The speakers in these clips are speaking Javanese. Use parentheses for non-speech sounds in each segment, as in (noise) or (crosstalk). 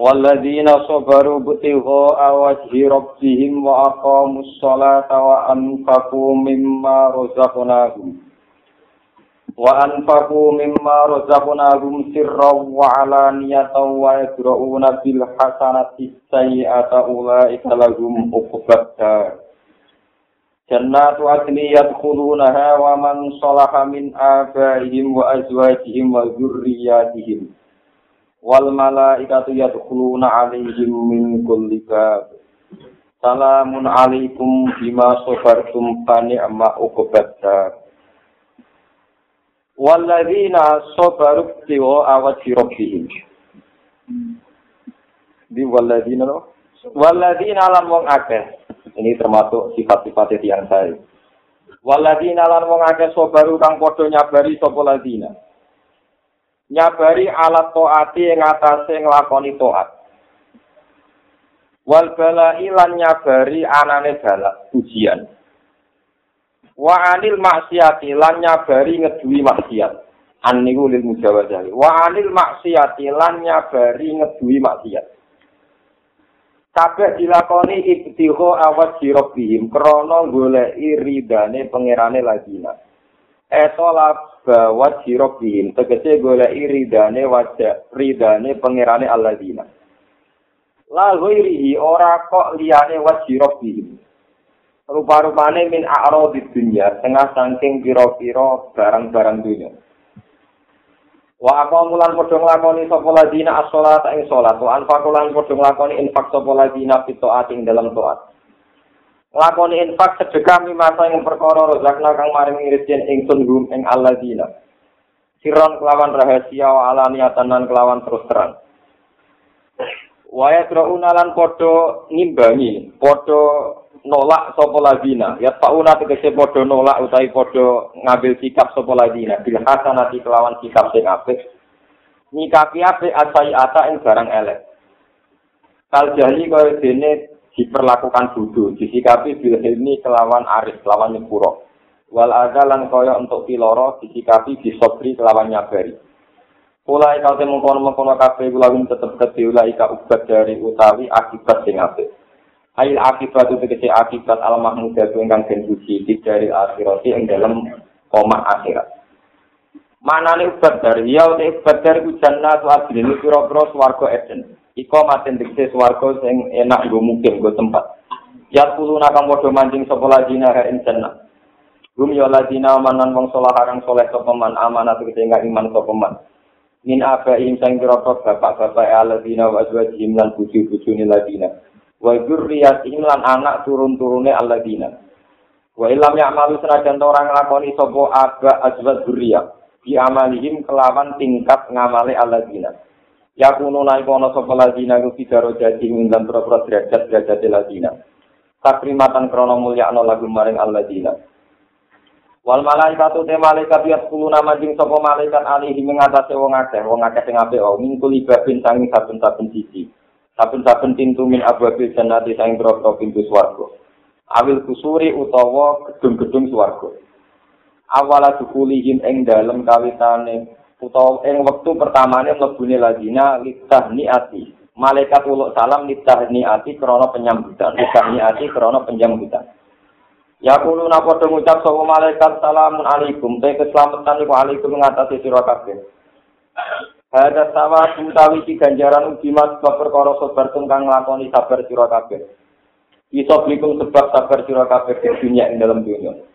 والذين صبروا ابتغاء وجه ربهم وأقاموا الصلاة وأنفقوا مما رزقناهم وأنفقوا مما رزقناهم سرا وعلانية ويدرؤون بالحسنة السيئة أولئك لهم عقبى الدار جنات عدن يدخلونها ومن صلح من آبائهم وأزواجهم وذرياتهم Wal malaikatu yadkhuluna alaihim min kulli bab. Salamun alaikum bima sabartum fa ni'ma uqbadda. Walladzina sabaru tiwa awati rabbihim. Di walladzina no walladzina lan wong akeh. Ini termasuk sifat-sifat yang saya. Walladzina lan wong akeh sabaru kang padha nyabari sapa ladzina nyabari alat toati ing atase nglakoni toat. Wal balai lan nyabari anane balak ujian. Wa anil maksiati lan nyabari ngeduwi maksiat. An niku lil mujawazah. Wa anil maksiati lan nyabari ngeduwi maksiat. Kabeh dilakoni ibtiho awat jirobihim krana goleki ridane pangerane ladina. Etola bawa sirok bihim tegese golek ridane wajah ridane pangerane alladzina. La ghairihi ora kok liyane wajirok bihim rupa-rupane min a'ro di dunia tengah saking piro-piro barang-barang dunia wa apa mulan nglakoni sapa ladina as-shalata ing salat wa anfaqu padha nglakoni infak sapa ladina fitoat ing dalam toat lakoni infak sedekah mimasa ing perkara rozakna kang maring irisin ingsun gum ing alladzina. Siron kelawan rahasia wa alaniatan lan kelawan terus terang. Waya drauna lan padha ngimbangi padha nolak sapa ladina ya fauna tegese padha nolak utawi padha ngambil sikap sapa ladina bil hasanati kelawan sikap sing apik. Nyikapi apik asai ata ing barang elek. Kal jali kaya dene diperlakukan bodoh, disikapi bil hilmi kelawan aris, kelawan nyepuro. Wal lan kaya untuk piloro, disikapi bisobri kelawan nyabari. Pula ika te mengkono-mengkono kabeh kulawin tetep kedhe ika ubat dari utawi akibat sing apik. Ail akibat itu kecil akibat al mahmudah ingkang den puji dari akhirat ing dalam koma akhirat. Mana nih ubat dari ya ubat dari ujanna tu adil piro-piro swarga eden. Iko maten dikse swarga sing enak go mungkin go tempat. Ya kulo nakang padha mancing sapa ladina ha ing jannah. Gum ya ladina manan wong saleh harang saleh sapa man amanat kete iman sapa man. Min apa ing sang groko bapak-bapak aladina wa azwajihim lan bojo-bojone ladina. Wa dzurriyyatihim lan anak turun-turune aladina. Wa ilam ya'malu senajan orang nglakoni sapa aba azwaj dzurriyyah. Bi amalihim kelawan tingkat ngamale aladina. Ya kuno naik kono sopo ladina ku fidaro jadi ngundang pro-pro derajat derajat ladina. Takrimatan krono mulia no lagu maring aladina. Wal malaikatu te malaikat yat kulu nama jing sopo malaikat alihi mengatasi wong akeh, wong akeh sing ape o, mingkul ibabin sanging saben-saben sisi. Saben-saben pintu min ababil jannati sanging pro pintu swargo. Awil kusuri utawa gedung-gedung swargo. Awala dukulihim ing dalem kawitane utawa ing wektu pertamane mlebune ladina litah niati. Malaikat uluk salam litah niati krana penyambutan litah niati krana penyambutan Ya kulo napa padha ngucap sapa malaikat salamun alaikum. Te keselamatan iku alaikum ngatasi sira kabeh. Ada sama utawi iki ganjaran ugi mas perkara sabar kang nglakoni sabar sira kabeh. Iso blikum sebab sabar sira kabeh di dunia ing dalam dunia.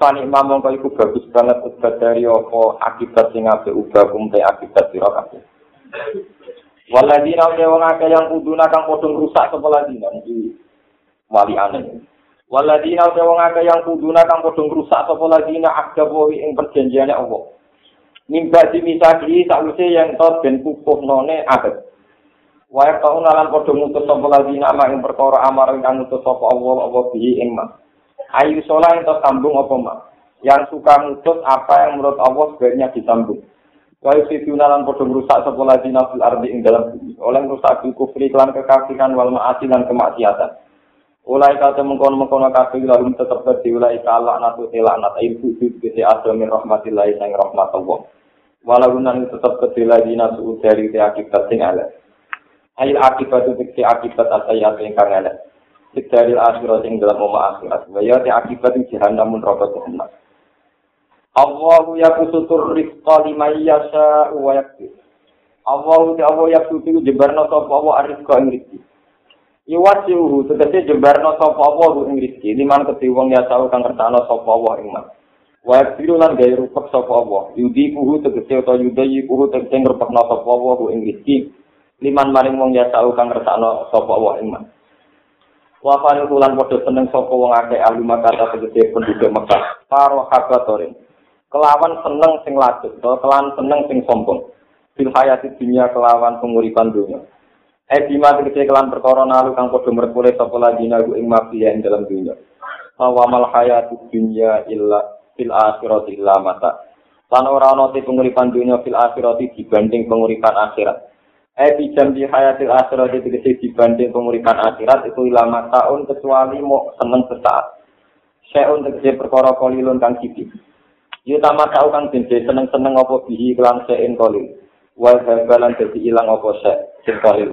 Fani mamong kau iku bagus banget ubat dari opo akibat sing ape ubah kumte akibat sira kabeh. Waladina uti wong akeh yang kuduna kang padha rusak sapa ladina iki wali aneh. Waladina uti wong akeh yang kuduna kang padha rusak sapa ladina akdawi ing perjanjiane Allah. Mimba dimisaki sakwise yang tot ben kukuh none adat. Waya kau nalan podo mutus sapa lagi nama ing perkara amar kang mutus sapa Allah Allah bihi ing. Ayu solah ento sambung apa ma. Yang suka mutus apa yang menurut Allah sebaiknya disambung. Waya situ nalan podo merusak sapa lagi nafil ardi ing dalam bumi. Oleh merusak bil kufri kelan kekafiran wal ma'asi lan kemaksiatan. Ulai kata mengkono-mengkono kabeh lalu tetep dadi ulai kala natu telaknat air sujud kese ada min rahmatillah sang rahmat Allah. Walau nan tetep kedhe lagi nasu dari akibat sing elek. Ail akibat itu diksi akibat asayat ingkang elek. Dari akhirat yang dalam umma akhirat. Waya te akibat yang jahannam mun rokok jahannam. Allahu yakusutur rizqa liman yasha wa yakfir. Allahu te Allah yakusutur jebarno sapa Allah arizqa ing rizki. Iwasiuhu tegese jebarno sapa Allah ing rizki. Liman kedhe wong ya tau kang kertano sapa Allah ing man. Wa yakfiru lan gawe rupek sapa Allah. Yudi kuhu tegese utawa yudayi kuhu tegese ngrupekno sapa Allah ing rizki. liman maring wong ya tau kang sapa wa iman. Wa fani kulan padha seneng sapa wong akeh ahli Makkah tegese penduduk Mekah. Paro habatorin. Kelawan seneng sing lajut, kelawan seneng sing sombong. Fil hayati dunia kelawan penguripan dunia. Eh bima tegese kelan perkara nalu kang padha merkule sapa lagi nagu ing mafia ing dalam dunia. Wa mal hayati dunia illa fil akhirati illa mata. Lan ora penguripan dunia fil akhirati dibanding penguripan akhirat. Ebi jam di hayatil akhirat itu dibanding penguripan akhirat itu lama tahun kecuali mau seneng sesaat. Saya untuk jadi perkara kolilun kang kiti. Yu tamat tahu kang jenje seneng seneng apa bihi kelan sein kolil. Wal habalan jadi ilang apa se sing kolil.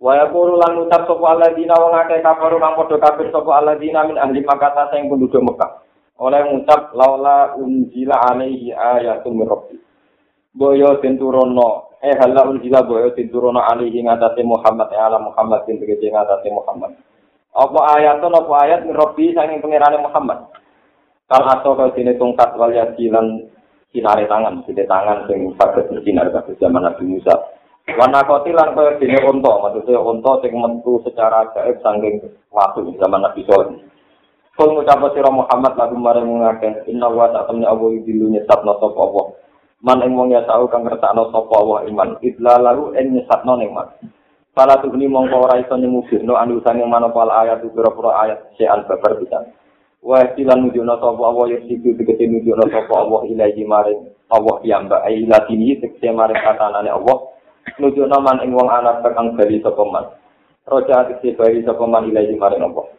Waya kuru lan ucap sopo aladina wong akeh kafaru kang padha kafir sopo aladina min ahli Makkah sing penduduk Mekah. Oleh ngucap laula unjila alaihi ayatun min rabbi. Boyo den eh hala unjila boyo tidurono alihi ngatasi Muhammad. Eh ala Muhammad bin tegese ngatasi Muhammad. Apa ayatun apa ayat mirobi sanging pengirane Muhammad? Kal aso kau sini tungkat wal yasilan sinare tangan sini tangan sing saged bersinar kados zaman Nabi Musa. Wana kotilan kaya dene unta, maksudnya unta sing metu secara gaib sanging waktu zaman Nabi Soleh. Kul ngucap sira Muhammad lagu maring ngakeh inna wa ta'ala awu dilu nyesatna sapa Allah. Man ing wong ya tau kang ngertakno sapa wa iman idla lalu ing nyesatno ning man Pala tuhni mongko ora iso nyemugirno anusane manopal ayat pira-pira ayat sean babar pisan. Wa silan nujuna sapa wa ya siku dikete nujuna sapa Allah ilahi maring Allah piyambak ai latini tekse maring katanane Allah nujuna man ing wong anak kang bali sapa man. Roja tekse bali sapa man ilahi maring Allah.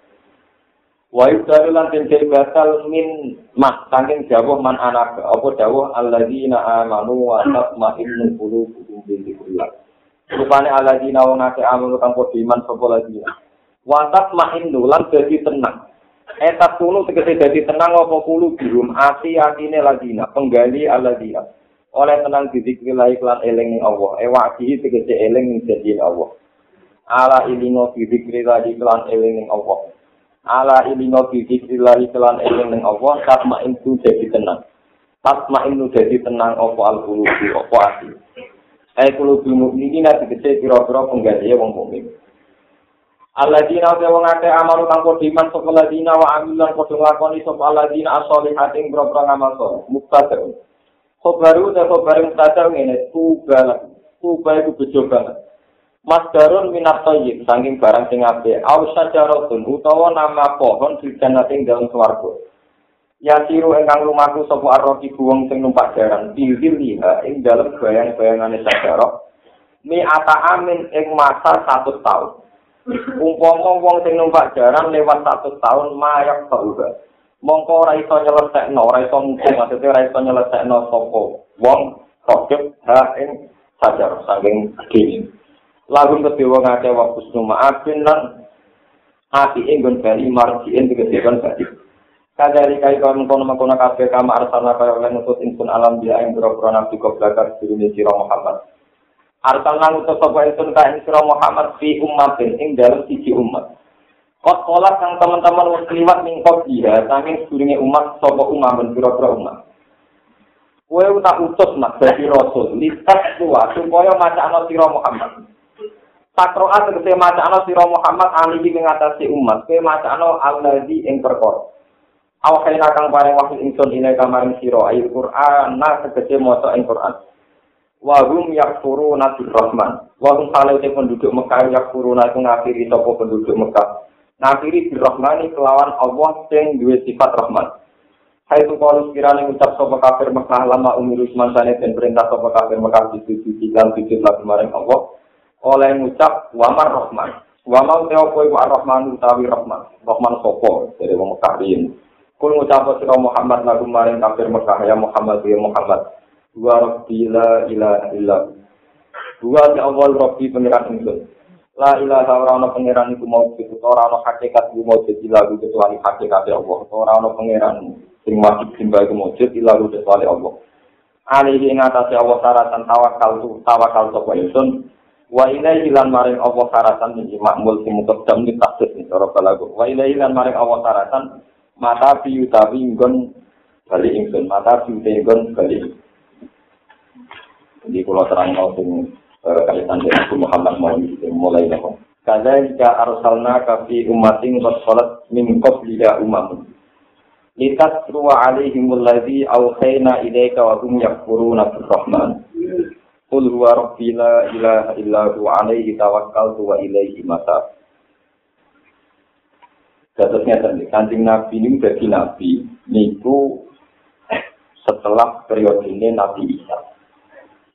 Wa yudalu lan den batal min mah saking jawah man anak apa dawuh alladzina amanu wa tatma'innu qulubuhum bi dzikrillah. Rupane alladzina wong akeh amanu kang padha iman sapa lagi. Wa tatma'innu lan dadi tenang. Eta tunu tegese dadi tenang apa kulo birum ati atine ladina penggali alladzina. Oleh tenang di dzikrillah iklan eling ning Allah. Ewa iki tegese eling ning Allah. Ala ilingo di dzikrillah iklan eling Allah. Ala ilingo bidikrillahi kelan eling ning Allah tatma itu jadi tenang. Tatma itu jadi tenang opo al qulubi opo ati? Ay qulubi mukminin ati kece pira-pira penggawe wong mukmin. Alladzina wa wong akeh amaru kang padha iman sapa alladzina wa amilan padha nglakoni sapa alladzina as-solihatin boro-boro ngamal saleh. Muktada Khobaru ta khobaru muktada ngene tuba tuba itu bejo banget Mas Darun minat toyib, saking barang sing ape, au sajarotun, utawa nama pohon di janating dalam swargo. Ya siru engkang lumaku sopo arroki buwong sing numpak jaran, pilih liha ing dalam bayang-bayangane sajarok, mi ata amin ing masa satu tahun. Umpama wong sing numpak jaran lewat satu tahun mayak sauga. Mongko ora iso nyelesekno, ora iso mungkin maksudnya ora iso nyelesekno sapa wong rokep ha ing sajarok saking gini. Lagun kedewa ngake wa kusnu ma'afin lan ati inggun bali marjiin dikedewan bali kadari kai kau mengkono mengkono kafe kama arsana kaya oleh nutut insun alam dia yang berapa nabi di dunia sirah Muhammad arsana ngutus sopa insun kaya sirah Muhammad fi ummatin ing dalam sisi umat Kot kolak yang teman-teman wong keliwat mingkot dia, saking sedurunge umat sopa umat dan pura-pura umat. Kue tak utus mak dari rasul, listas tua supaya macam sira Muhammad. Takroa tegese macana sira Muhammad alihi ing ngatasi umat, ke macana alladzi ing perkara. Awakena kang paring wahyu ingsun ine kamaring sira ayat Quran na tegese maca ing Quran. Wahum yakfuru nabi rahman. Wahum kalau penduduk Mekah yakfuru nabi ngafiri sopo penduduk Mekah. Ngafiri bir rahmani kelawan Allah yang dua sifat rahman. Hai tu kalau sekiranya ucap sopo kafir Mekah lama umur semansane dan perintah sopo kafir Mekah disuci dan sujud lagu maring Allah. Oleh ngucap wamar rahman. Wamar teopoi wa rahman utawi rahman. Rahman sopo dari wong Mekah ini. Kul ngucap sira Muhammad lagu maring kafir Mekah ya Muhammad ya Muhammad. Dua rabbi la ilaha illa. Dua si awal rabbi pengiran ingsun. La ilaha ora ana pengiran iku mau itu ora ana hakikat iku mau lagu kecuali hakikat Allah. Ora ana pengiran sing wajib simbah iku mau jadi lagu kecuali Allah. Alihi ing atase Allah syaratan tawakal tu tawakal sapa ingsun. Wa ilaihi lan maring Allah syaratan iki makmul sing muqaddam ni tahsis ni cara balago. Wa ilaihi lan maring Allah syaratan mata bi utawi nggon bali ingsun mata bi utawi nggon bali Jadi kalau terang sing eh, kaitan dengan Nabi Muhammad mau mulai nopo. Kada jika arsalna kafi umatin wasolat min qablika umamun. Litas ruwa alaihimul ladzi awhayna ilaika wa hum yakfuruna birrahman. Qul huwa rabbi la ilaha illa huwa alaihi tawakkaltu wa ilaihi mata. Datusnya tadi, kancing Nabi ini jadi Nabi, niku setelah periode ini Nabi Isa.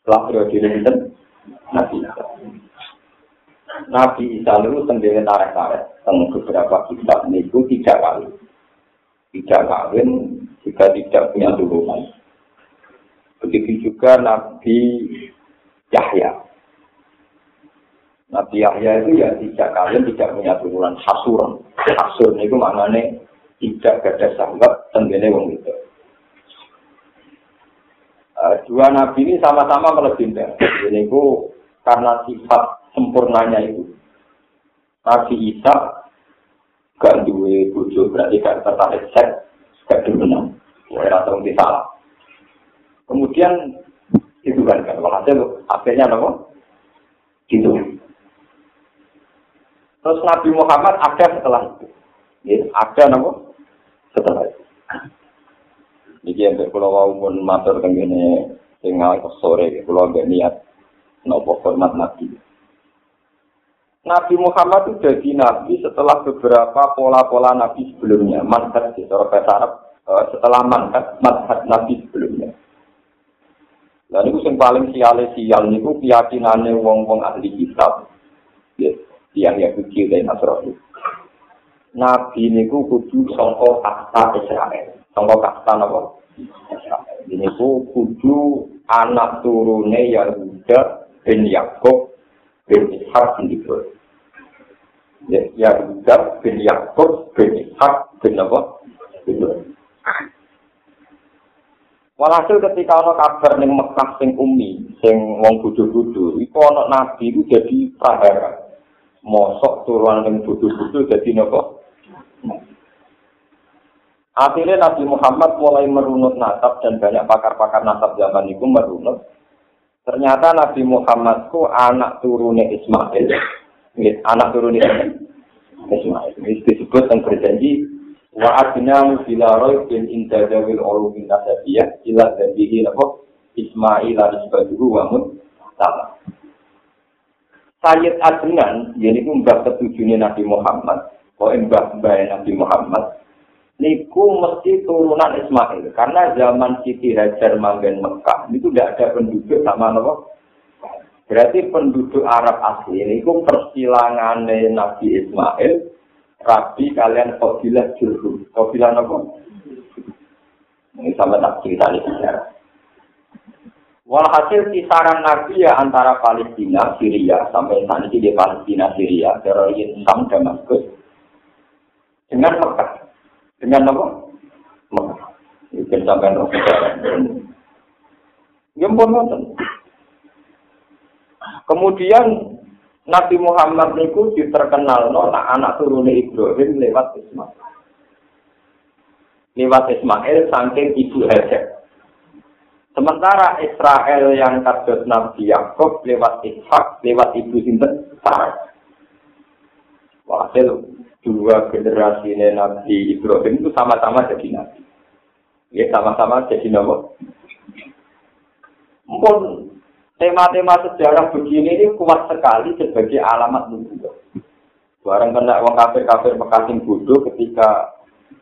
Setelah periode ini Nabi Isa. Nabi Isa itu sendiri tarik-tarik, tentang beberapa kitab niku tidak kali. Tidak kawin, jika tidak punya turunan. Begitu juga Nabi Yahya. Nabi Yahya itu ya tidak kalian tidak punya turunan hasuran. Hasur itu maknanya tidak ada sahabat tenggene wong itu. Uh, dua nabi ini sama-sama melebihkan. Ini itu karena sifat sempurnanya itu. Nabi Isa gak duwe bojo berarti gak tertarik seks, gak dimenang. Wah, atau salah. Kemudian itu kan kan walhasil akhirnya apa? Gitu. Terus Nabi Muhammad ada setelah itu. Ya, ada nama setelah itu. Jadi yang kalau mau pun matur kengene tinggal sore, kalau nggak niat nopo hormat Nabi. Nabi Muhammad itu jadi Nabi setelah beberapa pola-pola Nabi sebelumnya. Manhat secara Arab, eh, setelah manhat, manhat Nabi sebelumnya. Dan itu yang paling siale sial niku keyakinane wong-wong ahli kitab. Yes, yang yang kecil dan Nasrani. Nabi niku kudu sangka kasta Israel. Sangka kasta napa? Israel. Ini ku kudu anak turune Yahuda bin Yakub bin Ishak bin Ibrahim. Ya, Yahuda bin Yakub bin Ishak bin apa? Ibrahim. Walhasil ketika ana kabar ning Mekah sing umi, sing wong bodho-bodho, iku ana nabi iku jadi prahara. Mosok turunan ning bodho-bodho dadi napa? Akhirnya Nabi Muhammad mulai merunut nasab dan banyak pakar-pakar nasab zaman itu merunut. Ternyata Nabi Muhammad ku anak turunnya Ismail. anak turunnya Ismail. Ini disebut yang berjanji wa adna bila roy bin intadawil ulu bin nasabiyah ila dhanbihi napa Ismail al-Isbaduhu wa mun sama. Sayyid Adnan, ini pun mbak ketujuhnya Nabi Muhammad, kok mbak mbak Nabi Muhammad, niku mesti turunan Ismail, karena zaman Siti Hajar manggen Mekah, itu tidak ada penduduk sama napa. Berarti penduduk Arab asli niku persilangan Nabi Ismail Rabi kalian kabilah jurhum. Kabilah apa? Ini sama tak cerita di sejarah. Walhasil kisaran Nabi ya antara Palestina, Syria, sampai saat ini di Palestina, Syria, teroris Sam Damaskus, dengan Mekah. Dengan apa? Mekah. Itu sampai roh sejarah. Ya Kemudian Nabi Muhammad niku diterkenal no nah, anak turune Ibrahim lewat Ismail. Lewat Ismail saking ibu Hajar. Sementara Israel yang kadot Nabi Yakub lewat Ishak, lewat ibu sinten Sarah. Hasil dua generasi Nabi Ibrahim itu sama-sama jadi Nabi. Ya sama-sama jadi Nabi. Mungkin tema-tema sejarah begini ini kuat sekali sebagai alamat nubuwah. Barang kena wong kafir-kafir mekating bodoh ketika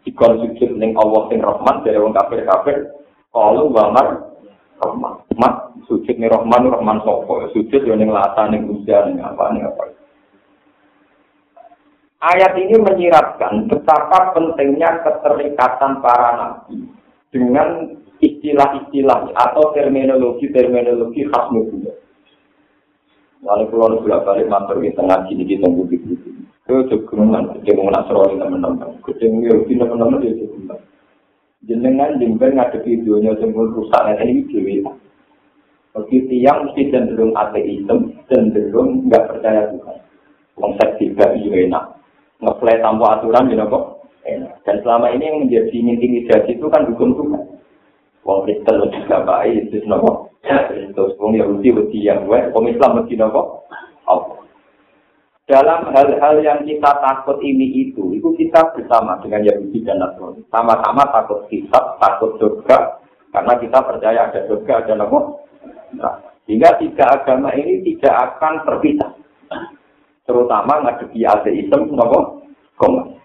dikon sujud ning Allah sing Rahman dari wong kafir-kafir kalau wamar Rahman. Mat sujud ning Rahman Rahman sapa? Sujud yo ning lata ning usia ning apa ning apa. Ayat ini menyiratkan betapa pentingnya keterikatan para nabi dengan istilah-istilah atau terminologi-terminologi khas nubuwah. Lalu pulau bolak balik matur di tengah sini di tunggu di Itu jogeman, gede mau nasrani teman-teman. Gede mau yauti teman-teman dia jogeman. Jenengan jember ngadepi dunia sempur rusak nanti ini dewi. Begitu yang mesti cenderung ateisme, cenderung nggak percaya Tuhan. Konsep tiga itu enak. Ngeplay tanpa aturan, you know, enak. Dan selama ini yang menjadi intimidasi itu kan hukum Tuhan. Wong Kristen juga baik, itu nopo. Terus wong Yahudi wedi yang gue, wong Islam mesti nopo. Dalam hal-hal yang kita takut ini itu, itu kita bersama dengan Yahudi dan Nasrani. Sama-sama takut hisab, takut surga, karena kita percaya ada surga, ada nopo. Nah, sehingga tiga agama ini tidak akan terpisah. Terutama ngadepi ateisme, nopo, koma.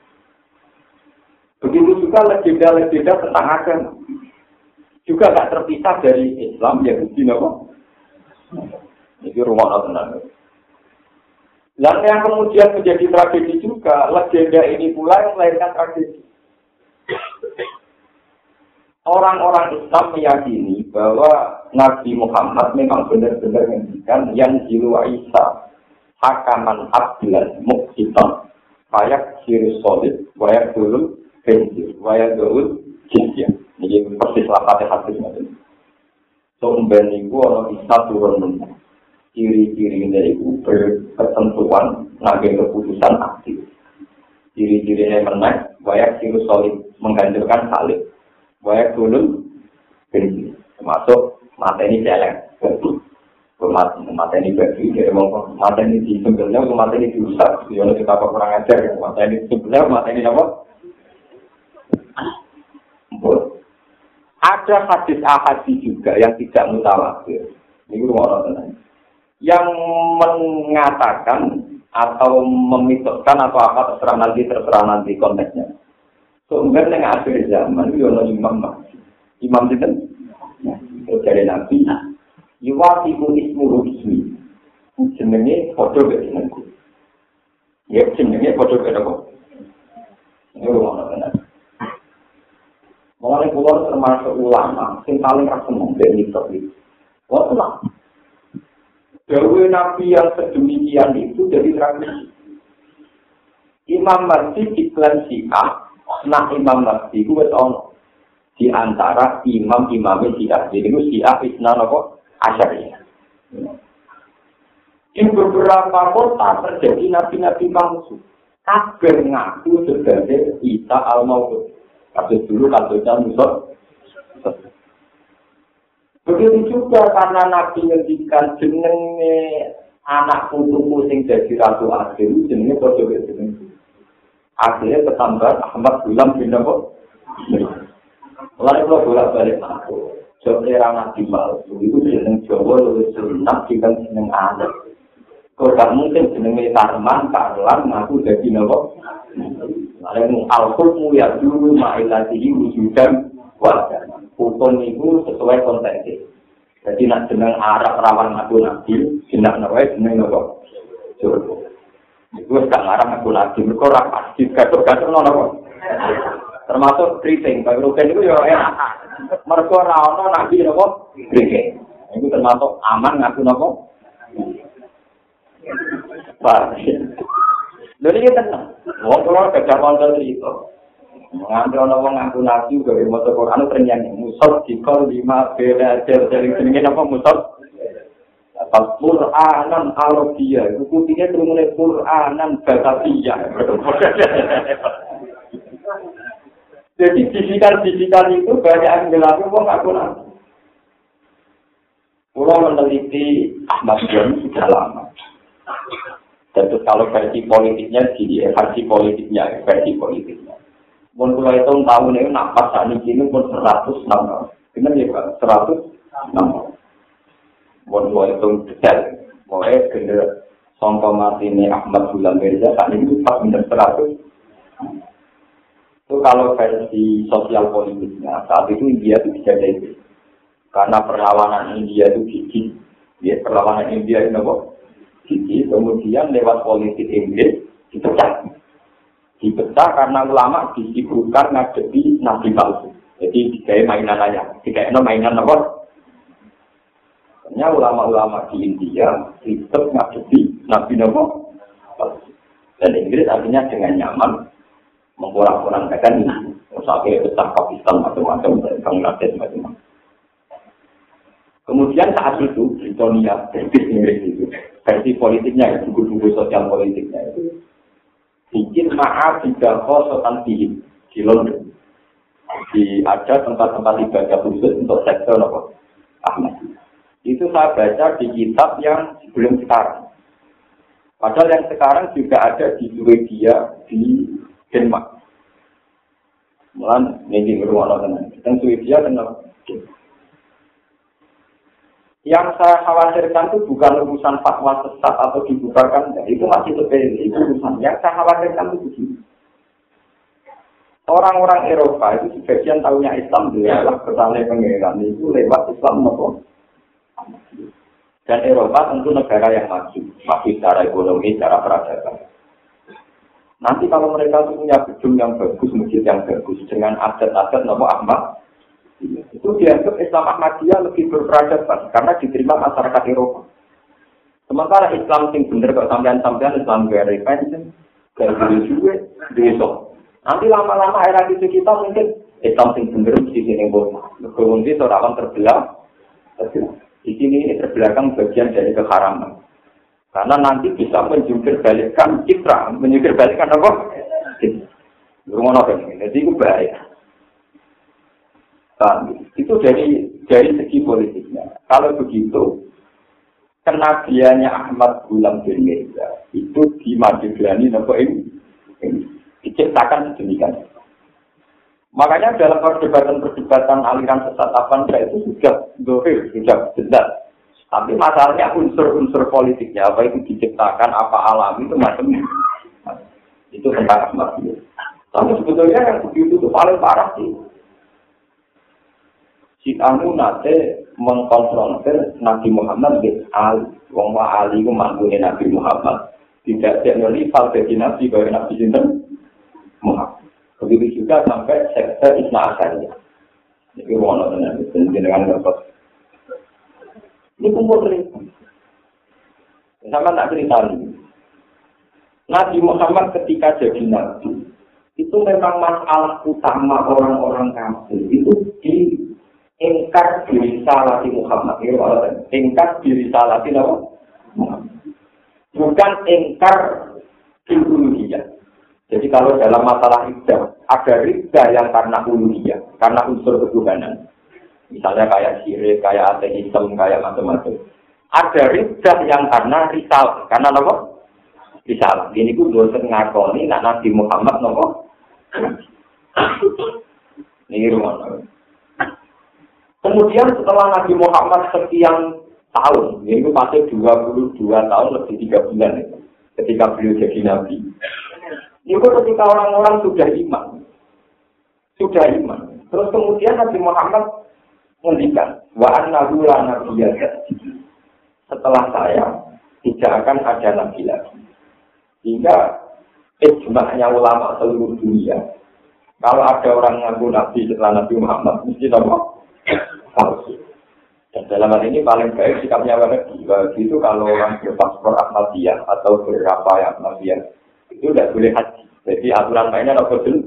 Begitu juga legenda-legenda tentang agama juga tak terpisah dari Islam Yahudi nopo. Ini rumah tenang. Dan yang kemudian menjadi tragedi juga, legenda ini pula yang melahirkan tragedi. Orang-orang Islam meyakini bahwa Nabi Muhammad memang benar-benar menghentikan yang jiwa Isa hakaman abdilan muksitan kayak sirus solid wayak dulu benjir wayak dulu jizyah Ini persis lapatnya hadis nanti. So, umben itu orang bisa turun menang. Ciri-ciri itu berketentuan, nabi keputusan aktif. Ciri-cirinya menang, banyak sirus solid menghancurkan salib. Banyak dulu. Termasuk mata ini jelek. Mata ini bagi, jadi mata ini di sebenarnya, mata ini dirusak. Jadi kita kurang ajar, mata ini sebenarnya, mata ini apa? Ada hadis ahadi juga yang tidak mutawatir. Ini orang Yang mengatakan atau memitoskan atau apa terserah nanti terserah nanti konteksnya. Sumber yang akhir zaman itu adalah imam mahdi. Imam itu dari nabi. Iwatiku ismu ismi. Jenenge foto ke jenengku. Ya jenenge foto apa? Ini orang Mulai pulau termasuk ulama, yang paling rasa dari itu. Wah. Dewi Nabi yang sedemikian itu jadi tradisi. Imam Mahdi iklan Syiah, nah Imam Mahdi itu tahu di antara imam-imam Syiah. Jadi itu Syiah Isna Nopo Asyariah. Di beberapa kota terjadi nabi-nabi palsu. Kabir ngaku sebagai Isa al-Mawud. Kasus dulu kasusnya musot. Begitu juga karena Nabi ngendikan jenenge anak putuku sing jadi ratu akhir jenenge podo jeneng. Akhirnya ketambah Ahmad Gulam bin Nabi. Lalu kalau bolak balik aku, Jawa era Nabi palsu itu jeneng Jawa lebih sunat dengan jeneng anak. Kau gak mungkin jenenge Tarman, Karlan, ngaku jadi Nabi. Lalu al-hukmu ya dulu ma'ilatihi wujudan wajah. Hukum itu sesuai konteksnya. Jadi nak jeneng Arab rawan aku nabi, jeneng nabi jeneng nabi. Juru. Itu gak ngarang aku nabi, mereka orang pasti gatur-gatur nono Termasuk keriting, bagi rugen itu ya enak. Mereka rawan nabi nopo keriting. Itu termasuk aman ngaku nopo. Pak. Lalu ini tenang. Wong kula gajah kanca cerita. Nganti ana wong ngaku nabi gawe maca Quran ternyang musad dikol lima bela ajar dari jenenge apa musad Pas Quranan Arabia, itu putihnya turunnya Quranan Batavia. (laughs) Jadi bisikan-bisikan itu banyak yang dilakukan wong ngaku nabi. Pulau meneliti Ahmad John sudah lama. Dan kalau versi politiknya, di versi politiknya, versi politiknya. Mun kula itu tahun ini nafas saat ini pun 106 tahun. Benar ya Pak? 106 tahun. Mau mau itu detail. Kena songkok mati ini Ahmad Bulan Mirza. Saat ini pas bener terakhir. Itu kalau versi sosial politiknya saat itu India itu bisa jadi karena perlawanan India itu gigi. Ya, perlawanan India itu apa? Gigi. Kemudian lewat politik Inggris dipecah. Dipecah karena ulama disibukkan ngadepi nabi palsu. Jadi dikai mainan aja, dikai no mainan apa? Hanya ulama-ulama di India tetap ngadepi nabi nabi dan Inggris artinya dengan nyaman mengurang-urangkan ini. Sampai pecah Pakistan macam-macam dan Bangladesh macam-macam. Kemudian saat itu Britania British Inggris itu versi politiknya ya buku-buku sosial politiknya itu bikin maaf tidak kosokan di di London di ada tempat-tempat ibadah khusus untuk sektor apa Ahmad. Itu saya baca di kitab yang sebelum sekarang. Padahal yang sekarang juga ada di Swedia, di Denmark. Mulan ini beruang tenan. Dan Swedia kenal. Yang saya khawatirkan itu bukan urusan fatwa sesat atau dibubarkan, itu masih lebih itu urusan. Yang saya khawatirkan itu begini. Orang-orang Eropa itu sebagian tahunya Islam adalah bertanya pengeran itu lewat Islam nopo. Dan Eropa tentu negara yang maju, maju secara ekonomi, secara peradaban. Nanti kalau mereka punya gedung yang bagus, masjid yang bagus, dengan adat-adat nopo Ahmad, itu dianggap Islam Ahmadiyah lebih berperadaban karena diterima masyarakat Eropa. Sementara Islam sing bener kok sampean-sampean Islam gak repentant, gak juga, besok. Nanti lama-lama era itu kita mungkin Islam sing bener di sini bosan. Kemudian itu rawan terbelah. Di sini ini terbelakang bagian dari keharaman. Karena nanti bisa menjungkir balikkan citra, menjungkir balikkan apa? Rumah kan ini, jadi itu bahaya. Nah, itu dari dari segi politiknya. Kalau begitu, kenabiannya Ahmad Gulam bin Mirza itu di Mageglani nopo ini diciptakan sedemikian. Makanya dalam perdebatan-perdebatan aliran sesat apa itu sudah dohir, sudah jelas. Tapi masalahnya unsur-unsur politiknya, apa itu diciptakan, apa alami, itu macamnya. Itu tentang Ahmad Tapi sebetulnya yang begitu itu paling parah sih. Si Anu nate mengkonfrontir Nabi Muhammad di Ali. Wong Ali itu Nabi Muhammad. Tidak ada rival bagi Nabi, bahwa Nabi Sinten Muhammad. Begitu juga sampai sekte Isna Asariyah. Ini wono tenan dengan dapat. Ini kumpul cerita. Sama tak cerita ini. Nabi Muhammad ketika jadi nabi itu memang masalah utama orang-orang kafir itu di ingkar diri salati Muhammad itu ingkar diri salati Muhammad bukan ingkar uluhiyah jadi kalau dalam masalah iddah, ada rida yang karena uluhiyah, karena unsur ketuhanan. Misalnya kayak syirik, kayak ateisme, kayak macam-macam. Ada rida yang karena risal, karena apa? Risal. Ini ku dosen ngakoni, nak Nabi Muhammad nopo. Ini rumah Kemudian setelah Nabi Muhammad sekian tahun, ini pasti 22 tahun lebih tiga bulan ketika beliau jadi Nabi. Itu ketika orang-orang sudah iman. Sudah iman. Terus kemudian Nabi Muhammad menghentikan. Wa annahu la Setelah saya, tidak akan ada nabi lagi. Sehingga ijma'nya ulama seluruh dunia. Kalau ada orang ngaku nabi setelah Nabi Muhammad, mesti apa? Palsu. Dan dalam hal ini paling baik sikapnya Wahabi. Wahabi itu kalau orang berpaspor Ahmadiyah atau berapa yang Ahmadiyah, itu tidak boleh haji. Jadi aturan mainnya tidak betul.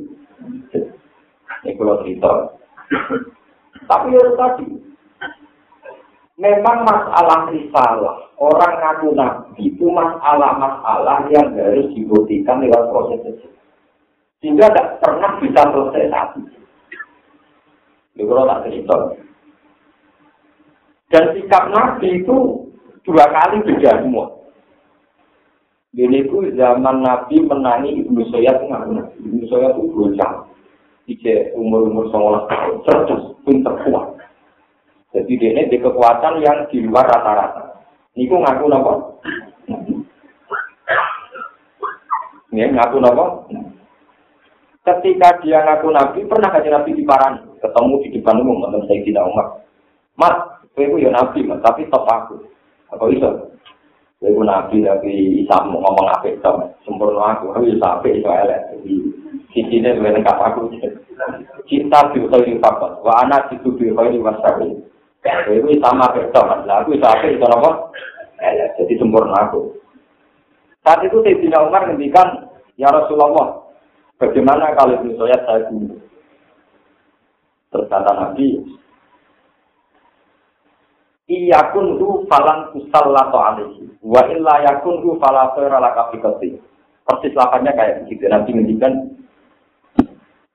Ini kalau cerita. Tapi ya tadi, memang masalah risalah orang ngaku nabi itu masalah-masalah yang harus dibuktikan lewat proses itu. Sehingga tidak pernah bisa selesai satu. Ini kalau tak cerita. Dan sikap nabi itu dua kali beda semua. Ku zaman Nabi menangi Ibnu Sayyid ngaku Ibnu Sayyid itu bocah. Ije umur-umur 19 tahun, cerdas, pinter kuat. Jadi dia ini di kekuatan yang di luar rata-rata. Niku ngaku nopo? Ini ngaku nopo? Ketika dia ngaku nabi, pernah kaji nabi di paran, ketemu di depan umum, menurut saya tidak umat. Mas, saya ya nabi, mas, tapi top aku. Apa bisa? Saya nabi, tapi bisa ngomong apa itu, sempurna aku, tapi bisa apa itu elek. Sisinya lebih lengkap aku. Cinta diutai di papat, wa anak itu diutai di wasabi. Saya sama apa itu, mas, aku bisa apa itu, apa? Elek, jadi sempurna aku. Saat itu Sayyidina Umar ngendikan, Ya Rasulullah, bagaimana kalau misalnya saya bunuh? Terus kata Nabi, Iya kun tu falan kusallatu alaihi. Wa illa yakun tu fala khaira laka fi Persis lapannya kayak begitu. Nabi ngendikan,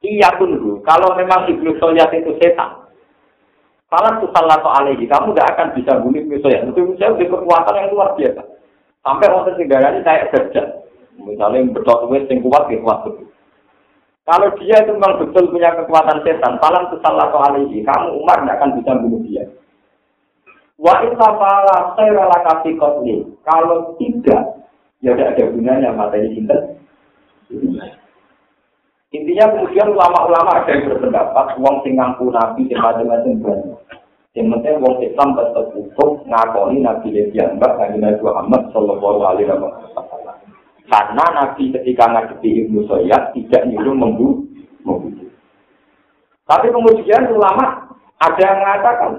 Iya kun tu, kalau memang iblis soyat itu setan, falan kusallatu alaihi. Kamu tidak akan bisa bunuh iblis. Itu misalnya kekuatan yang luar biasa. Sampai orang ini kayak kerja. Misalnya betul wes yang kuat, ya kuat betul. Kalau dia itu memang betul punya kekuatan setan, palang salah alihi, kamu Umar tidak akan bisa bunuh dia. Wa insafala saya kasih kotli. Kalau tidak, ya tidak ada gunanya mata ini cinta. Intinya kemudian ulama-ulama ada yang berpendapat, uang sing ngaku nabi, sing macam-macam banyak. Yang penting wong Islam tetap hukum ngakoni Nabi Lebian Mbak Nabi Muhammad Sallallahu Alaihi Wasallam. Karena Nabi ketika ngadepi Ibnu Soyad tidak nyuruh membunuh. Tapi kemudian ulama ada yang mengatakan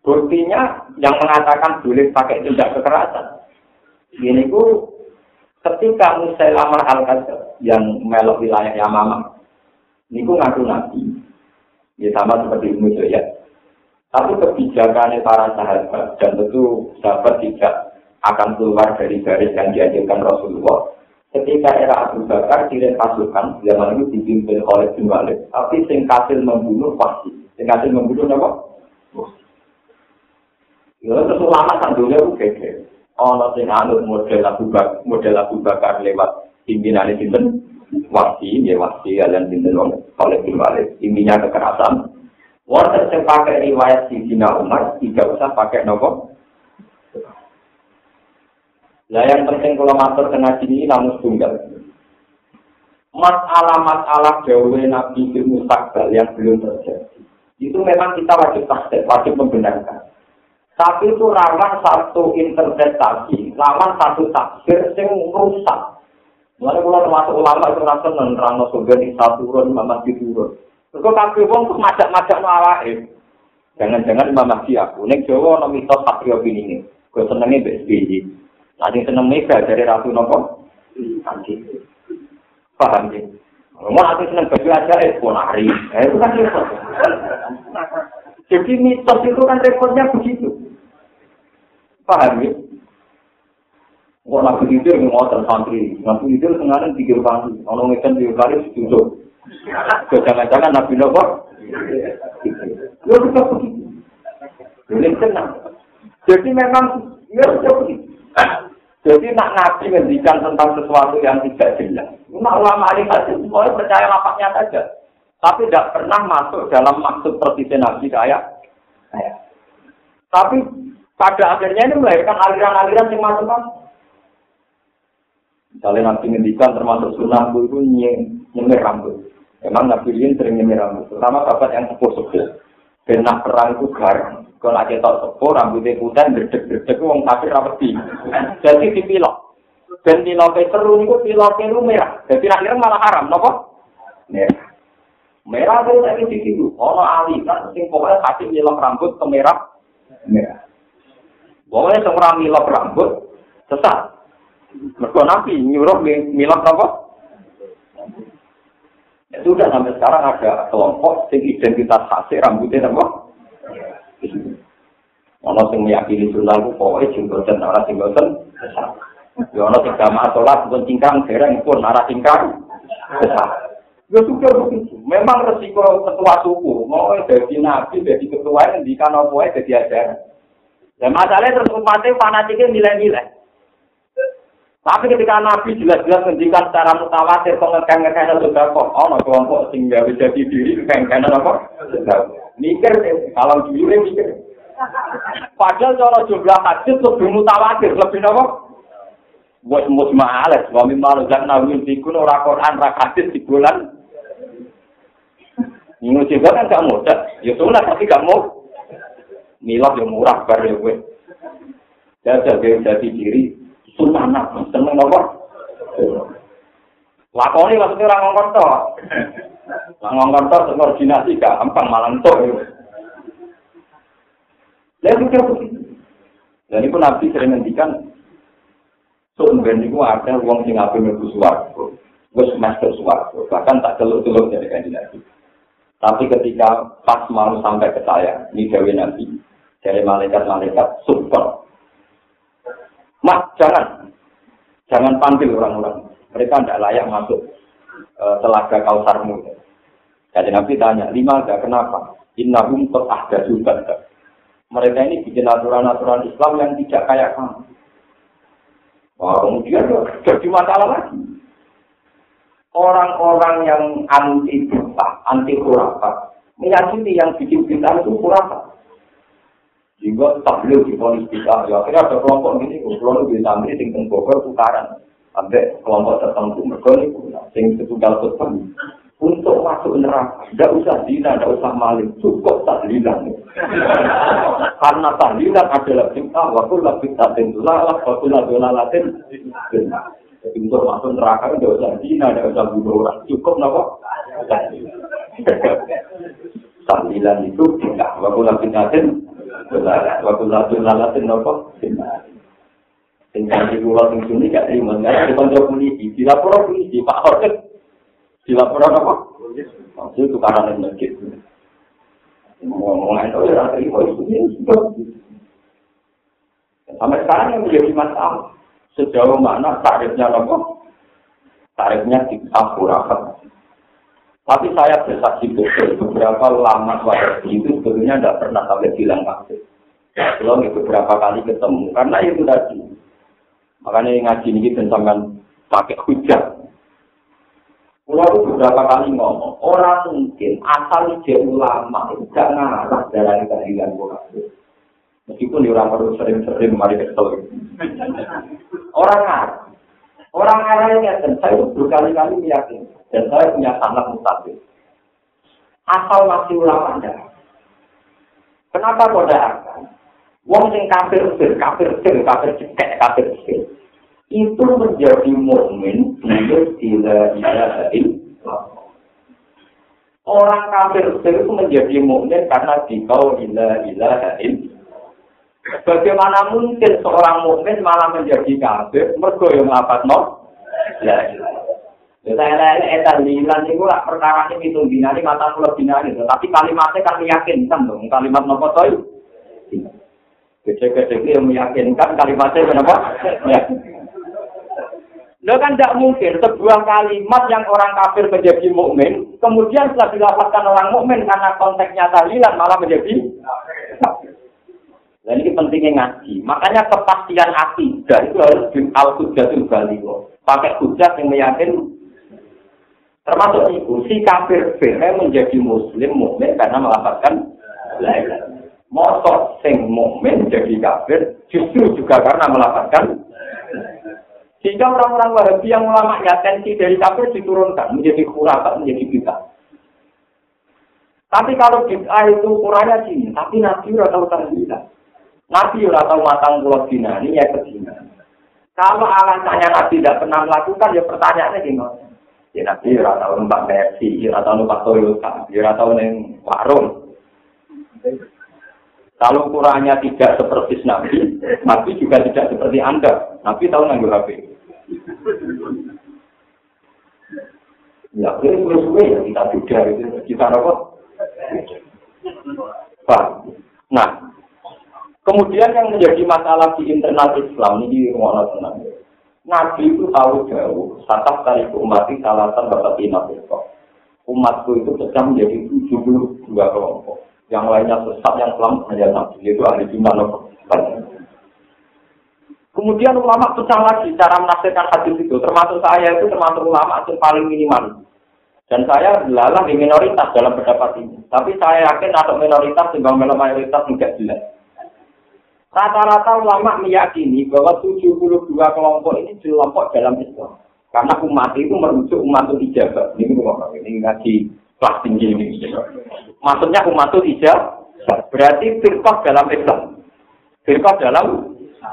buktinya yang mengatakan boleh pakai tindak kekerasan. Ini ku ketika Musailamah al yang melok wilayah Yamama, ini ku ngaku Nabi. Ya sama seperti Ibnu Soyad. Tapi kebijakannya para sahabat dan tentu sahabat tidak akan keluar dari garis yang diajarkan Rasulullah. Ketika era Abu Bakar kirim pasukan, zaman itu dipimpin oleh bin tapi sing membunuh pasti. Sing membunuh apa? Ya terus ulama itu keke. Ono sing anut model Abu Bakar, model Abu Bakar lewat pimpinan sinten wasi, ya wasi kalian sinten oleh bin Walid. Intinya kekerasan. Wonten sing pakai riwayat Sidina Umar, tidak usah pakai nopo Nah yang penting kalau matur kena sini namun tunggal. Masalah-masalah jauh Nabi di mustakbal yang belum terjadi. Itu memang kita wajib tasdek, wajib membenarkan. Tapi itu rawan satu interpretasi, rawan satu tafsir yang rusak. Mulai mulai termasuk ulama itu rasa menerang surga di satu turun, mama di turun. Terus kaki wong tuh majak-majak no Jangan-jangan mama di aku. Nek Jawa no mitos satrio ini. Gue senengnya BSBY. Nanti seneng mega dari Ratu Nopo. Nanti. Paham ya? Mau nanti seneng baju aja, eh, pun hari. Eh, itu kan repot. Jadi mitos itu kan repotnya begitu. Paham ya? Kok nabi tidur ngotot santri, nabi tidur sengaja tiga kali, kalau ngekan tiga kali setuju. Jangan-jangan nabi nopo, ya kita begitu. Ini tenang. Jadi memang ya sudah begitu. Jadi nak nabi ngendikan tentang sesuatu yang tidak jelas. Nak ulama ahli hadis semuanya percaya lapaknya saja. Tapi tidak pernah masuk dalam maksud persisnya nabi kayak. Tapi pada akhirnya ini melahirkan aliran-aliran yang macam-macam. Misalnya nabi ngendikan termasuk sunnahku itu nyemir rambut. Memang nabi ini sering nyemir rambut. Terutama sahabat yang sepuh-sepuh. Benak perang itu garam. Kalau ada tak sepuh, rambutnya putih, gerdek-gerdek, wong kafir rapeti. Jadi dipilok. Dan piloknya seru itu piloknya itu merah. Jadi akhirnya malah haram, nopo? Merah. Merah itu tadi di situ. Ono ali kan, pokoknya kasih milok rambut ke merah. Merah. Pokoknya semua milok rambut, sesat. Mereka nanti nyuruh milok apa? Ya sudah sampai sekarang ada kelompok sing identitas khasnya rambutnya apa? Ono sing meyakini sunnah ku pokoke jenggoten ora jenggoten besar. Ya ono sing jamaah salat pun cingkrang dereng pun ora cingkrang besar. Ya sudah begitu. Memang resiko ketua suku, mau jadi nabi, jadi ketua yang di kanal poe ajaran. Dan masalahnya terus umatnya fanatiknya nilai-nilai. Tapi ketika Nabi jelas-jelas menjikan secara mutawatir pengekan-ngekan sudah kok, oh no kelompok sehingga bisa diri kengkenan apa? Mikir kalau dulu mikir. Padahal cara jumlah hadis lebih mutawatir, lebih apa? Buat mus males, suami malu dan nawin dikun orang Quran rak hadis di bulan. Ini juga kan gak mudah. Ya sudah tapi gak mau. Milah yang murah bar ya gue. Jajal gue jadi diri. Sultanah, seneng apa? Lakoni maksudnya orang ngongkon toh. Orang ngongkon toh koordinasi gampang malah entuk. Lihat pikir begitu. Dan itu Nabi sering ngendikan, Sumben itu ada uang sing api mlebu swarga. Wis bahkan tak telur-telur dari kanjeng Nabi. Tapi ketika pas mau sampai ke saya, ini Dewi Nabi, dari malaikat-malaikat super. Mas, jangan. Jangan panggil orang-orang. Mereka tidak layak masuk e, telaga kausarmu. Jadi Nabi tanya, lima ada kenapa? Innahum ada juga. Mereka ini bikin aturan-aturan Islam yang tidak kayak kamu. Wah, kemudian jadi masalah lagi. Orang-orang yang anti bid'ah, anti khurafat, meyakini yang bikin bid'ah itu khurafat. Sehingga tabligh di polis. Ya, akhirnya ada kelompok ini, kelompok di Tamri, tinggal Bogor, tukaran. Sampai kelompok tertentu mereka ini sing setunggal khutbah untuk masuk neraka tidak usah dina tidak usah maling cukup tahlilan karena tahlilan adalah bintang waktu lebih tatin lalah waktu lebih lalatin jadi untuk masuk neraka tidak usah dina tidak usah bunuh orang cukup nopo tahlilan itu. Tidak waktu lebih waktu lebih lalatin nopo sing kanthi kula sing suni gak terima. Nggak ada kanca polisi dilapor polisi Pak Orket dilapor apa? Maksud itu karena masjid. Ngomong itu ya terima. Itu sampai sekarang yang menjadi masalah sejauh mana tarifnya apa? Tarifnya di akurakat tapi saya bersaksi betul beberapa lama waktu itu sebetulnya tidak pernah sampai bilang kafir. Kalau beberapa kali ketemu karena itu tadi Makanya ngaji ini sampean pakai hujah. Pulau beberapa kali ngomong, orang mungkin asal ide ulama itu gak ngarah dari keadilan kafir. Meskipun orang baru sering-sering mari kesel. Orang ngarah. Orang ini dan saya itu berkali-kali meyakini. Dan saya punya sangat mustahil. Asal masih ulama anda. Kenapa kau akan? Wong sing kafir sir, kafir sir, kafir cekek, kafir sir. Itu menjadi mukmin bila tidak ilaha Orang kafir sir itu menjadi mukmin karena dikau ila ilaha Bagaimana mungkin seorang mukmin malah menjadi kafir mergo yang nglapat no? La ilaha Ya saya etan lilan itu lah perkara ini itu binari mata mulut binari, tapi kalimatnya kan meyakinkan dong kalimat nopo. Kecil-kecil yang meyakinkan kalimatnya kenapa? Ya. Lo kan tidak mungkin sebuah kalimat yang orang kafir menjadi mukmin, kemudian setelah dilapaskan orang mukmin karena konteksnya tahlilan malah menjadi Dan ini pentingnya ngaji. Makanya kepastian hati dan itu harus al hujatul baligo. Pakai hujat yang meyakin termasuk itu si kafir menjadi muslim mukmin karena melapaskan la motor sing mukmin jadi kafir justru juga karena melakukan sehingga orang-orang Wahabi yang ulama ya tensi dari kafir diturunkan menjadi khurafat menjadi bid'ah. Tapi kalau bid'ah itu ukurannya sini, tapi Nabi udah tahu. Nabi udah tahu matang pulau dina, ini ya kedina. Kalau alasannya Nabi tidak pernah melakukan, ya pertanyaannya gimana? Ya Nabi udah tahu numpak Mercy, udah tahu numpak Toyota, udah tahu neng warung. Kalau ukurannya tidak seperti Nabi, Nabi juga tidak seperti Anda. Nabi tahu nanggur HP. Ya, ini suwe ya kita juga itu kita apa? Pak. Nah, kemudian yang menjadi masalah di internal Islam ini di rumah tenang. Nabi itu tahu jauh, satap dari umat itu alasan bapak Umatku itu pecah menjadi 72 kelompok yang lainnya sesat yang selamat hanya nabi itu ahli sunnah Kemudian ulama pecah lagi cara menafsirkan hadis itu, termasuk saya itu termasuk ulama yang paling minimal. Dan saya lalah di minoritas dalam pendapat ini. Tapi saya yakin atau minoritas timbang mayoritas tidak jelas. Rata-rata ulama meyakini bahwa 72 kelompok ini kelompok dalam Islam. Karena umat itu merujuk umat itu ijabah. Ini ini ngaji kelas tinggi ini. Maksudnya umat itu ijabah. Berarti firqah dalam Islam. Firqah dalam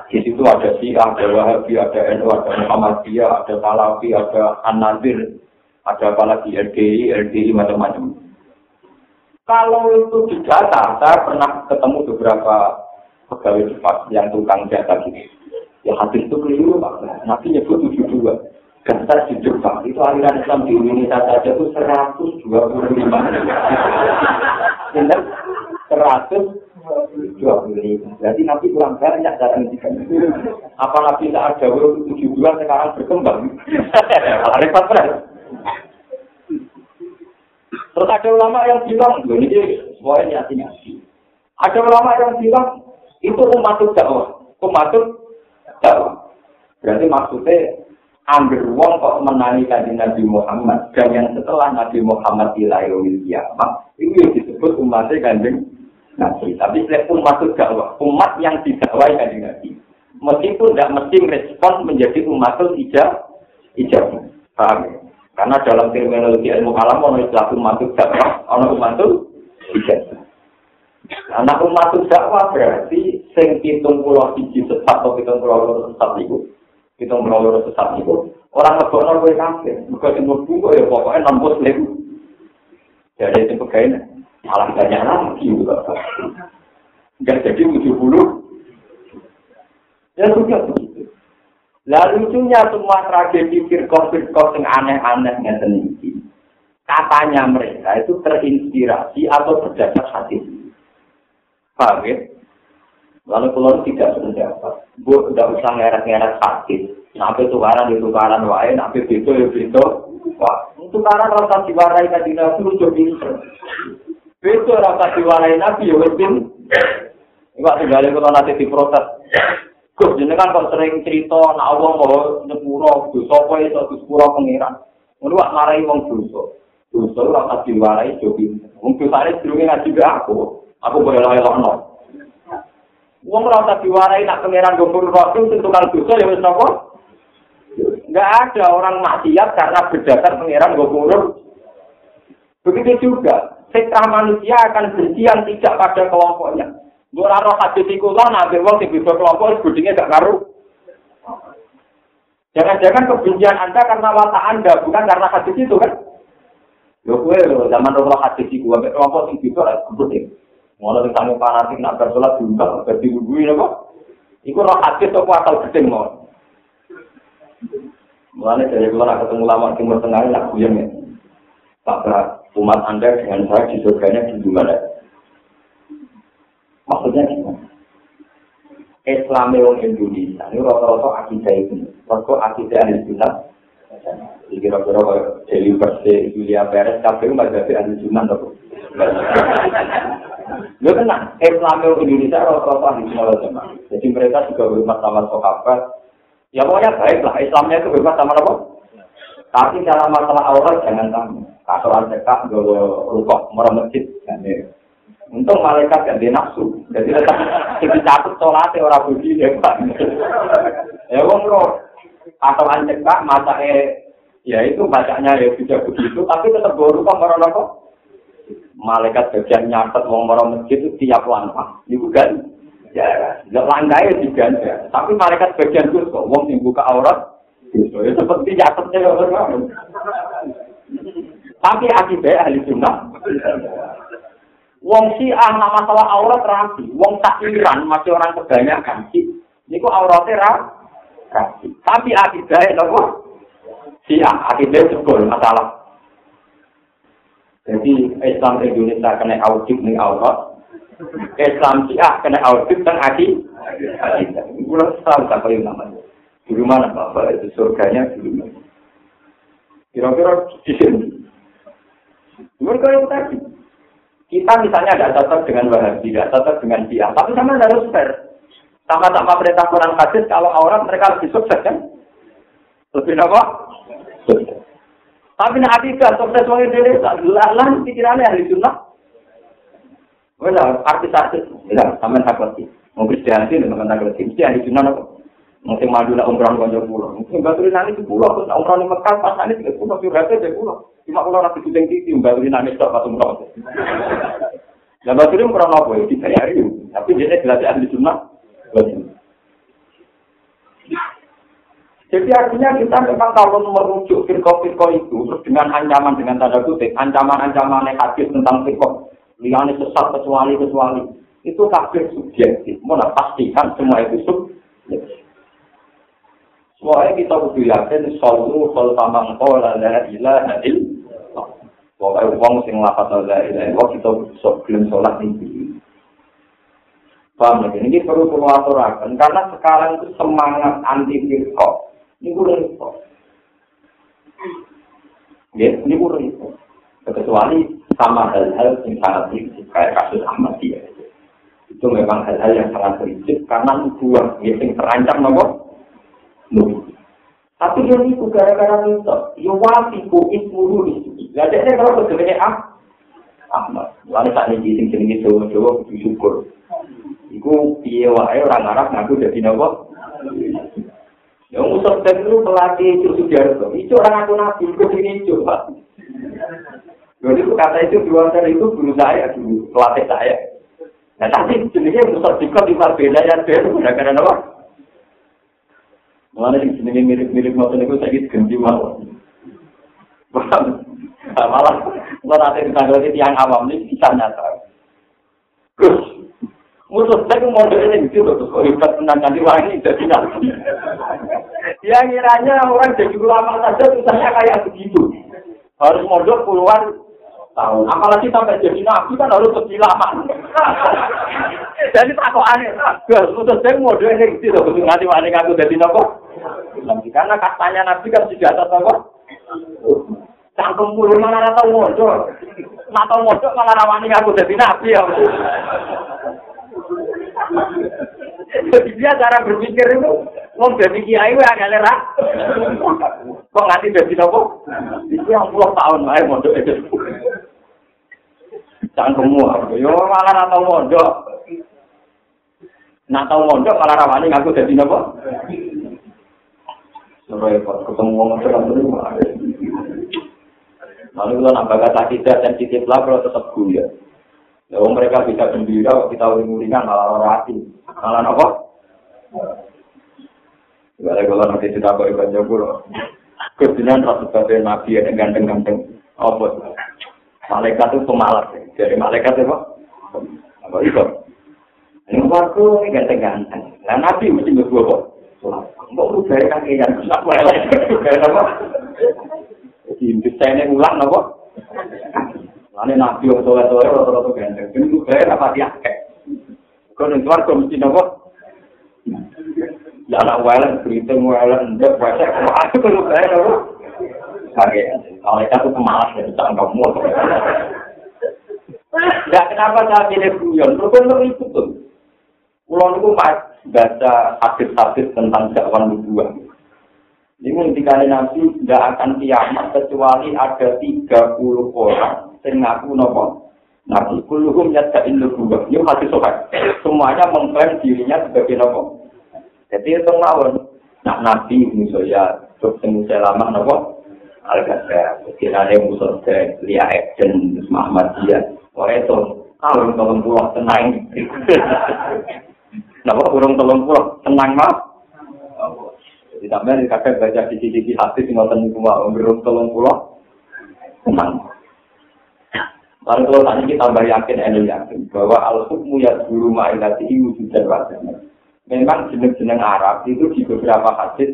di situ ada Syiah, ada Wahabi, ada NU, ada Muhammadiyah, ada Salafi, ada An-Nadir, ada apalagi LDI, LDI macam-macam. Kalau itu didata, saya pernah ketemu beberapa pegawai cepat yang tukang data gitu. Ya hadis itu keliru Pak. Nabi nyebut 72. Daftar di Jepang itu aliran Islam di Indonesia saja itu 125. Benar? 125. Jadi Nabi kurang banyak cara ngendikan. Apa Nabi tak ada 72 sekarang berkembang? Kalau repot Terus ada ulama yang bilang, ini semuanya nyati-nyati. Ada ulama yang bilang, itu umat dakwah. Umat dakwah. Berarti maksudnya, ambil uang kok menangi kaji Nabi Muhammad. Dan yang setelah Nabi Muhammad ilayawil kiamat, itu yang disebut umatnya kanjeng Nabi. Tapi selain umat dakwah, umat yang didakwai kanjeng Nabi. Meskipun tidak mesti respon menjadi umat ijab, ijab. Paham ya? Karena dalam terminologi ilmu kalam ono istilah umatul dakwah, ono umatul ijazah. Anak umatul dakwah berarti sing pitung pulau siji sesat atau pitung pulau loro sesat itu, pitung pulau loro sesat itu, orang ngebokno kowe kabeh. Mergo sing mlebu kok ya pokoke non muslim. Jadi itu pegawai malah banyak lagi juga. Enggak jadi 70. Ya sudah begitu. Lalu lucunya semua tragedi firqah-firqah yang aneh-aneh ngeten iki. Katanya mereka itu terinspirasi atau berdasar hati. Paham ya? Lalu kalau tidak sependapat, bu tidak usah ngeret-ngeret hati. Sampai tukaran di tukaran wae, sampai itu ya itu. Wah, tukaran rasa diwarai tadi nabi lucu pinter. Itu rasa diwarai nabi ya wes Enggak tinggal kalau nanti diprotes. Gus jenengan kok sering cerita nak Allah mau nyepuro dosa iso disepuro pengiran. Wak marai wong dosa. Dosa ora tak diwarai jo pinter. Dosane durunge ngaji aku. Aku boleh lawe lokno. Wong ora tak diwarai nak pengiran gombur waktu sing tukang dosa ya wis napa? Enggak ada orang maksiat karena berdasar pengiran gombur. Begitu juga, fitrah manusia akan bersiang tidak pada kelompoknya. Gue raro hadis iku lah, nabi wong sing bisa kelompok, budingnya gak ngaruh. Jangan-jangan kebencian Anda karena watak Anda, bukan karena hadis itu kan? Gue lo zaman roh hadis iku, sampai kelompok sing bisa lah, Mulai sing tamu fanatik nak bersolat diundang, berdiwudui apa? Iku roh hadis apa asal gedeng mau. Mulai dari keluar ketemu lama timur tengah nak kuyang ya. Pak umat Anda dengan saya di surganya di mana? Maksudnya gimana? Islam yang Indonesia ini rata-rata akidah itu, rata akidah ahli sunnah. Jadi kira-kira Deli Perse, Julia Perez, KPU jadi ahli sunnah atau Lo tenang, Islam yang Indonesia rata-rata ahli sunnah Jadi mereka juga berhormat sama sahabat. Ya pokoknya baiklah, Islamnya itu berhormat sama apa? Tapi dalam masalah aurat jangan tamu. Kasuan cekak, gue rukuk, merah masjid. Untung malaikat gak dia nafsu. Jadi tetap kita catat sholatnya orang budi ya pak. Ya wong roh. Atau anjek pak masa eh ya itu bacanya ya sudah begitu. Tapi tetap baru kok kok. Malaikat bagian nyatet wong merona masjid itu tiap langkah. Itu kan. Ya, nggak langkah ya diganti. Tapi malaikat bagian itu kok wong yang buka aurat. Ya seperti nyatetnya ya orang. Tapi akibatnya ahli sunnah. Wong si ah nama masalah aurat rapi. Wong takiran masih orang kebanyakan sih. Ini kok auratnya rapi. Tapi akidahnya nopo. Si ah akidahnya sebel masalah. Jadi Islam Indonesia kena audit nih aurat. Islam si ah kena audit dan akidah. Bulan tahu siapa yang namanya. Di mana bapak itu surganya di mana? Kira-kira di sini. Mereka yang tadi. Kita misalnya tidak cocok dengan Wahabi, tidak cocok dengan dia, tapi sama harus fair. Sama-sama perintah Quran hadis, kalau orang mereka lebih sukses kan? Lebih apa? Tapi nek akidah sukses wong dhewe tak lan pikirane ahli sunnah. Wala artis-artis, ya sampean takut sih. Mau Kristian sih dengan takut sih. Mesti ahli sunnah apa? Mungkin madu lah umroh konco pulau. Mungkin batu nanti di pulau, terus umroh di Mekah pas nanti di pulau, curhatnya di pulau. Cuma kalau rapi kucing titi, batu nanti stop pas umroh. Nah batu apa ya? Kita hari Tapi dia jelas ahli sunnah. Jadi artinya kita memang kalau merujuk firko-firko itu, terus dengan ancaman, dengan tanda kutip, ancaman-ancaman hadis tentang firko, liane sesat kecuali-kecuali, itu kafir subjektif. Mana pastikan semua itu subjektif. Soalnya kita butuh yakin, solu sol tamang kola la ilaha illallah. Pokoknya uang sing lapat la ilaha illallah, kita belum sholat ini. Paham ya? Ini perlu perlu aturakan, karena sekarang itu semangat anti firko. Ini repot. Ya, ini repot. Kecuali sama hal-hal yang sangat prinsip, kayak kasus Ahmadiyah. Itu memang hal-hal yang sangat prinsip, karena nubuah, ya, yang terancam nopo. Tapi yang itu gara-gara itu, ya wafiku ismuru itu. Jadi kalau sebenarnya ah, Ahmad. Lalu saat ini sing jenenge Jawa-Jawa kudu syukur. Iku piye wae orang Arab ngaku dadi napa? Yang Musa dan itu pelatih itu Sujarto. Itu orang aku nabi, itu ini coba. Jadi kata itu dua itu guru saya dulu, pelatih saya. Nah tapi jenisnya Musa Dikot di beda ya, beda gara-gara apa? Mana sih jenisnya mirip-mirip motor itu saya gitu ganti mau. Malah, kalau nanti ditanggapi tiang awam ini bisa nyata. Terus, musuh saya itu ini gitu loh, kok hebat tentang nanti wangi jadi nabi. Ya kiranya orang jadi ulama saja susahnya kayak begitu. Harus modal puluhan tahun. Apalagi sampai jadi nabi kan harus lebih lama. (laughs) jadi takut aneh. Gus, musuh saya model ini gitu loh, nanti wangi aku jadi nabi. Karena katanya nabi kan sudah atas apa? Cangkem mana tahu modal. Nah tahu modal malah rawani aku jadi nabi ya. Jadi dia cara berpikir itu, mau jadi kiai itu agak lerak. Kok ngerti jadi nopo? Yang puluh tahun, ayo mondok itu. Jangan semua, yo malah atau mondok. Nah tahu mondok malah rawani ngaku jadi nopo? Repot, ketemu ngomong terang terus. Lalu kalau nambah kata tidak sensitif lah, kalau tetap guya. Ya, mereka bisa gembira, kita uring-uringan malah orang hati. Malah apa? Ada kalau nanti kita kok ibadah jauh Kebetulan rasa sebagai nabi yang ganteng-ganteng. Apa? Malaikat itu pemalas. Jadi malaikat itu apa? Apa itu? Ini waktu ini ganteng-ganteng. Nah nabi mesti berdua kok. Mau rubah kaki yang besar. Apa? Jadi desainnya ulang apa? Ane nabi yang soleh-soleh rata-rata ganteng. Ini tuh saya rapat ya. Kau keluar kau mesti nopo. Ya anak walet, berita walet, ndak baca, waduh kalau saya tahu. Kaget, malaikat itu malas dari ya, tangkap mulut. tidak kenapa saya pilih guyon? Rukun itu itu tuh. Kulon itu baca hadis-hadis tentang dakwah nubuah. Ini ketika Nabi tidak akan kiamat kecuali ada 30 orang yang ngaku nopo. Nabi, kuluhum yadda ilmu nubuah. Ini hadis sobat. Semuanya mengklaim dirinya sebagai nopo. Jadi itu mawon nak nabi musuh ya terus musuh lama napa al-ghazal. Kirane musuh de liya action Muhammad dia ora itu tahun tolong pulau tenang. (laughs) Napa kurang tolong pulau tenang mah jadi sampai kakek baca cici-cici hati sing ngoten niku wae berung tolong pulau tenang. Lalu kalau tadi kita tambah yakin, bahwa al-hukmu ya guru ma'ilati wujud dan wajahnya. Memang jeneng-jeneng Arab itu di beberapa hadis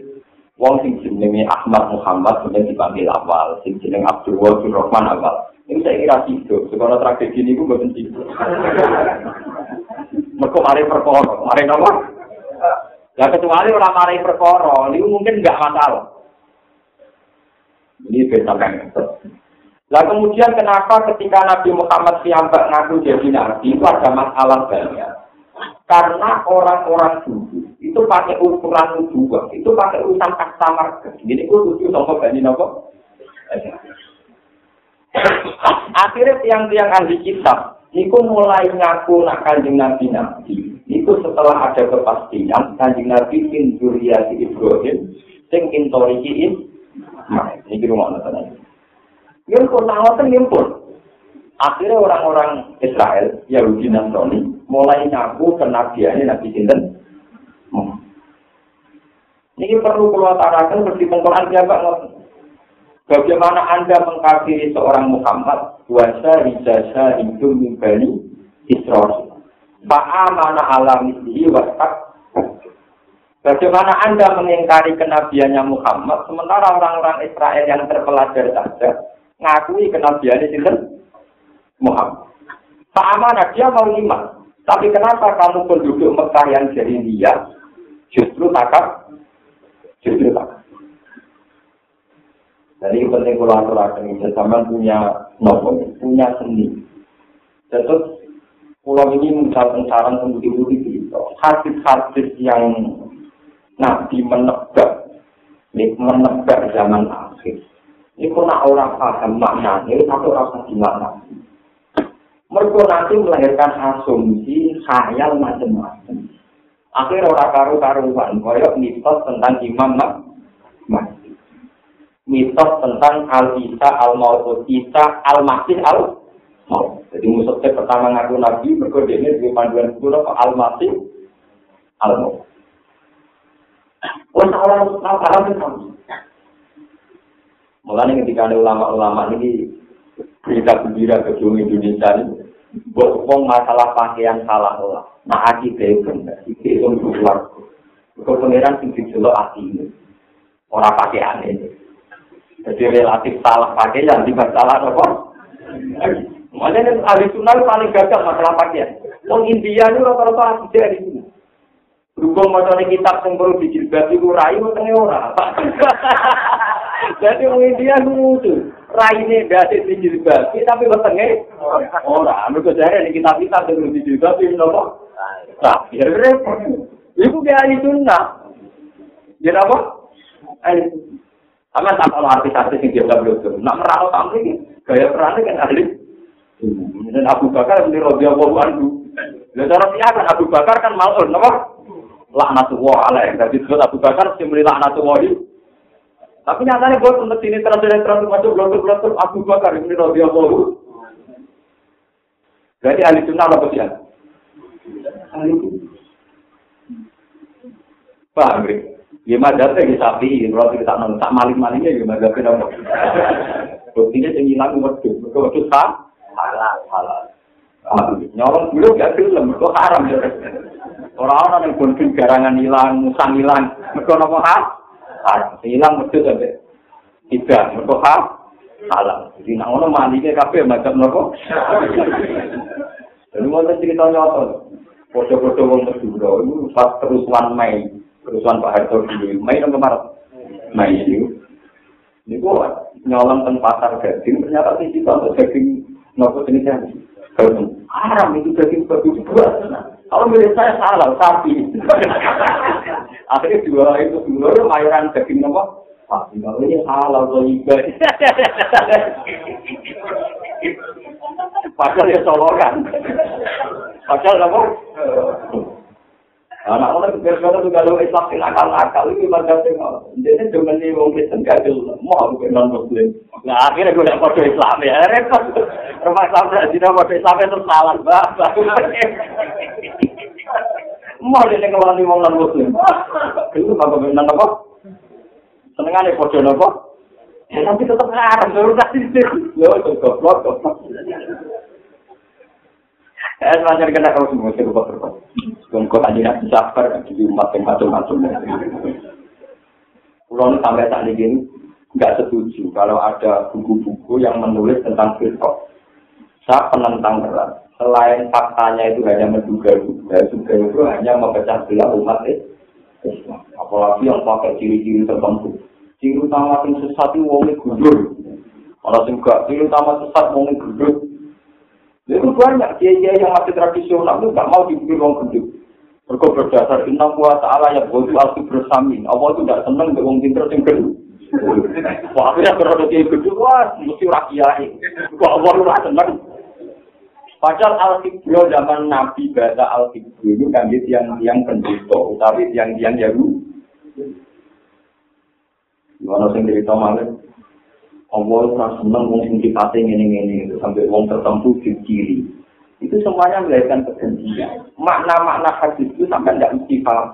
Wong sing jenenge Ahmad Muhammad kemudian dipanggil awal, sing jeneng Abdul Wahid Rahman awal. Ini saya kira sido, sekolah tragedi ini gue sido. Mereka mari perkara, mari apa? Ya kecuali orang mari perkara, ini mungkin nggak masalah. Ini beda. Nah kemudian kenapa ketika Nabi Muhammad siambak ngaku jadi nabi itu ada masalah banyak. Karena orang-orang dulu itu pakai ukuran dua, itu pakai urusan customer. Jadi itu lucu sama bani nopo. Akhirnya tiang-tiang ahli kitab, niku mulai ngaku nak kanjeng Nabi Nabi. Itu setelah ada kepastian kanjeng Nabi min Zuriyati Ibrahim, sing intorikiin, nah, ini rumah nonton Yang pun nangoten ngimpun. Akhirnya orang-orang Israel, Yahudi Nasrani, mulai ngaku kenabiannya Nabi Sinten. Ini perlu keluar tarakan seperti pengkolan siapa Bagaimana Anda mengkafiri seorang Muhammad? Wasa rijasa hidup mimbani Israel. Fa'amana ala mislihi wastak. Bagaimana Anda mengingkari kenabiannya Muhammad, sementara orang-orang Israel yang terpelajar saja ngakui kenabiannya itu Muhammad. Fa'amana dia mau iman. Tapi kenapa kamu penduduk Mekah yang jadi dia justru takap? Justru takap. Jadi penting kalau ini, sama punya nopo, punya seni. Terus pulau ini misalkan saran pemudi-pemudi itu, hadis-hadis yang Nabi menebak, menebak zaman akhir. Ini nak orang paham maknanya, tapi rasa gimana? Mereka nanti melahirkan asumsi, khayal macam-macam. Akhirnya orang karu-karuan, koyok mitos tentang imam Mahdi. mitos tentang al-Isa al-Maut, Isa al-Masih al-Maut. Jadi musuhnya pertama ngaku Nabi, mereka ini di panduan sepuluh al-Masih al-Maut. Orang orang paham itu Mulanya ketika ada ulama-ulama ini berita gembira ke Indonesia ini, berhubung masalah pakaian salah olah. Nah, hati itu benar, itu itu keluar. Kau pengiran tinggi jelok hati ini, orang pakaian ini. Jadi relatif salah pakaian di masalah apa? Makanya ahli sunnah paling gagal masalah pakaian. Wong India itu rata-rata asli dari sini. Berhubung macamnya kitab yang perlu dijilbab itu rayu tengah orang. (laughs) Jadi wong India itu lucu. Raine dadi dijilbab, tapi wetenge ora. Mergo jare nek kitab-kitab sing dijilbab iki napa? Nah, ya repot. Iku ge ahli sunnah. Ya apa? Ahli Sama kalau artis-artis yang dia belum Nak merawat tamu ini, gaya perannya kan ahli. Dan Abu Bakar ini Robi Abu Andu. Dan cara dia kan Abu Bakar kan malun, apa? Laknatullah alaih. Jadi disebut Abu Bakar beri laknatullah Tapi nyatanya buat untuk ini terus-terus masuk blok-blok Abu Bakar ini Robi Abu Jadi ahli sunnah apa sih? Ahli. Paham, Ya madhab ya sapi, kalau kita nonton tak maling-malingnya ya madhab ya nopo. Buktinya yang hilang wedus, mereka wedus tak halal, halal. Nyolong dulu gak film, mereka haram. Orang-orang yang bonfin garangan hilang, musang hilang, mereka nopo haram. Hilang wedus sampai tidak, mereka halal. Jadi nak orang malingnya kafe madhab (laughs) nopo. Jadi mau cerita nyata, foto-foto wong Madura itu pas terusuan Mei. kerusuhan Pak Harto dulu, Mei yang kemarin, Mei itu, ini gua nyolong ke pasar daging, ternyata sih kita untuk daging nopo jenisnya, haram itu daging babi buat, kalau milik saya salah, sapi, akhirnya dua itu dua mayoran daging nopo, sapi, kalau ini halal atau ibadah, Padahal ya solokan. Padahal apa? Anak orang kebiasaan itu kalau Islam sing akal-akal itu macam itu. Jadi cuma nih wong Kristen gagal, mau aku non Muslim. Nah akhirnya gue dapat foto Islam ya, (laughs) repot. Rumah Islam tidak tidak foto Islam itu salah. (laughs) Mau dia ngelani wong non Muslim. Itu apa benar apa? Senengannya foto apa? Ya tapi tetap haram, baru kasih sih. Lo goblok goblok. Eh, macam kena kau semua, saya berapa. Tunggu aja sabar, di umat yang macam-macam. Pulau sampai saat ini nggak setuju kalau ada buku-buku yang menulis tentang filsuf. Saya penentang berat. Selain faktanya itu hanya menduga-duga, juga itu hanya memecah belah umat Islam. Apalagi yang pakai ciri-ciri tertentu. Ciri utama yang sesat itu wongnya gudur. Orang sing gak ciri utama sesat wongnya gudur. Itu banyak kiai yang masih tradisional itu nggak mau dibikin orang gede. Mereka berdasar inna kuasa Allah yang bodoh alfi bersamin. Allah itu tidak senang dengan orang pinter yang gede. Wah, aku ya produk itu wah, mesti rakyat. Kok Allah lu seneng. Padahal al-Hibro zaman Nabi bahasa al-Hibro itu kan yang yang penduduk, tapi yang yang jauh. Gimana sih cerita malah? Allah itu seneng wong sing sifatnya ngene-ngene sampai wong tertentu di kiri. Itu semuanya melahirkan kebencian. Makna-makna hadis itu sampai tidak mesti paham.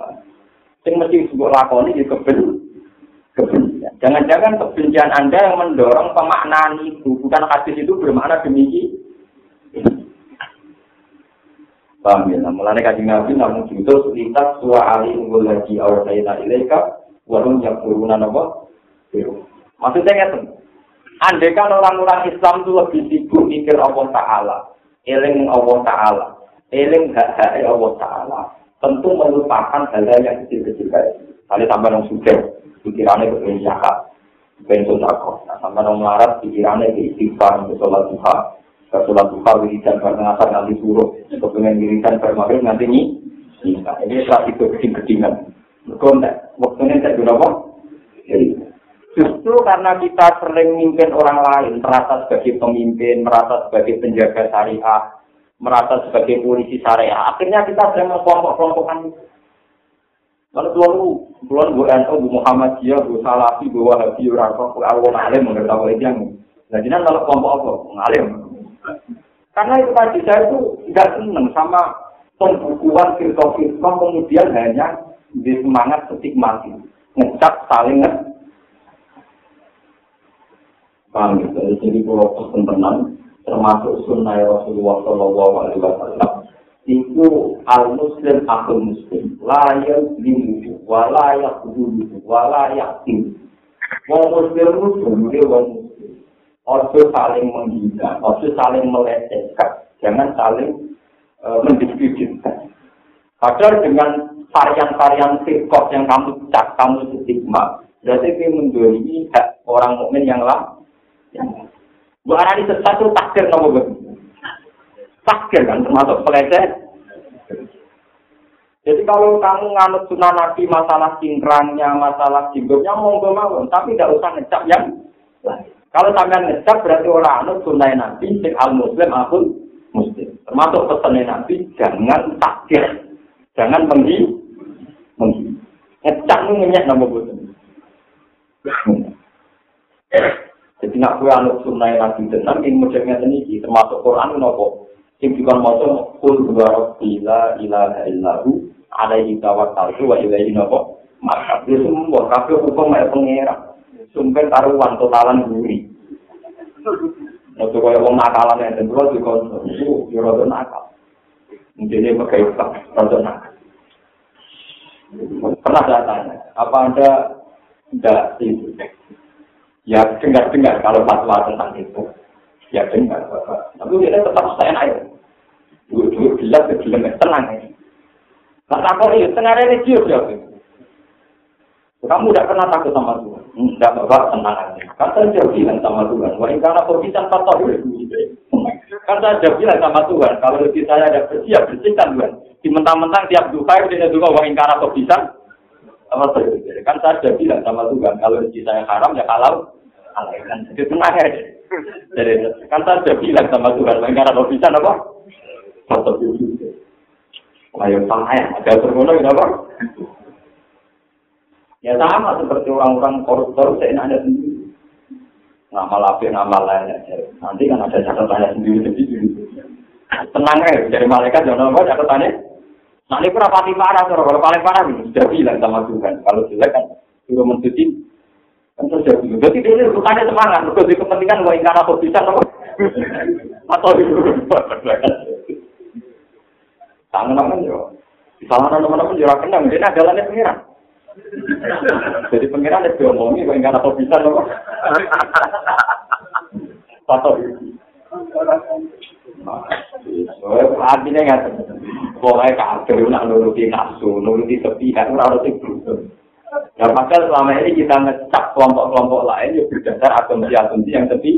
Yang mesti disebut lakoni di kebencian. Jangan-jangan kebencian Anda yang mendorong pemaknaan itu. Bukan hadis itu bermakna demikian. Paham ya? Nah, mulanya kaji nabi namun itu lintas suwa ali unggul lagi awal sayina ilaika warung yang turunan apa? Maksudnya ngerti? Andai kan orang-orang Islam itu lebih sibuk mikir Allah Ta'ala, eling Allah Ta'ala, eling hak-hak Allah Ta'ala, tentu melupakan hal-hal yang kecil-kecil kayak Kali tambah yang sudah, pikirannya kepengen zakat, kepengen sodako. Nah, tambah yang melarat, pikirannya ke istighfar, ke sholat duha, Sholat duha wiridan ngasar nanti suruh. Kepengen wiridan maghrib nanti ini. Ini saat itu geding-gedingan. Mereka waktunya tidak guna apa? Justru karena kita sering mimpin orang lain, merasa sebagai pemimpin, merasa sebagai penjaga syariah, merasa sebagai polisi syariah, akhirnya kita sering mengkelompok-kelompokkan Kalau tuan lu, tuan bu NU, bu Muhammadiyah, bu Salafi, bu Wahabi, orang kok, aku ngalim, mengerti apa itu yang. Nah, jadi kalau kelompok apa? Ngalim. Karena itu tadi saya itu nggak seneng sama pembukuan firqa-firqa kemudian hanya di semangat ketik mati. Ngecap saling nge Paham kalau pesen tenang, termasuk sunnah Rasulullah Shallallahu Alaihi Wasallam, itu al muslim akal muslim, layak dimuju, walayak dulu, walayak tim. Wong muslim muslim, dia wong Ojo saling menghina, ojo saling melecehkan, jangan saling uh, mendiskreditkan. Padahal dengan varian-varian sirkot yang kamu cak, kamu stigma, berarti itu mendolimi hak orang mukmin yang lain. Bu Arani sesat itu takdir nopo begitu. Takdir kan termasuk peleceh. Jadi kalau kamu nganut sunnah nabi masalah cingkrangnya, masalah jinggotnya, monggo mawon, tapi tidak usah ngecap yang lain. Kalau sampean ngecap berarti orang anut sunnah Nabi sing al muslim akun muslim. Termasuk pesan Nabi jangan takdir, jangan menghi, menghi. Ngecap nu ngenyek nama boten. Jadi nak kue anut sunnah Nabi tenang, ing modelnya ini termasuk Quran nopo. Sing juga mau kul dua bila ilaha illahu alaihi tawakkaltu wa ilaihi nopo. Maka itu semua kafe hukum yang pengira. sumpah taruhan totalan guri. Waktu kaya wong nakalan yang tentu di konsum itu rada nakal. Mungkin dia pakai rada nakal. Pernah saya tanya, apa anda tidak itu? Ya dengar-dengar kalau fatwa tentang itu. Ya dengar. Tapi dia tetap saya naik. Dulu-dulu jelas, jelas, tenang. Nah, takut itu, tengah religi ya. Kamu tidak pernah takut sama Tuhan. Tidak bapak tenang aja. Kan saya bilang sama Tuhan. Wah ini karena bisa patah Kan saya jauh bilang sama Tuhan. Kalau lebih saya ada bersih, ya bersihkan Tuhan. Di mentang-mentang tiap duka itu dia juga wah ini karena bisa. Kan saya jauh bilang sama Tuhan. Kalau lebih saya haram ya kalau kan jadi tenang aja. Jadi kan saya jauh bilang sama Tuhan. Karena bisa apa? Patah Ayo tanya, ada termono apa? Ya sama seperti orang-orang koruptor seenaknya sendiri. Nama lapi, nama lain aja. Nanti kan ada catatannya sendiri sendiri. Tenang ya, dari malaikat jangan apa catatannya. Nanti pati parah, kalau paling parah sudah bilang sama Tuhan. Kalau jelek kan suruh mencuci. Jadi dia bukannya semangat, untuk di kepentingan wah ingkar apa bisa apa. Atau itu. Tangan teman yo. Salah teman-teman yo kenang, dia adalah pengiran. Jadi pengiran itu ngomongi kok enggak apa bisa loh. Foto. Artinya nggak boleh kafir nak nuruti nafsu, nuruti ora harus itu. Ya maka selama ini kita ngecap kelompok-kelompok lain yang berdasar asumsi-asumsi yang tepi.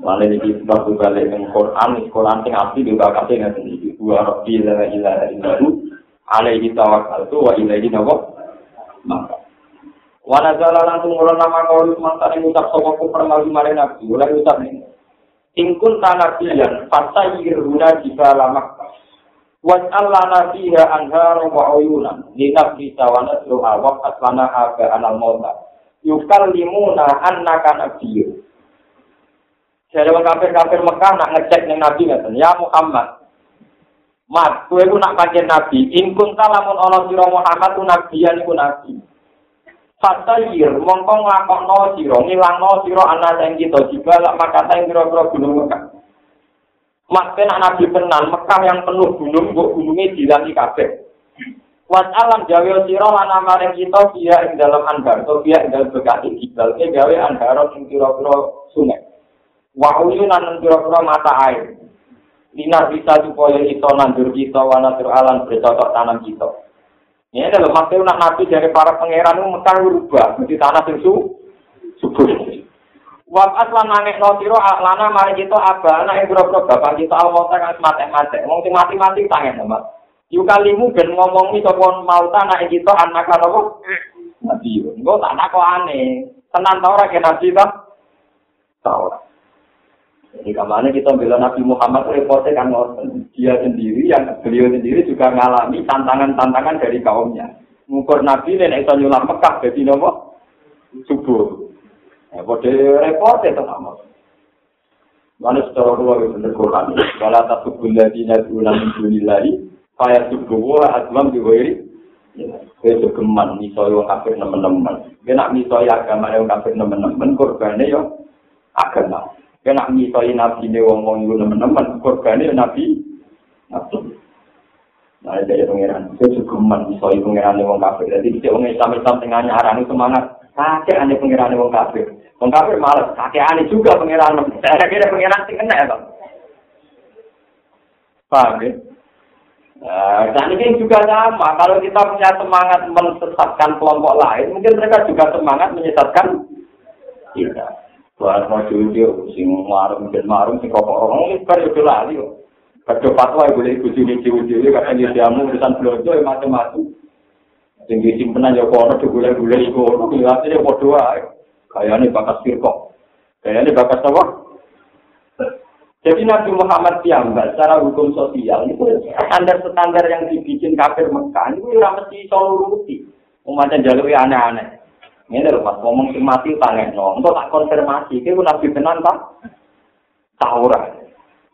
Malah ini sebab balik dengan Quran, Quran sing asli juga kasih nggak sendiri. Dua rofi la ilaha illallah alaihi tawakkal tu wa ilaihi nawa maka Wana jala langsung mulai nama kau mantan yang ucap sokok kufar lalu mari nabi. Mulai ucap ini. Ingkun tanah pilihan, fasa yiruna jika lama. Was'al lana fiha anhar wa uyunan. Linaf bisa wa nasru awak aslana aga anal mota. Yukal limuna annaka nabiyu. Jadi orang kafir-kafir Mekah nak ngecek nih Nabi ngeten, ya Muhammad. Mat, kowe ku nak pancen Nabi, ingkun lamun ana sira Muhammad ku nabiyan iku nabi. Fatayir mongko nglakokno sira ngilangno sira ana sing kita lak makata ing pira-pira gunung Mekah. Mas nak nabi tenan Mekah yang penuh gunung kok gununge dilangi kabeh. Wat alam gawe sira lan amaring kita via ing dalam anbar to via ing dalam bekati jibal ke gawe anbar ing pira-pira sungai. Wa uyunan pira-pira mata air. Dinar bisa supaya kita nandur kita wanatur alam bercocok tanam kita. Ini adalah maksudnya nabi dari para pangeran itu mekar berubah di tanah yang su subur. Wakas lan nangis no siro lana mari kita aba anak yang bro bapak kita al mauta kan mati mati. Wong sing mati mati tangen sama. Yuk kalimu ben ngomongi sopon mauta anak kita anak apa? Nabi yo. Engko tak kok aneh. Tenan ta ora ke nabi ta? Tahu. Jadi ke mana kita bilang Nabi Muhammad repotnya kan dia sendiri yang beliau sendiri juga mengalami tantangan-tantangan dari kaumnya. Ngukur Nabi ini itu nyulam Mekah jadi nopo. Ya, pada repotnya itu sama. Mana secara luar itu benar Quran. Kalau tak subuh lagi nanti ulang minggu lagi, kaya subuh wah aslam diwairi. Saya segeman misalnya orang kafir teman-teman. Nak misalnya agama yang kafir teman-teman korbannya ya agama. Kena misoi nabi ini wong wong itu teman-teman, korbannya nabi, nabi. Nah, dari pengiran, itu juga man misoi pengiran wong kafir. Jadi dia wong Islam Islam tengah nyaran itu semangat. Kakek aneh pengiran wong kafir. Wong kafir malas, kakek aneh juga pengiran. Saya kira pengiran sih kena ya, bang. Paham ya? Nah, dan ini juga sama. Kalau kita punya semangat menyesatkan kelompok lain, mungkin mereka juga semangat menyesatkan kita. Buat mau jujur, sing marung dan marung sing kok orang ini kan itu lali kok. Kadang fatwa boleh ikut sini cium-cium, katanya diamu urusan belanja macam-macam. Sing disimpenan ya kono digulai-gulai iku ono kelihatannya padha wae. Kayane bakas firqah. Kayane bakas apa? Jadi Nabi Muhammad piyambak secara hukum sosial itu standar-standar yang dibikin kafir Mekah itu ora mesti iso nuruti. Umatnya jalur aneh-aneh. Ini lho pas ngomong sing mati tangen no. Untuk tak konfirmasi, itu nabi tenan tak? Taurat.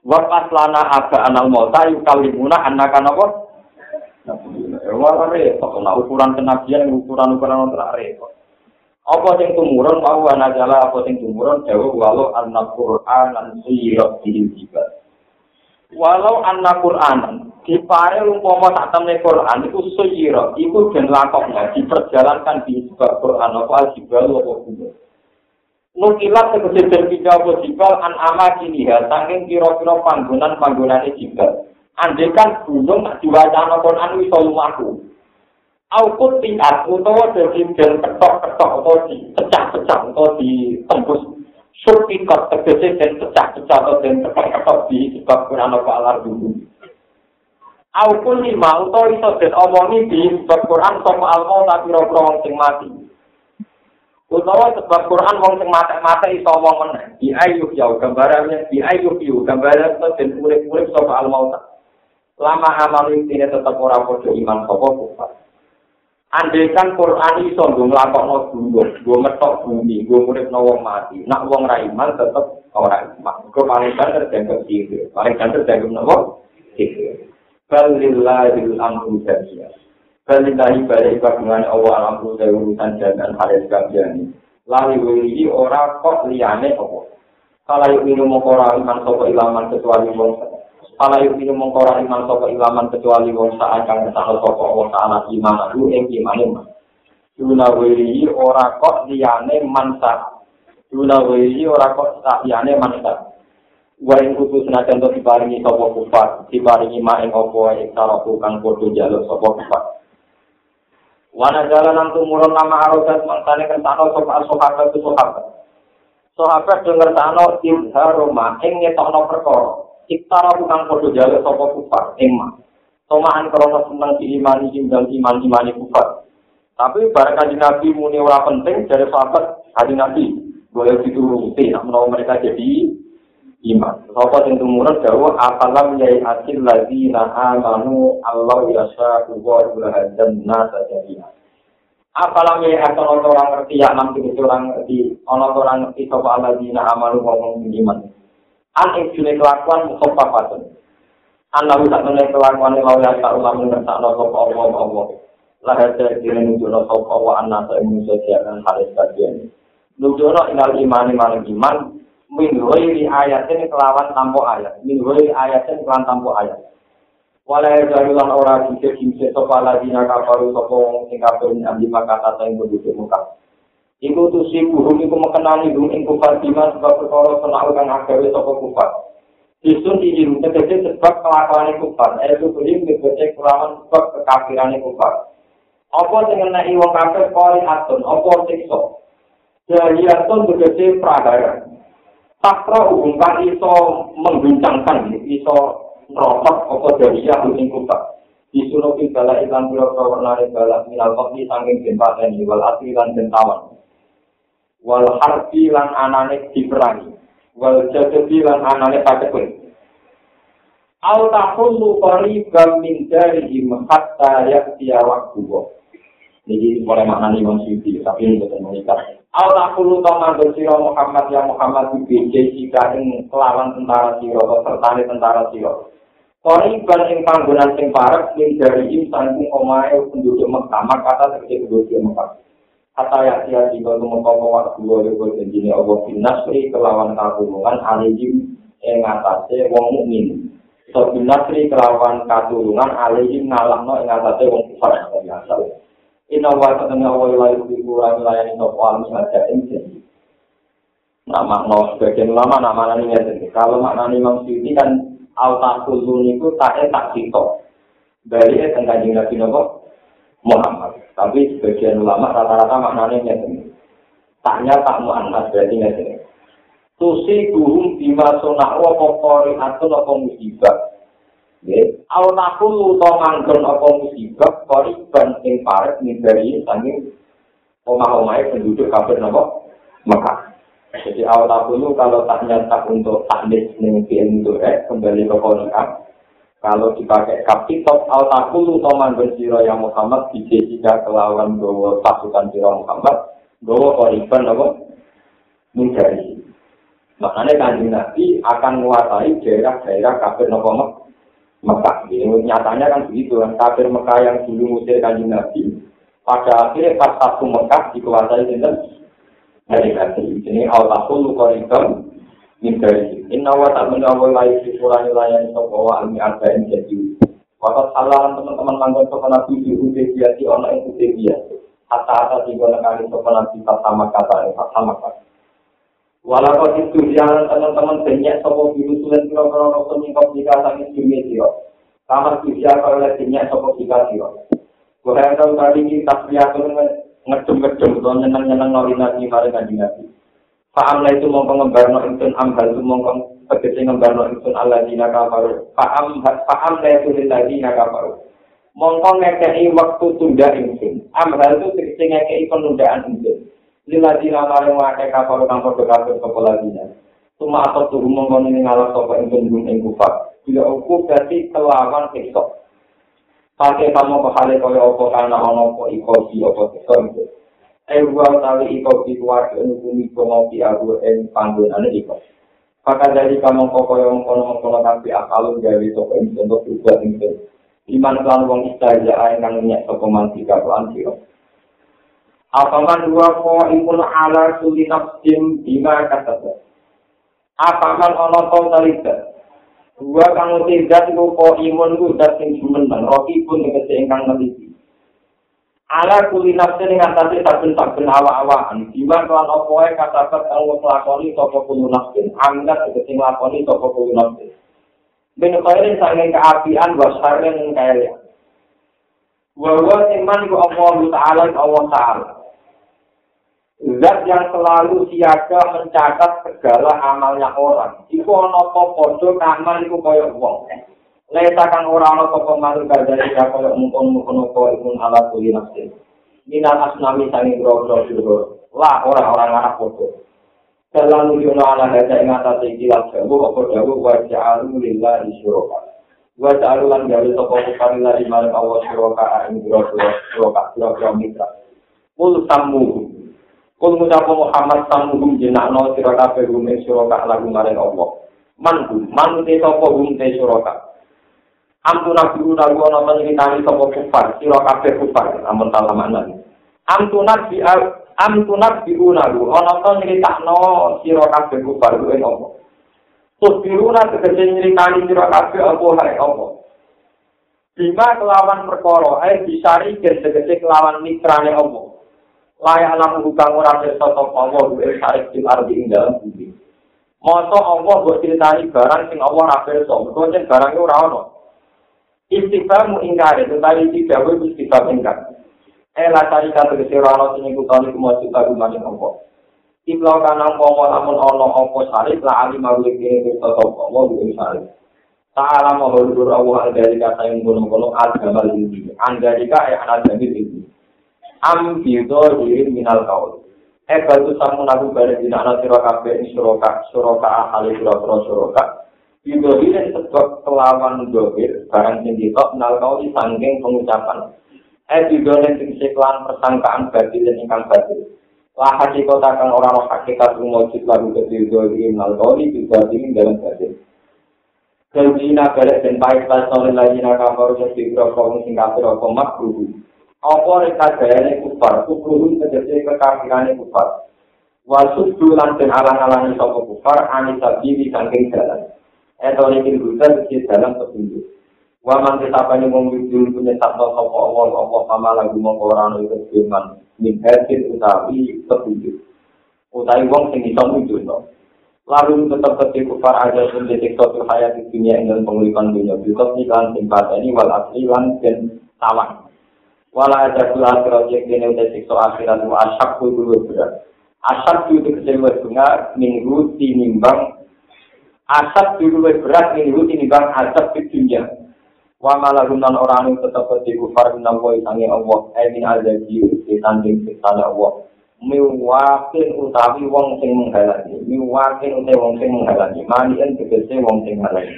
Wa lana aga anal mauta yukalimuna anak apa? Wah repot, nah ukuran kenabian, ukuran-ukuran untuk repot. Apa sing tumurun, mau anak jala, apa sing tumurun, jauh walau anak Qur'an, suyirok diri juga. Walau anak Qur'an, di pare umpama sak temne Quran iku suyira iku den lakokno diperjalankan di sebab Quran apa jibal apa kudu Nukilat pindah apa jibal an ama kini ya saking kira-kira panggonan panggonane jibal Andekan gunung tak diwacana Quran iso lumaku Aukut tiat utawa dadi den ketok-ketok utawa di pecah-pecah utawa ditembus surpikot tegese den pecah-pecah atau den ketok-ketok di sebab Quran apa alar dulu Aukun lima utawa iso den omongi di sebab Quran sapa almo tapi ora wong sing mati. Utawa sebab Quran wong sing mati-mati iso omong meneh. Di ayu ya gambarane di ayu yu gambarane to den urip-urip sapa almo Lama amal ini tetap ora padha iman sapa kufar. Andaikan Quran iso nggo nglakokno dulu, nggo metok bumi, nggo uripno wong mati. Nak wong ra iman tetep ora iman. Kok paling banter dianggap sihir. Paling banter dianggap napa? Sihir. Balillahil amru jami'a. Balillahi balik kagungan Allah alamru dari urusan jalan haris kabiani. Lali wili ora kok liyane apa. Kala yuk minum mengkora iman sopa ilaman kecuali wong Kala yuk minum mengkora iman sopa ilaman kecuali wong kang kesahal sopa Allah ta'ala iman lu ing iman iman. Duna wili ora kok liyane mansa. Duna wili ora kok liyane mansa. wa ing kudu senajan to diparingi sapa kufar diparingi mak ing apa ing saraku kang padha jaluk sapa kufar wana jalan nang tumurun nama arodat mangkane kentano sapa sahabat tu sahabat sahabat denger tano ibharoma ing ngetokno perkara Iktara tukang podo jalur sopo kufar, ingma. Tomaan krono seneng diimani dan iman imani kufar. Tapi barang kaji nabi muni ora penting dari sahabat kaji nabi. Boleh diturutin nak menolong mereka jadi iman. Sopo yang tumuran jauh, apalam yai asil lagi naha manu Allah yasa kuwa ilaha nasa jadinya, Apalah ya atau orang ngerti ya nanti orang ngerti, orang orang ngerti sopa Allah dina amalu ngomong iman. An ing kelakuan mukhafafatun. An lalu tak meneh kelakuan lalu ya tak ulang ngertakno sapa Allah Allah. Lah ada dene nunjukno sapa wa anasa ing sosial halis kajian. Nunjukno inal iman iman iman min ghairi ayatin kelawan tanpa ayat min ghairi ayatin kelawan tanpa ayat wala jalulan ora bisa kimse sapa ladina kafaru sapa wong sing kafir ing maka kata ing penduduk muka iku tu si buhum iku mekenani dum ing kufar diman sebab perkara senang kang agawe sapa kufar Isun izin tegese sebab kelakuan kufar, itu kulim tegese kelawan sebab kekafiran kufar. Apa sing ngenai wong kafir kori atun, apa siksa? Jadi atun tegese pragara. Takra hubungkan iso mengguncangkan, iso merotak apa dari yang ing kutak. Disuruh bala ilan pura warnane bala minal kopi sangking jembatan wal asli lan jentawan. Wal harbi lan anane diperangi. Wal jadadi lan anane paketun. Al tahullu qaribam min darihim hatta yaktiya waktu. Ini mulai maknani Imam Syuuti, tapi ini betul mengikat. Allah kulu taman bersiro Muhammad ya Muhammad di BJ jika ing kelawan tentara siro atau serta tentara siro. Kori ban ing panggonan sing parek ing dari im omae penduduk Mekah kata terkait penduduk Mekah. Kata ya dia jika tumeka waktu dua ribu jenjine Allah binasri kelawan katulungan alihim ing atase wong mukmin. So binasri kelawan katulungan alihim ngalahno ing atase wong kufar yang biasa. Inna wa ta'ala wa ila yubiku wa melayani sopa almi aja ini Nama no sebagian ulama nama nani ini Kalau maknani Imam Syuuti kan Al-Tahkulun itu tak tak sito Dari itu tentang Nabi Nopo Muhammad. Tapi sebagian ulama rata-rata maknani ini Taknya tak mu'annas berarti ini Tusi guhum bima sunakwa pokori atun apa musibah? Nggih, aunakul utawa manggon apa musibah koriban ing paret nindari sanging omah-omahe penduduk kafir napa? Mekah. Jadi awal dulu kalau tak nyata untuk taknis ning untuk eh kembali ke konika. Kalau dipakai kapitok awal dulu atau manggon siro yang Muhammad dijadikan kelawan bawa pasukan siro Muhammad bawa koriban apa nindari. Makanya kanjeng Nabi akan menguasai daerah-daerah kafir napa Mekah. Ini nyatanya kan begitu kan. Kafir Mekah yang dulu musir kanjeng Nabi. Pada akhirnya pas satu Mekah dikuasai dengan dari Nabi. Ini Allah-Lahu Lukorikam Mimdari. Inna wa awal teman-teman langgan nabi yang hude biati. Hatta-hatta tiga sama kata yang sama kata. Walau itu jalan teman-teman banyak biru sulit kira-kira. Kamar kalau banyak. Gue yang tahu tadi kita pria ngedum-ngedum Tuh nyeneng-nyeneng nolina di hari kanji nabi. Faham lah itu mongkong ngembar no insun ambal itu mongkong tegesi ngembar no insun Allah dina kafaru. Faham faham lah itu lagi dina kafaru. Mongkong ngekei waktu tunda insun. Ambal itu tegesi ngekei penundaan insun. lila dina maring wakai kapal kang padha kafir sapa ladina cuma atau tuh mongkon ini ngalah sapa ing pundung ing kufar bila uku berarti kelawan siksa pakai kamu kehale kaya apa kana ana apa iko si siksa itu eh wa tali iko di luar nukumi komopi aku ing panggonane iko Maka dari kamu kok kaya mengkono-mengkono tapi akalun gawe sapa ing bentuk berbuat ing iman kan wong istilah ae kang nyek sapa mantika lan sira. Apaman dua ko imun ala suli nafsim bima kata Apaman ono to talita. Dua kang tidak iku ko imun ku dat sing jumeneng roki pun tegese ingkang neliti. Ala kuli nafsin ing atase saben-saben awak-awakan. Bima kelan opo ae katakan kang nglakoni sapa kulo nafsin. Angkat tegese nglakoni sapa kulo nafsin. Ben khairin sanging keapian wasarin kaya. Wa sing man ku Allah Ta'ala Allah Ta'ala. Zat yang selalu siaga mencatat segala amalnya orang. Iku ana apa padha kamal iku kaya wong. Lesa kang ora ana apa malu dari ya kaya mungkon mungkon kaya imun ala kuli nafsin. minal asnami sanging boro-boro surga lah orang-orang anak foto dalam nujono ala hada ing atas iki lan jawu apa jawu wa ja'alu lillahi syuraka. Wa ja'alu lan gawe sapa kufar lillahi marang Allah syuraka ing boro-boro syuraka boro mitra. Kul samu Kul ngucapu Muhammad samu jenakno sira kabeh rumen syuraka lagu marang Allah. Man man te sapa te syuraka Ampuna guru lagu ana to nyritani sapa kufar, sira kabeh kufar, amun talamanan. Ampuna bi Ampuna guru lagu ana to nyritakno sira kabeh kufar kuwi apa? Terus biruna tegese nyritani sira kabeh apa hae apa? Bima kelawan perkara, ae disari gen tegese kelawan mitrane apa? Layak lamu hukang ora pirsa sapa Allah kuwi sarek di ardi ing dalem bumi. Masa Allah mbok critani barang sing Allah ora pirsa, mergo barang ora ono. Istiqamu ingkar itu tadi tidak boleh istiqam ingkar. Eh latari kata kesirano sini kutani kumaju tahu mani ompo. Iblau kanang pomo lamun ono ompo salib lah ali mawlik ini kita tahu pomo bukan salib. Ta'ala mahulur Allah al-dari kata yang gunung-gunung al-gamal ini. An-darika eh anak-anak ini. Am bido diri minal kaul. Eh batu samun aku balik di anak sirokabe ini suroka, suroka ahali suroka, suroka. Yudohirin sebab kelawan dohir, barang sing ditok, nal kau disangking pengucapan. Eh yudohirin sing siklan persangkaan bagi dan ingkang bagi. Lah hakikat akan orang hakikat rumojit lagu ke yudohirin nal kau di yudohirin dalam bagi. Keljina balik dan baik lah soalnya lagi nak kabar yang digrokong sing kafir apa makruh. Apa reka gayane kufar, kufruhun terjadi kekafirannya kufar. Wasud dulan dan alang-alangi sopa kufar, anisabili sangking jalan. Eto ini hutan di dalam petunjuk. Waman tetapani wong punya sabda sopo Allah Allah sama lagu mengkorano itu firman min hasil utawi petunjuk. Utai wong sing no. Lalu tetap ketika kufar aja pun detik suatu hayat di dunia dengan pengulipan dunia. Tetap iklan simpati ini wal asli lan dan tawan. Wala ada pula projek ini udah sikso akhirat wa asyak berat. Asyak itu kecewa bunga minggu tinimbang asap dulu berat minggu ini bang asap di. Wa malah gunan orang yang tetap di kufar gunan wa isangi Allah. Emin ada di tanding siksa Allah. Miwakin utawi wong sing menghalangi. Miwakin utawi wong sing menghalangi. Manian tegese wong sing menghalangi.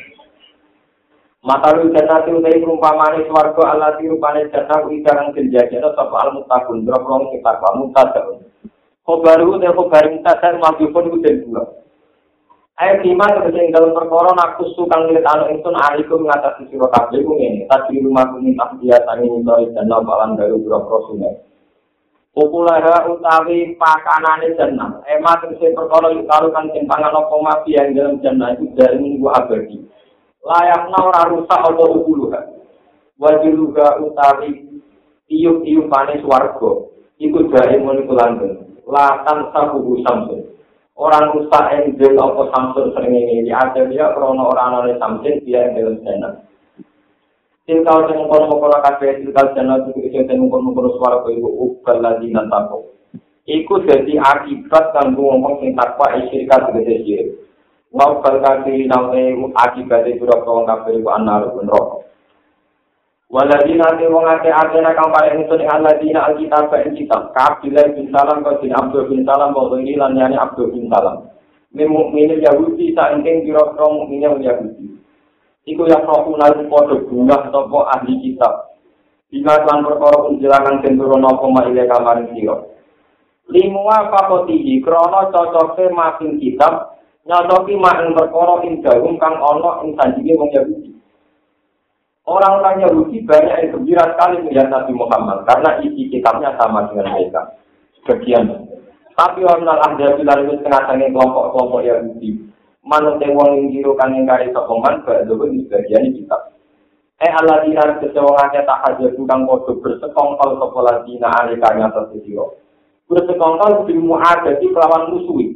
Mata lu jatah tu dari perumpamaan swarga Allah di rupanya jatah ikarang kenjajan atau al mutakun berapa kita kamu tak tahu. Kau baru kau baru minta Ayat lima terjadi dalam perkara aku suka ngeliat anak itu aliku mengatasi siro kabel ku ini. Tadi rumah ku minta dia tangi dan nampalan dari bro-bro sungai. Populara utawi pakanane jenah. Ema terjadi perkara kalau kan timpangan apa mati yang dalam jenah itu dari minggu abadi. Layaknya orang rusak atau ukuluha. Wajiluga utawi tiup-tiup panis warga. Iku dari munikulanten. Latan sabuhu samsun. Orang rusak enjel apa samsul sering ini ada dia krono orang oleh samsin dia yang dalam sana Tilkal yang mengkono-mengkono kabeh tilkal jana itu itu yang mengkono-mengkono suara ibu ubal lagi nantapo. Iku jadi akibat kan ngomong sing takwa isyirikat segede syirik. Mau bal kaki nawe akibat itu rokok kabeh iku anar rokok. Waladina te wong ake ake na kang paling itu ning aladina alkitab ba kitab. Kabila bin Salam kau bin Abdul bin Salam wa ini lan yani Abdul bin Salam. Min mukminin Yahudi sa engkeng kira-kira mukminin Yahudi. Iku yang roh unaru podo bunga sopo ahli kitab. Bima klan perkara penjelakan senduro nopo ma ile kamarin siro. Limua pakotihi krono cocoke makin kitab. Nyocoki makin perkara ing kang ono ing sanjingi wong Yahudi. Orang orang Yahudi banyak yang gembira sekali melihat Nabi Muhammad karena isi kitabnya sama dengan mereka. Sebagian. Tapi orang Al-Ahzab lalu tengah-tengah kelompok-kelompok Yahudi. Mana tewang yang dirukan yang kari sapa man bakdo di bagian kitab. Eh Allah di dinar kecewangannya tak hadir, bukan padha bersekongkol sapa ladina alikanya tersira. Bersekongkol bil pelawan musuh. musuhi.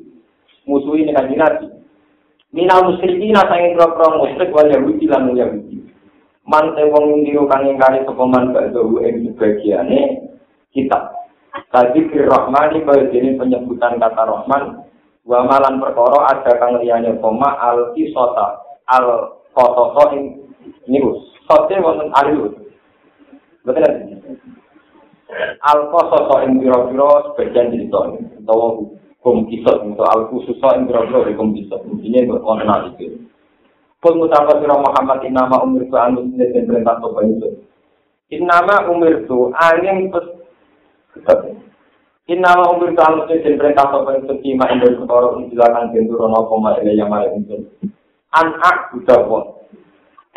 Musuhi ini kan Nabi. Minal musyrikin asang ing musyrik wal yahudi lan yahudi. Mante wong ndiru kang ingkari sapa man bakdo ing sebagiane kita tadi fir rahmani kaya dene penyebutan kata rahman wa malan perkara ada kang liyane koma al kisota al kotoso ing niku. Sote wonten alilu betul alko sosok ing pira-pira sebagian cerita utawa hukum kisah atau al khusus ing pira-pira hukum kisah intinya buat konten itu pun mutapa sira Muhammad nama umur tu anu dan perintah sopa itu nama umur tu angin pes nama umur tu anu dan perintah sopa itu kima indah ketoro silakan benturan apa maile yang maile itu anak budak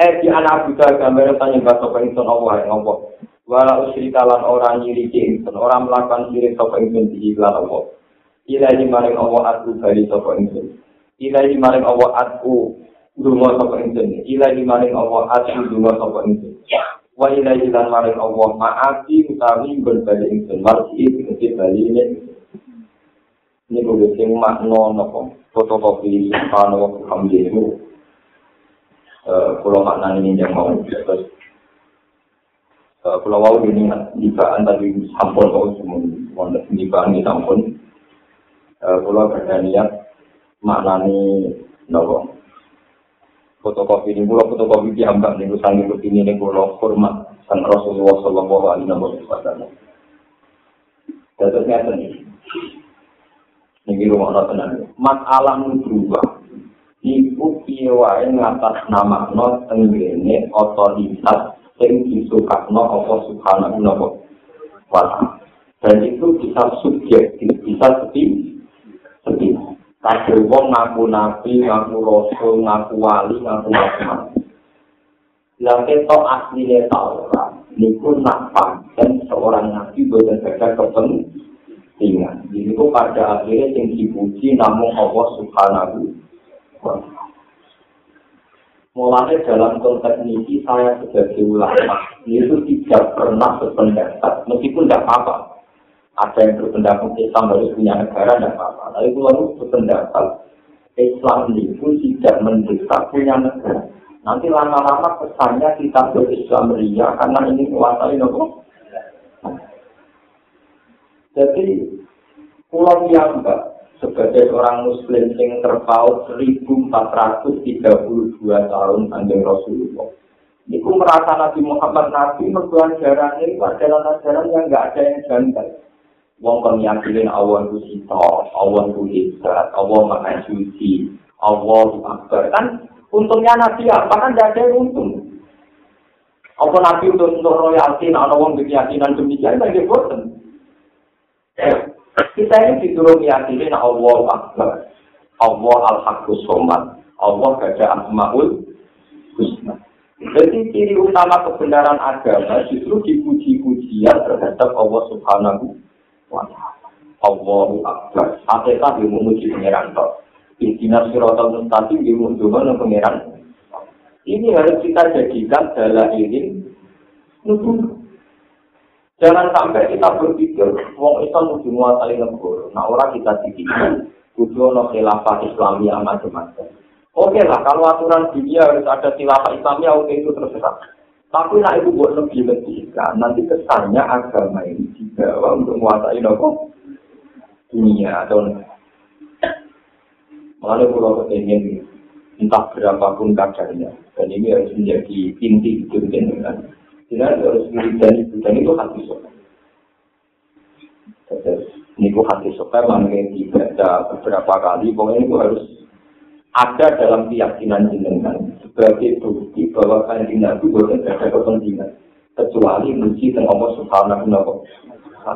Eh di anak budak gambar tanya bahasa itu Allah yang Allah wala usri kalan orang nyiri ingsun orang melakukan sirik sapa ingsun di iklan Allah ilahi maring Allah atu bali sapa ingsun ilahi maring Allah atu dungo sapa ingsun. Ilahi maring Allah atu dungo sapa ingsun. Wa ilahi lan maring Allah maati utawi berbali ingsun. Marji iki bali ini. Ini boleh sing makna napa fotokopi subhanahu wa ta'ala eh kula maknane yang mau. Terus Eh, Pulau Wau ini nibaan tadi sampun kau semua. Wonder nibaan ini sampun. Eh, Pulau berniat maknani nopo fotokopi ini pulau fotokopi diambak nih sangi begini nih pulau hormat sang Rasulullah Shallallahu Alaihi Wasallam. Terusnya ini, ini rumah orang tenang. Masalah berubah. Ibu piye ngatas nama no tenggene otoritas sing disukakno apa subhanahu wa ta'ala. Dan itu bisa subjektif, bisa sepi. Kabeh wong ngaku nabi, ngaku rasul, ngaku wali, ngaku rahmat. Lah ketok asline Taurat niku nak pancen seorang nabi boten ada kepentingan. Jadi pada akhirnya yang dipuji namun Allah Subhanahu. Mulanya dalam konteks ini saya sebagai ulama itu tidak pernah berpendapat, meskipun tidak apa-apa. Ada yang berpendapat Islam harus punya negara, tidak apa-apa. Tapi kalau berpendapat Islam itu tidak mendesak punya negara. Nanti lama-lama kesannya kita berislam ria karena ini menguasai nopo. Jadi pulau yang enggak sebagai seorang muslim yang terpaut 1432 tahun panjang Rasulullah. Iku merasa Nabi Muhammad Nabi mertuan ajaran ini adalah ajaran yang enggak ada yang janggal. Wong pemiyakinin Allah itu sito, Allah itu hebat, Allah maha suci, Allah itu akbar. Kan untungnya Nabi apa? Kan tidak ada untung. Apa Nabi untuk untuk royalti, nah orang keyakinan demikian, bagi boten. Kita ini diturun yakini Allah Akbar. Allah Al-Haqqus Somad. Allah Gajah Asma'ul Husna. Jadi ciri utama kebenaran agama justru dipuji-pujian terhadap Allah Subhanahu wa Ta'ala. Allahu Akbar. Hakikat yang memuji pengeran toh. Intinya sirotol mustaqim yang menunjukkan pengeran. Ini harus kita jadikan dalam ini Jangan sampai kita berpikir, wong Islam mesti menguasai negara. Nah, orang kita dipikir, kudu no khilafah Islamiyah macam-macam. Oke lah, kalau aturan dunia harus ada khilafah Islamiyah, oke itu terserah. Tapi nah itu buat lebih kan, nanti kesannya agama ini dibawa untuk menguasai negara dunia atau Malah kalau kepengen entah berapapun kadarnya, dan ini harus menjadi inti dengan tidak harus wiridan itu dan itu hati sopan. Ini ku hati sopan mungkin dibaca beberapa kali. Pokoknya itu harus ada dalam keyakinan jenengan sebagai bukti bahwa kalian Nabi bukan ada kepentingan. Kecuali muji dan Allah Subhanahu wa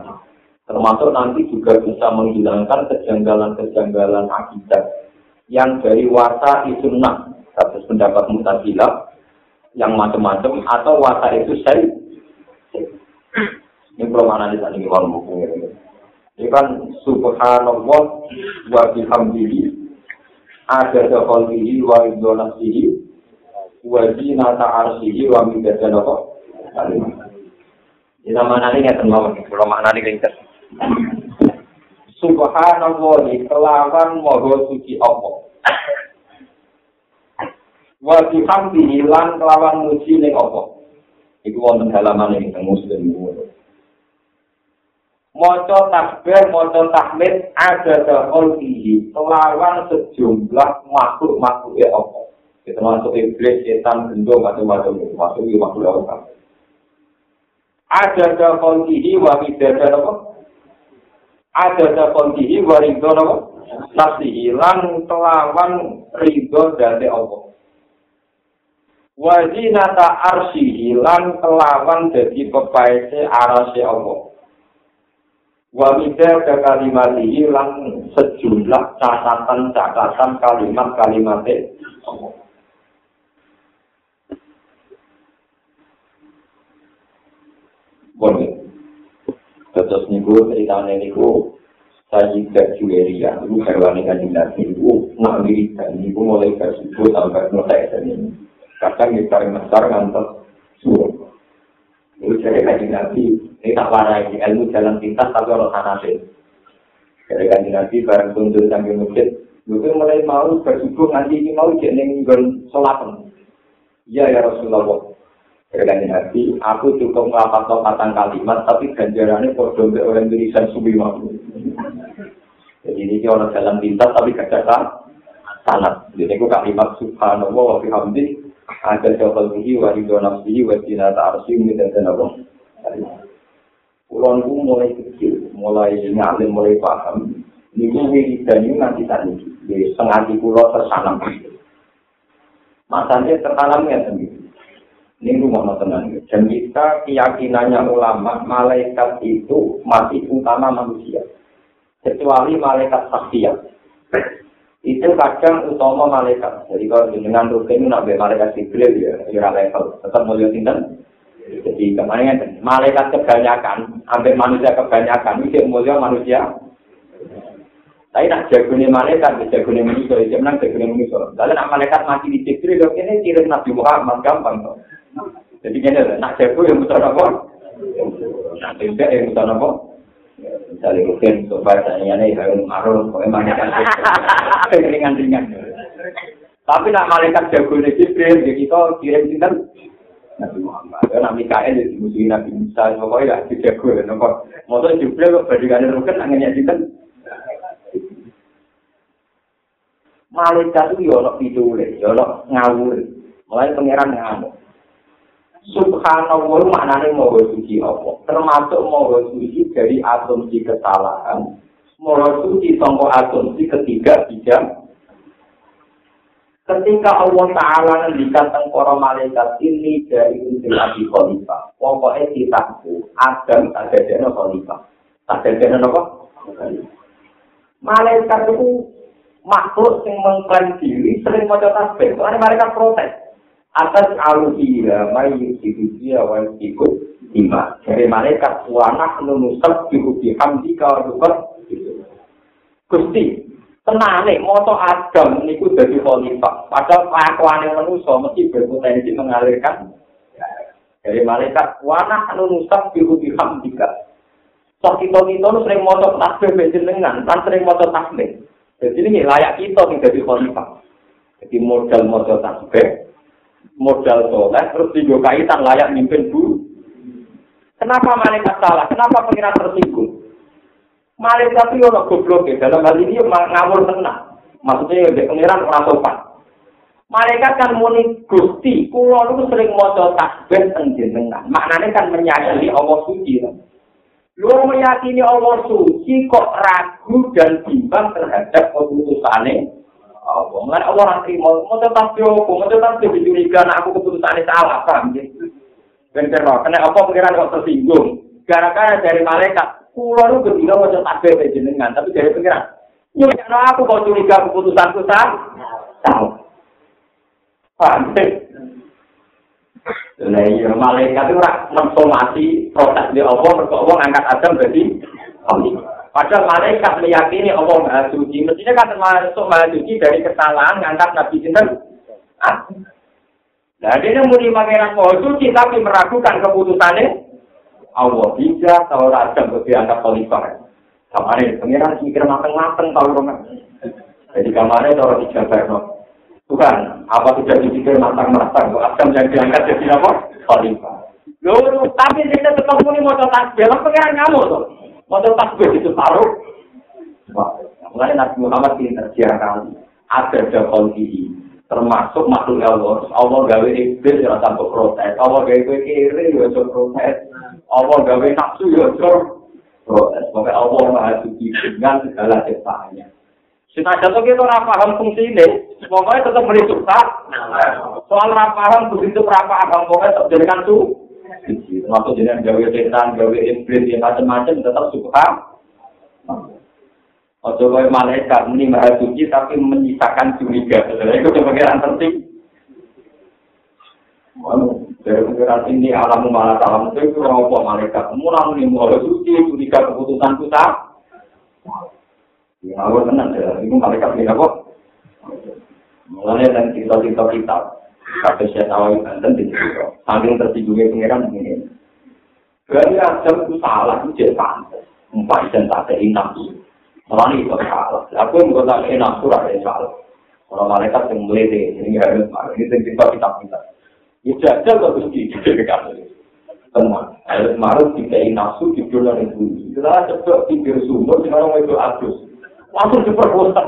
Termasuk nanti juga bisa menghilangkan kejanggalan-kejanggalan akidah yang dari wasa sunnah. Atas pendapat mutazilah yang macam-macam atau watak itu saya ini mana di sana ini buku ini. Kan subhanallah wa bihamdihi ada khalqihi wa idonasihi wa zinata arsihi wa midada apa ini mana ini ngerti mawon belum mana ini ngerti subhanallah kelawan moho suci Allah. Wa bihamdi lan kelawan muji ning apa iku wonten halaman ing muslim. Maca takbir maca tahmid ada dahol dihi kelawan sejumlah makhluk makhluk ya apa kita masuk iblis setan gendong macam-macam. Masuk di makhluk apa ada ada kondihi wa midada apa? Ada ada kondihi wa ridho apa? Nafsihi lan kelawan ridho dari Allah. Wa zinata arsyihi lan kelawan dadi pepaese arase Allah. Wa midada kalimatihi lan sejumlah catatan-catatan kalimat-kalimat Allah Bon. Terus niku ceritane niku Sayyidah Juweria, itu hewan yang kanjeng Nabi itu nak dan niku mulai subuh sampai selesai ini. Kadang paling besar ngantos suruh. Itu jadi kanjeng Nabi, ini tak warai ilmu jalan pintas tapi orang sanasin. Jadi kanjeng Nabi bareng tuntur sambil masjid, itu mulai mau bersubuh nanti ini mau jadi ninggal sholat. Iya ya Rasulullah. Berkata Nabi, aku cukup melapat patang kalimat, tapi ganjarannya dompet orang Indonesia subi waktu. Jadi ini orang jalan pintas, tapi gak ada sanat. Jadi aku kalimat subhanallah wa bihamdi, agar jawab bihi wa ridho nafsihi wa jinata arsim dan dan apa. Kulon mulai kecil, mulai ngalim, mulai paham. Ini gue dan ini nanti tadi, di setengah di pulau tersanam. Masanya tertanamnya sendiri. Ini rumah tenang. Dan kita keyakinannya ulama, malaikat itu masih utama manusia. Kecuali malaikat saksiat. Itu kadang utama malaikat. Jadi kalau dengan rutin nabi malaikat Jibril ya, ya level. Tetap mulia tindan. Jadi kemarin malaikat kebanyakan, hampir manusia kebanyakan, itu mulia manusia. Tapi nak jagonya malaikat, jagonya manusia, jangan jagonya manusia. Lalu nak malaikat mati di Jibril, ini kirim Nabi Muhammad gampang. Toh. Jadi kene nak jago yang mutar apa? Nak tidak yang mutar apa? Misalnya mungkin coba tanya nih, harus pokoknya banyak kan (laughs) ringan-ringan. Tapi nak malaikat jago ini Jibril, ya kita kirim sinten Nabi Muhammad. Ya Nabi Mikael jadi musuh Nabi Musa, pokoknya lah dijago ya. Nopo, motor Jibril kok bandingannya rukun, anginnya sinten. Malaikat itu pidule, ya ono ngawur. Mulai pangeran ngamuk. Subhanallah maknanya moho suci Allah. Termasuk moho suci dari asumsi kesalahan. Moho suci tongko asumsi ketiga bijak. Ketika Allah Ta'ala ngendikan para malaikat ini dari unsur Abi Khalifah. Pokoknya kitabku, Adam tak ada Khalifah. Tak ada apa? Malaikat itu makhluk yang mengklaim diri sering mau tasbih. Karena mereka protes. Atas aluhira mai yusidusia wa ikut ima. Dari malaikat wanak nunusab dihubi hamdi kawadukot. Gusti, tenane moto Adam niku dadi khalifah. Padahal kelakuane manusa mesti berpotensi mengalirkan dari malaikat wanak nunusab dihubi hamdi Sok kita kita sering moto tasbih benjenengan, kan sering moto tasbih. Jadi ini layak kita yang jadi khalifah. Jadi modal moto tasbih, modal soleh, terus tiga kaitan layak mimpin bu. Kenapa malaikat salah? Kenapa pengiran tersinggung? Malaikat itu orang goblok ya. Dalam hal ini ngawur tenang. Maksudnya ya pengiran orang sopan. Malaikat kan muni gusti, kulo itu sering moco tasbih dengan Maknanya kan menyakini Allah suci. Lu meyakini Allah suci kok ragu dan bimbang terhadap keputusannya Allah. Mulai Allah orang terima, mau tetap jopo, mau tetap jopo curiga, nah aku keputusannya salah, paham ya? Bener karena apa pikiran kok tersinggung? Gara-gara dari malaikat, kulo lu ketika mau tetap jopo jenengan, tapi dari pikiran, yuk jangan aku kok curiga keputusanku salah, tahu? Paham ya? Iya, malaikat itu rak mensomasi proses di Allah, mereka Allah ngangkat Adam jadi Allah. Padahal malaikat meyakini Allah Maha Suci. Mestinya kan termasuk Maha Suci dari kesalahan ngangkat Nabi Sinten. Nah, dia muni pangeran Maha Suci tapi meragukan keputusannya. Allah bisa tahu raja untuk dianggap khalifah. Ini, pangeran mikir mateng-mateng tahu rumah. Jadi kamarnya taruh di Jabar, Bukan, apa sudah dipikir matang-matang, Adam yang diangkat jadi apa? Khalifah. Loh, tapi dia tetap muni mau tasbih, pangeran kamu tuh. Mau tasbih itu taruh. Mulai Nabi Muhammad ini kali. Ada jabal diri. termasuk makhluk Allah. Allah gawe iblis ya rasa protes. Allah gawe kowe kiri ya ojo protes. Allah gawe nafsu ya ojo protes. Pokoknya Allah maha suci dengan segala ciptaannya. Itu kita ora paham fungsi ini, pokoknya tetap beri. Soal ora paham begitu ora paham, pokoknya tetap jadikan tuh. Termasuk dengan gawe setan, gawe iblis, yang macam-macam tetap suka. Ojo kowe malaikat muni maha suci tapi menyisakan curiga. Sebenarnya itu sebagai penting. Dari pengiran ini alam malah alam itu itu apa malaikat. Mulai ini maha suci curiga keputusan kita. Ya, aku tenang ya. Itu malaikat ini apa? Mulanya dan cerita-cerita kita. Kata saya tahu Banten di situ. Saking tertinggungnya pengiran ini. Berarti ada itu salah, itu jadi pantas. Empat dan tak ada nafsu. Malah itu salah. Aku yang kota enak surah yang salah. Kalau malaikat yang melete, ini harus marah. Ini yang kita kita kita. Ya jajal kok mesti (laughs) dikatakan. Teman, harus marah tidak nafsu di bulan itu. Setelah coba pikir sumber, sekarang itu abus. Langsung diperkosa.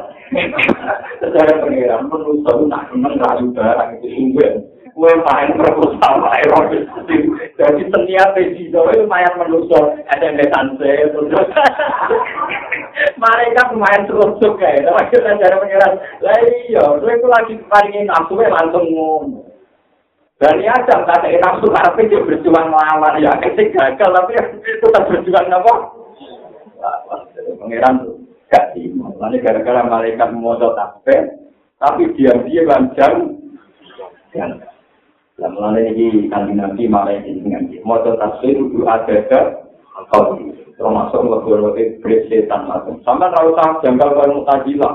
Secara pengiran, menurut saya, nak mengayu barang itu sumber. kue main proposal wae robe jadi seniat di itu main menusuk SMS-an terus. Mereka main terus juga ya tapi kita cari pengiran. Lah iya gue itu lagi paringin nafsu langsung ngomong. Dan ya jam tak ada nafsu karena dia berjuang melawan. Ya kasih gagal tapi tetap berjuang apa pengiran gak sih makanya gara-gara malaikat mau tasbih tapi diam-diam lancar Lah mulane iki kanthi nabi malah iki dengan. Maca tafsir kudu ada ke kau termasuk lebih lebih setan macam. Sampai tahu tak janggal kalau mutajilah.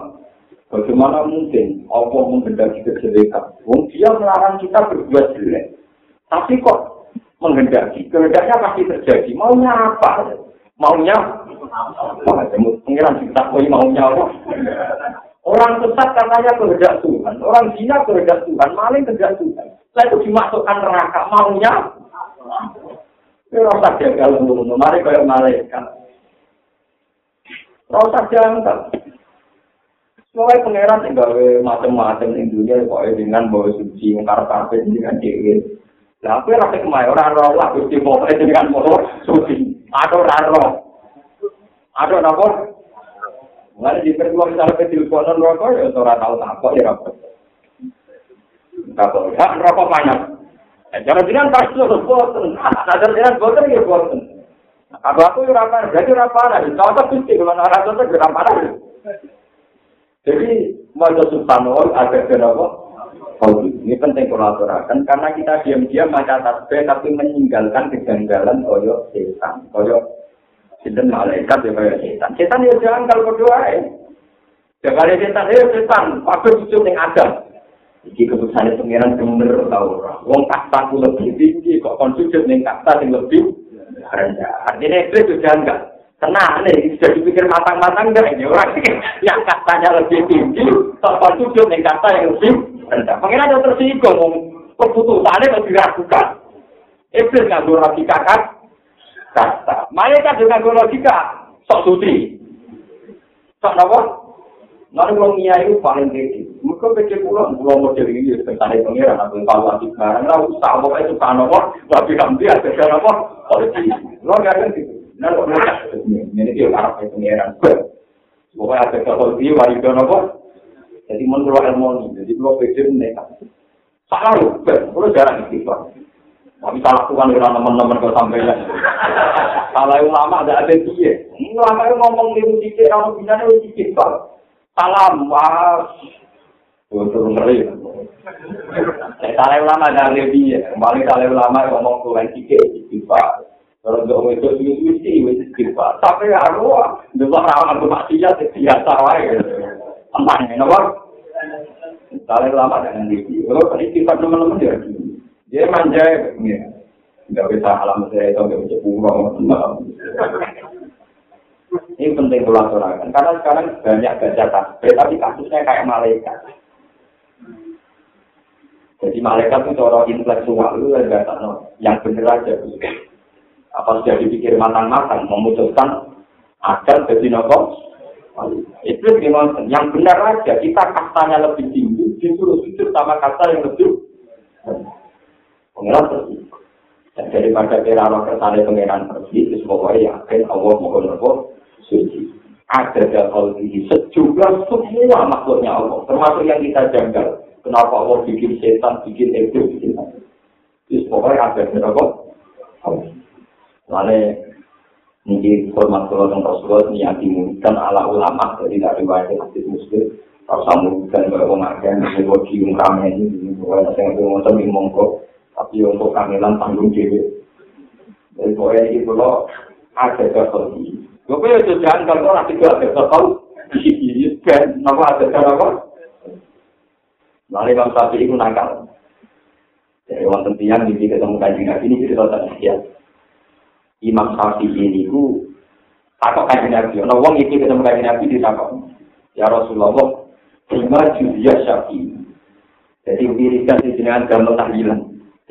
Bagaimana mungkin Allah menghendaki kejelekan? Wong dia melarang kita berbuat jelek. Tapi kok menghendaki? Kehendaknya pasti terjadi. Maunya apa? Maunya? Pengiran kita maunya apa? Orang sesat katanya kehendak Tuhan, orang zina kehendak Tuhan, maling kehendak Tuhan. Itu dimasukkan neraka, maunya. Rasa jagal untuk mari kayak malaikat. Rasa jangkal. Semuanya pangeran tinggal macam-macam di dunia, pokoknya dengan bawa suci, mengkar karpet dengan cewek. Lah aku rasa kemarin orang roh lah, gusti pokoknya dengan motor suci. Orang roh. Ada apa? Mulai di pertemuan misalnya ke teleponan rokok, ya orang tahu apa ya rokok. Rokok, ya rokok banyak. Jangan bilang pas itu boten. Nadar jangan boten ya boten. Kalau aku ya rapar, jadi rapar. Kalau tak pasti kalau orang itu ya rapar. Jadi mau subhanallah ada kenapa? Ini penting kolaborasi karena kita diam-diam maca tasbih tapi meninggalkan kejanggalan koyo setan, koyo Sinten malaikat ya kaya setan. Setan ya jangan kalau berdoa ya. Jangan ada setan, ya setan. Pakai sujud yang ada. Iki keputusan pengiran bener tau ora. Wong kasta ku lebih tinggi kok kon sujud ning kasta sing lebih rendah. Artinya itu sudah enggak. Tenang nih, bisa dipikir matang-matang enggak ini orang yang kastanya lebih tinggi, kok kon sujud ning kasta yang lebih rendah. Pengiran yang tersinggung, keputusannya lebih diragukan. Iblis nggak logika kan? Kasta. Malaikat dengan logika sok suci. Sok apa? Lalu wong iya itu paling tinggi. Mereka pikir pulang, pulang model ini ya tentang pengiran atau evaluasi barang. Lalu usah apa itu kan apa? Tapi kamu dia ada apa? Politik. Lo nggak ada gitu. Nah, lo nggak Ini dia arah pengiran. Pokoknya ada ke politik, wajib apa? Jadi menurut ilmu ini, jadi lo pikir mereka. Salah, lo jarang istighfar. Tapi salah Tuhan dengan teman-teman ke sampainya. Salah ulama ada ada dia. Ulama itu ngomong di dikit, kalau bisa di dikit pak. Salam, mas. Betul ngeri. Salah ulama ada ada dia. Kembali salah ulama ngomong Tuhan dikit, dikit pak. Kalau nggak itu mesti mesti pak. Tapi ya lu, dulu orang itu masih ya biasa wae. Aman, kenapa? Salah ulama dengan dia. Kalau tadi kita teman-teman dia. Dia manja ya, nggak bisa alam saya itu nggak bisa pulang. Ini penting kolaborasi karena sekarang banyak baca tasbih tapi kasusnya kayak malaikat. Jadi malaikat itu orang intelektual itu enggak tahu yang benar aja. Apa sudah dipikir matang-matang memutuskan agar jadi nopo? Itu gimana? Yang benar aja kita kastanya lebih tinggi disuruh sujud sama kata yang lebih. Pengiran pergi. Dan daripada kira roh kersane pengiran pergi, itu pokoknya yakin Allah mohon apa suci. Ada dakal ini sejumlah semua makhluknya Allah, termasuk yang kita janggal. Kenapa Allah bikin setan, bikin ego, bikin apa? Itu pokoknya ada dakal Lalu ini hormat kalau yang Rasulullah niati muridkan ala ulama jadi dari wajah hadis muslim harus muridkan bahwa pengajian ini buat cium kami ini bukan saya nggak mau tapi mongko tapi untuk kamilan tanggung dewi jadi pokoknya ini kalau ada kesel ini gue punya jangan kalau orang tiga ada kesel ini kan nama ada apa lalu bang sapi itu nakal jadi wonten tiang di ketemu kajian ini kita tahu ya Imam Syafi'i ini ku takut kaji Nabi. Nah, wong iki ketemu kaji Nabi di takut. Ya Rasulullah, lima judiyah Syafi'i. Jadi wiridan di jenengan gamel tahlilan.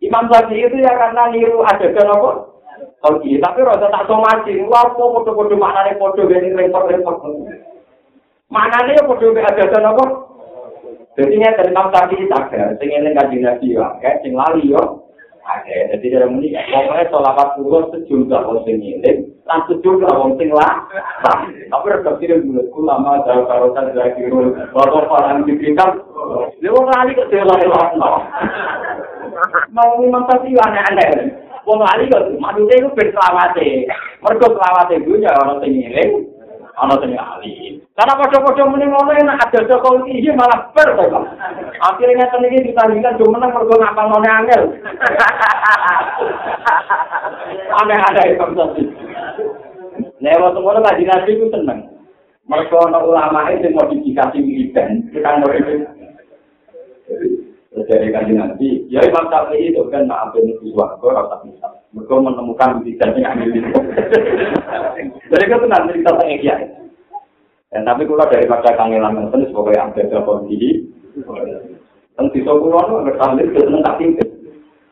Imam Syafi'i itu ya karena niru ada apa? Oke, tapi rasa tak somasi. Wah, kok foto-foto maknanya foto ini repot-repot. Maknanya foto ada apa? Jadi ini dari Imam Syafi'i sadar, sing ini kaji nabi ya, sing lali yo. Oke, jadi dari ini, pokoknya sholawat turun sejumlah orang sing ini, dan sejumlah orang sing lah. Tapi harus kira dulu, ulama jauh karosan dari kiri, baru orang diberikan, dia mau lali ke lali Mau Imam Syafi'i aneh-aneh. Wong lali kok, maksudnya itu berselawate. Mereka selawate itu ya orang sing ini, ana sing ahli. Karena padha-padha muni ngono enak ada Jokowi iki malah ber to. Akhire ngeten iki ditandingkan do menang mergo ngapal ngene angel. Aneh-aneh itu tadi. Nek waktu ngono ngaji nabi ku seneng. Mergo ana ulama sing modifikasi wiridan, kita ngene dari kajian nanti, ya Imam Syafi'i itu kan maafin itu suatu rasa bisa. Mereka menemukan wiridan yang ambil itu. Jadi itu nanti kita tanya Dan tapi kalau dari masa kangelan nonton sebagai ambil telepon diri, dan di sekolah itu nggak sambil itu seneng tak tinggal.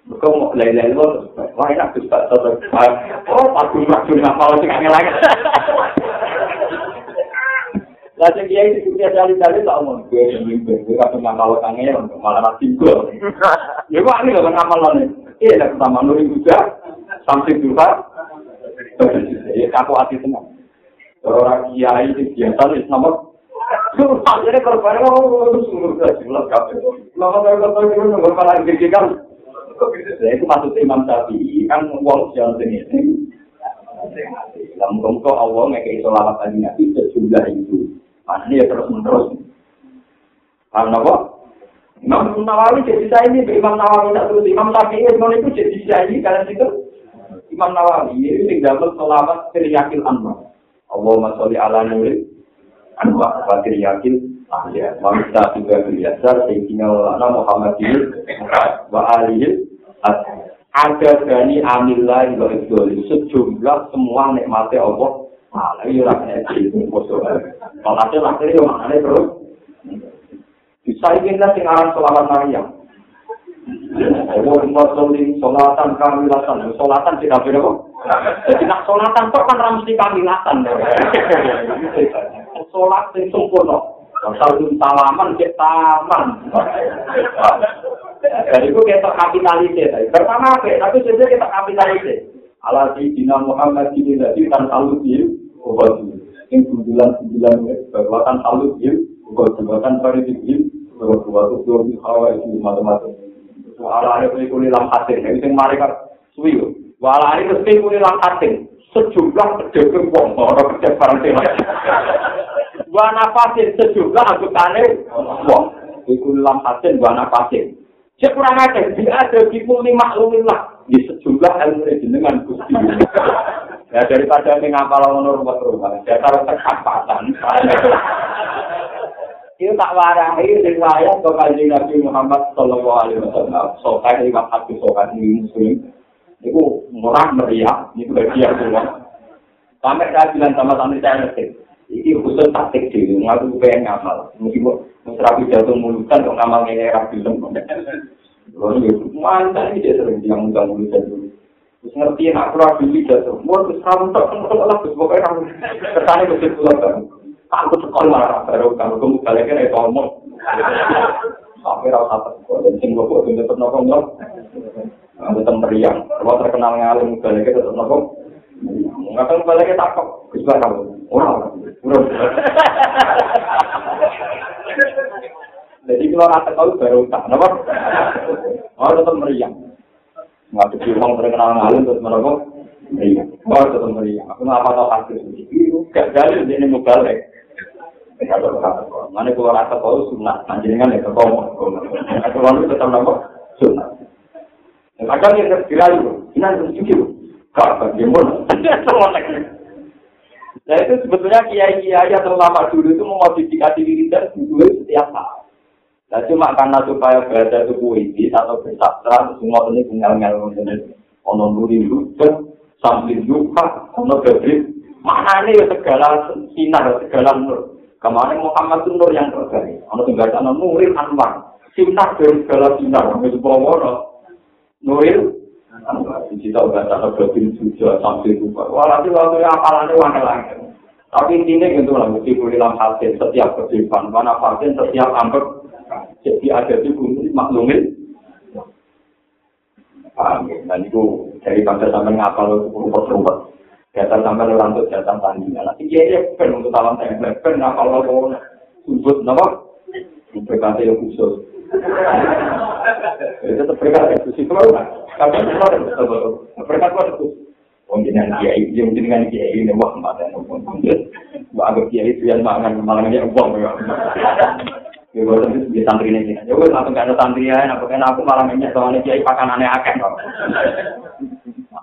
Mereka mau lu, wah enak tuh tahu. Oh, pasti masuk nama orang kangelan. Lah sing kiai sing kuwi asal dalil tak omong gue sing gue kabeh (laughs) ngamal kangelan malah gue. Ya kok ngamal lho. Iya lah pertama nuri juga sampai juga. Ya aku hati tenang. orang kiai itu biasa nih nama Akhirnya korban itu sungguh saja, jelas kabeh. Lama saya kata itu nomor malah kan. Nah itu maksud Imam Syafi'i kan uang jalan sini. Lah muka Allah ngekei sholawat tadi nabi sejumlah itu. Mana ya terus menerus. Karena apa? Imam Nawawi jadi saya ini Imam Nawawi tak terus Imam Syafi'i itu jadi saya ini kalian itu Imam Nawawi ini tinggal sholawat teriakil anwar. Allahumma sholli ala nuri anwa fatir yakin ahliya wa mista juga biasa sayyidina wa Muhammadin wa alihi ada dari amillah wa ibdoli sejumlah semua nikmati Allah Malah iya itu kosong. Kalau hasil akhirnya ya maknanya terus. Bisa ingin lah singaran sholawat Maryam. Allah Rasulullah sholatan kamilatan. Sholatan tidak beda kok. Jadi nak sholatan kok kan ramsi kamilatan. Sholat yang sempurna. Kalau salaman ke taman. Jadi itu kita kapitalisir. Pertama apa? Tapi sebenarnya kita kapitalisir. Ala di Dina Muhammad ini tadi kan salut ya. Obat ini bulan bulan bahkan salut ya. Obat bahkan pada tinggi. Obat obat itu hawa itu macam-macam. Ala ada kulit lam hati. Ini yang mereka suwi. Wala ini mesti kulit lam hati. Sejumlah pedagang wong orang kerja barang sih. Wa nafasin sejumlah anggotane wong. Iku lam hati wa nafasin. Cek kurang aja, dia ada di lah. Di sejumlah ilmu jenengan gusti. Ya daripada ini ngapal ngono rumah rumah, saya taruh terkapatan. Itu tak warahi riwayat ke kanjeng Nabi Muhammad Sallallahu Alaihi Wasallam. Sokai ini waktu sokai ini muslim. Itu murah meriah, itu bagian semua. Sampai saya bilang sama santri saya ngerti. Ini khusus taktik diri, ngaku pengen ngamal. Meskipun rapi jatuh mulutan, kok ngamal ini rapi lembut. Mantan dia sering yang mudah mulutan dulu. Terus ngerti nak kurang dulu jatuh. Mau terus kamu tak kenal lah, terus pokoknya kamu. Kesannya betul pulang Aku sekolah baru kalau kamu balik kan itu omong. Sampai rasa takut dan sing gue buat tetap nongkrong loh. Aku tetap meriang. Kalau terkenal ngalim balik tetap nongkrong. Nggak tahu balik takut. Bisa kamu. Wah, urut. Jadi kalau rasa tahu baru tak, kenapa? Oh tetap meriang. Nggak tuh uang terkenal ngalim terus nongkrong. Iya, oh tetap meriang. Aku nggak apa tahu hasil itu. Gak jadi ini mau balik. Mana kalau rasa tahu sunnah, panjenengan ya ketemu. Kalau itu tetap nama sunnah. Kadang yang itu, ini ada cuci Kak, bagaimana? Nah itu sebetulnya kiai-kiai yang terlama dulu itu memodifikasi diri dan dulu setiap saat. Nah cuma karena supaya berada itu puisi atau bersastra, semua ini tinggal-tinggal ono nuri lucu, sambil juga, ono bedrik, mana ini segala sinar, segala nur. Kemarin Muhammad itu nur yang terbaik. Ono tinggal sana Nuril Anwar. Sinar dari segala sinar. Itu bawa Nuril Anwar. Di situ udah sana berarti sudah sampai lupa. Walhasil waktu apalannya wangi lagi. Tapi intinya gitu lah, mesti dalam hasil setiap kehidupan. Mana pasien setiap ambek. Jadi ada di bumi maklumin. Paham ya? Dan itu dari pada sampai ngapal rumput-rumput. Datang sampai untuk datang tandingan. Nanti dia ya pen untuk talam template. Pen apa lo mau sudut nama? PKT yang khusus. (laughs) Itu tetap PKT khusus itu loh. Tapi itu loh. PKT khusus. Yang dengan kiai ini wah mata yang Wah agak kiai itu yang mangan mangannya uang (laughs) ya. Gue tentu di santri ini. Ya gue langsung gak ada santri ya. Aku kan aku malah minyak soalnya kiai pakanannya akeh.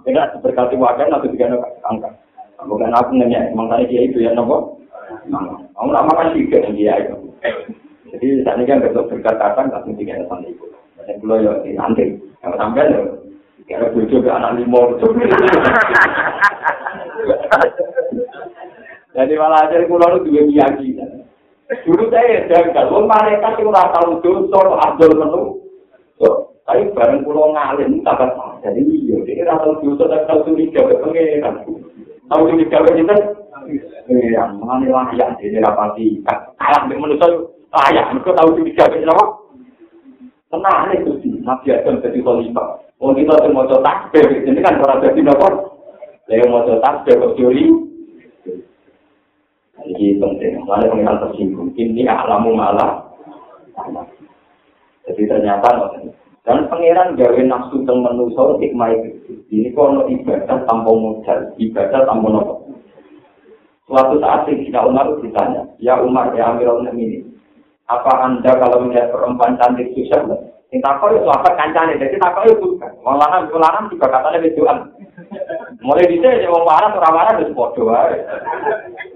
Tidak berkati wajan atau tiga angka. Bukan aku nanya, emang tadi dia itu ya nopo. Kamu nak makan yang dia itu. Jadi saat ini kan besok berkatakan langsung tiga sama itu. Dan pulau ya di antri. Yang sampai ya, kira bujuk ke anak lima. (laughs) Jadi malah aja pulau itu dua miyagi. Dulu saya janggal, wong mereka sih ora tau dosa, abdul menu. Tapi bareng pulau ngalim, tak jadi iya, dia ora tau dosa, tak tau curiga ke pengeran. Tahu curiga ke kita? Iya, mana layak, jadi rapati. Kalah dengan manusia, layak. Mereka tahu curiga ke kita, Tenang tuh sih, nabi Adam jadi khalifah. Oh kita mau takbir, ini kan orang jadi apa? Saya mau takbir kok curi. Jadi penting, mana pengiran tersinggung. Ini alamu malah. Jadi ternyata dan pangeran gawe nafsu teng manusa hikmah. Ini kalau ibadah tanpa modal, ibadah tanpa nopo. Suatu saat Sayyidina Umar ditanya, Ya Umar, ya Amirul Mukminin, apa anda kalau melihat perempuan cantik susah? Yang takut itu apa kancane, jadi takut itu bukan. Malahan, malahan juga katanya bejuan. Mulai di sini, orang waras, orang waras itu bodoh.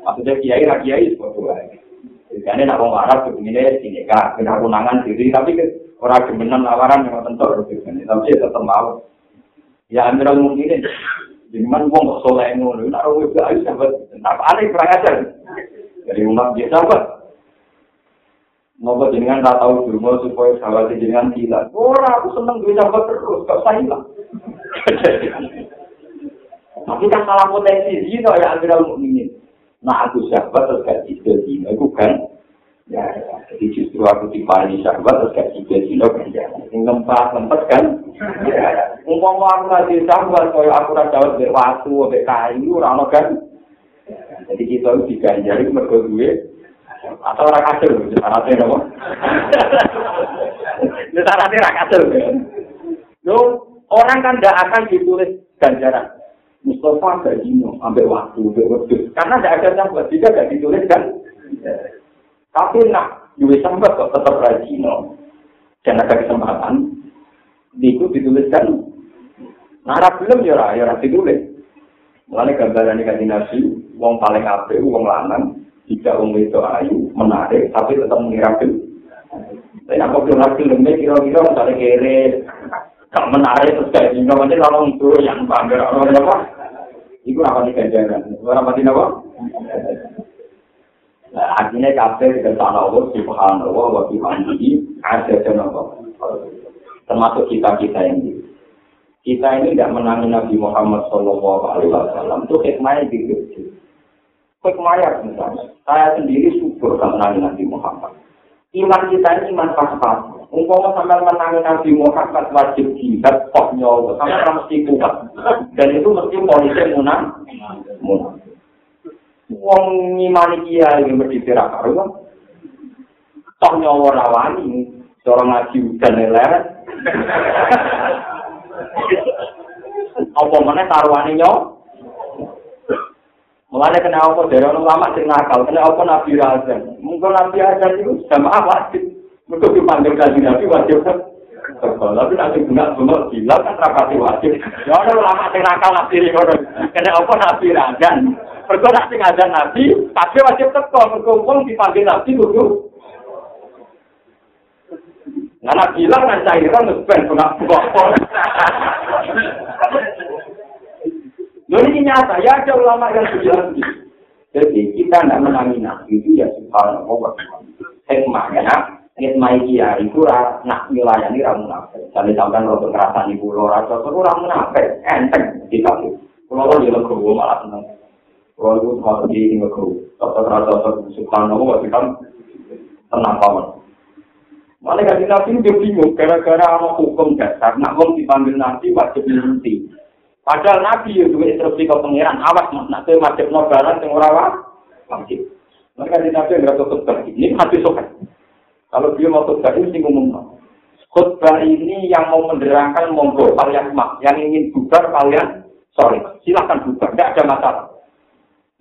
Maksudnya kiai, rak kiai itu bodoh. Jadi nak orang waras, begini, ini kak, kena kunangan diri, tapi orang gemenan lawaran yang tentu tapi tetap mau. Ya Amirul Mukminin, Jangan wong kok soleh ngono, nak wong iku ayo sahabat, apa aneh kurang ajar. Dari umat dia sahabat. Nopo jenengan tak tahu dulu supaya sahabat jenengan hilang. Ora aku seneng duwe sahabat terus, gak usah hilang. (laughs) Tapi kan salah potensi zina ya Amirul Mukminin. Nah aku sahabat terus gak bisa zina, itu kan. Ya, jadi justru aku dipani sahabat terus gak bisa zina kan ya. Ini lempar, lempar kan. Umpama aku ngasih sahabat, kaya aku rasa jawab dari waktu, dari kayu, orang kan. Jadi kita diganjari mergo duwe atau orang kasir, syaratnya apa? (laughs) Ini syaratnya orang kasir. Loh, orang kan tidak akan ditulis ganjaran. Mustafa gak jino, ambil waktu. Karena tidak ada sahabat, jika gak ditulis kan. Tapi nak, duwe sahabat kok tetap rajino. Dan ada kesempatan, itu dituliskan. Narap belum ya, ya ditulis. Mulanya gambaran ini kan dinasi, wong paling ape, wong lanang, Jika wong itu ayu, menarik, tapi tetap mengira Tapi aku bilang filmnya kira-kira misalnya kere, gak menarik terus kayak gini, nanti kalau itu yang bangga orang apa? Itu apa nih ganjaran? Orang mati apa? Nah, akhirnya kafir dan tanah Allah, subhanallah, wa bihamdihi, ada dan apa? Termasuk kita-kita yang ini. Kita ini tidak menangi Nabi Muhammad Shallallahu Alaihi Wasallam itu hikmahnya Hikmahnya misalnya, saya sendiri sama menangi Nabi Muhammad. Iman kita ini iman pas-pas. Umpama sampai menangi Nabi Muhammad wajib jihad, kok nyawa, sampai mesti kuat. Dan itu mesti polisi munang. Wong ngimani kiai yang berdiri karuan toh nyawa rawani seorang ngaji udan leret (laughs) apa mana taruhane nyawa Mulanya kena apa dari orang lama sing nakal, kena apa Nabi Razan. Mungkin Nabi Razan itu sama wajib. Untuk dipanggil kaji Nabi wajib. Tapi nanti guna semua bilang kan rapati wajib. Ya orang lama sing nakal Nabi Razan. Kena apa Nabi Razan. Mergo nak sing ada nabi, kabeh wajib teko mergo wong dipanggil nabi kudu. Nana bilang kan cairan wis ben kena bokor. ini nyata, ya ada ulama yang bilang Jadi kita tidak menangi nabi itu ya subhanallah hikmahnya hikmah dia itu nak melayani ramu nafas. Jadi sampai rodo ngerasani pulau rasa itu ramu nafas, enteng kita. Pulau dia legowo malah seneng. Kalau itu semua di ini ngekru, tetap rasa subhanallah, kan tenang paman. Malah kan nabi itu bingung, gara-gara hukum dasar, nak mau dipanggil nabi wajib nanti. Padahal nabi itu instruksi ke pangeran, awas mas, nak itu wajib nobaran, yang orang wajib. Mereka di nabi yang nggak khutbah ini hati sokan. Kalau dia mau khutbah ini ngomong. Khutbah ini yang mau menerangkan monggo kalian mak, yang ingin bubar kalian sorry, silahkan bubar, tidak ada masalah.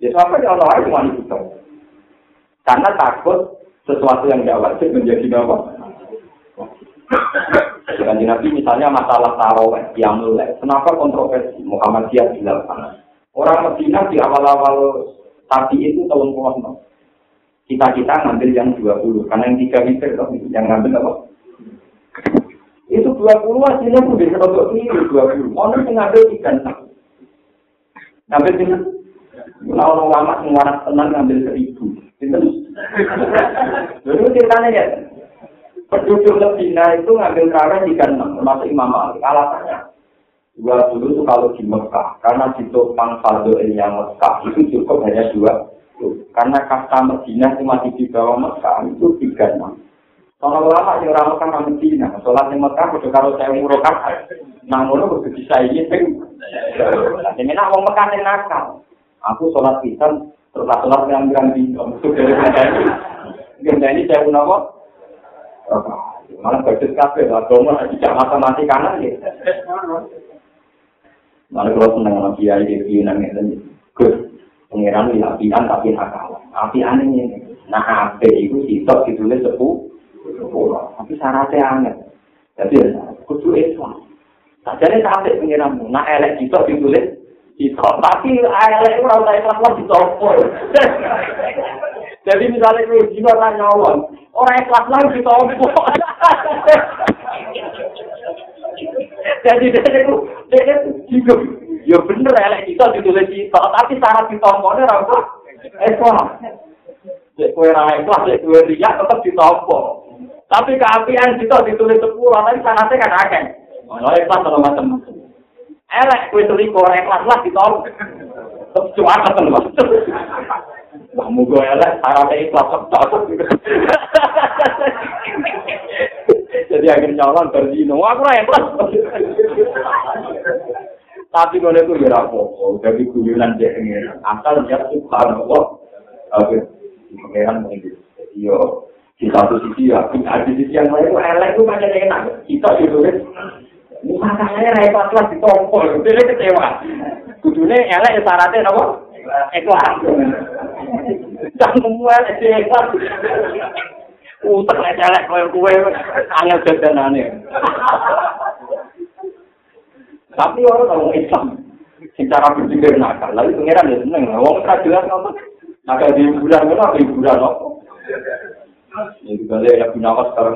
Ya sampai ya Allah cuma itu. Karena takut sesuatu yang tidak wajib menjadi apa? Dengan Nabi misalnya masalah taraweh yang mulai. Kenapa kontroversi Muhammadiyah dilakukan? Orang Medina di awal-awal tadi itu tahun puluhan. Kita kita ngambil yang 20 karena yang tiga liter yang ngambil apa? Itu 20 hasilnya pun bisa untuk ini 20. Orang yang ngambil tiga Ngambil dengan Nah, orang lama semua tenang ngambil seribu. (laughs) Lalu ceritanya ya, penduduk Medina itu ngambil kawin di enam, termasuk Imam Ali. Alasannya, dua dulu itu kalau di Mekah, karena di topang saldo yang Mekah itu cukup hanya dua. Karena kasta Medina itu masih di bawah Mekah itu tiga enam. Kalau lama yang orang Mekah Medina, sholat di Mekah udah kalau saya murokan, namun itu bisa ini. Jadi nak mau Mekah yang nakal. Aku sholat pisan, terus sholat yang bilang ini. Benda ini saya pun? Malah bagus kafe, lah gomo lagi jam mati kanan ya. Malah kalau seneng sama kiai di Yunan itu, gus, pengiran di apian tapi nakal. Apian ini, nah HP itu sitok ditulis sepuh, tapi syaratnya aneh. Jadi, kudu Islam. Nah, jadi pengiranmu, nah elek sitok ditulis Itu, tapi elek ora usah ikhlas lah ditopo. Jadi misalnya lu jiwa ra nyawon, ora ikhlas lah ditopo. Jadi dia itu, dia itu juga, ya bener elek kita ditulis kita, tapi syarat ditompo ini rasa ikhlas. Jadi kue ra ikhlas, jadi kue riak tetap ditompo. Tapi keapian kita ditulis sepuluh, tapi syaratnya kan akeh. Oh, ikhlas kalau macam-macam. elek kowe selingkuh ora ikhlas lah ditolong. Cuma kan Mas. Wah, mugo elek syaratnya ikhlas tok. Jadi akhirnya nyalon berzino, aku ora ikhlas. Tapi kalau itu ya apa-apa, jadi guyonan dia pengen. Asal dia subhanallah, oke, pengeran mungkin. Jadi yo, di satu sisi ya, di sisi yang lain itu elek itu macam enak. Kita ditulis, Masalahnya repot lah ditompol, dia kecewa. Kudune elek ya syaratnya apa? Utek elek elek kowe kowe angel dadanane. Tapi orang tahu Islam secara berpikir nakal, lalu pengiran ya seneng. Wong tradisional ngomong, Nah, di hiburan itu apa hiburan apa? Ini balik ya Gunawan sekarang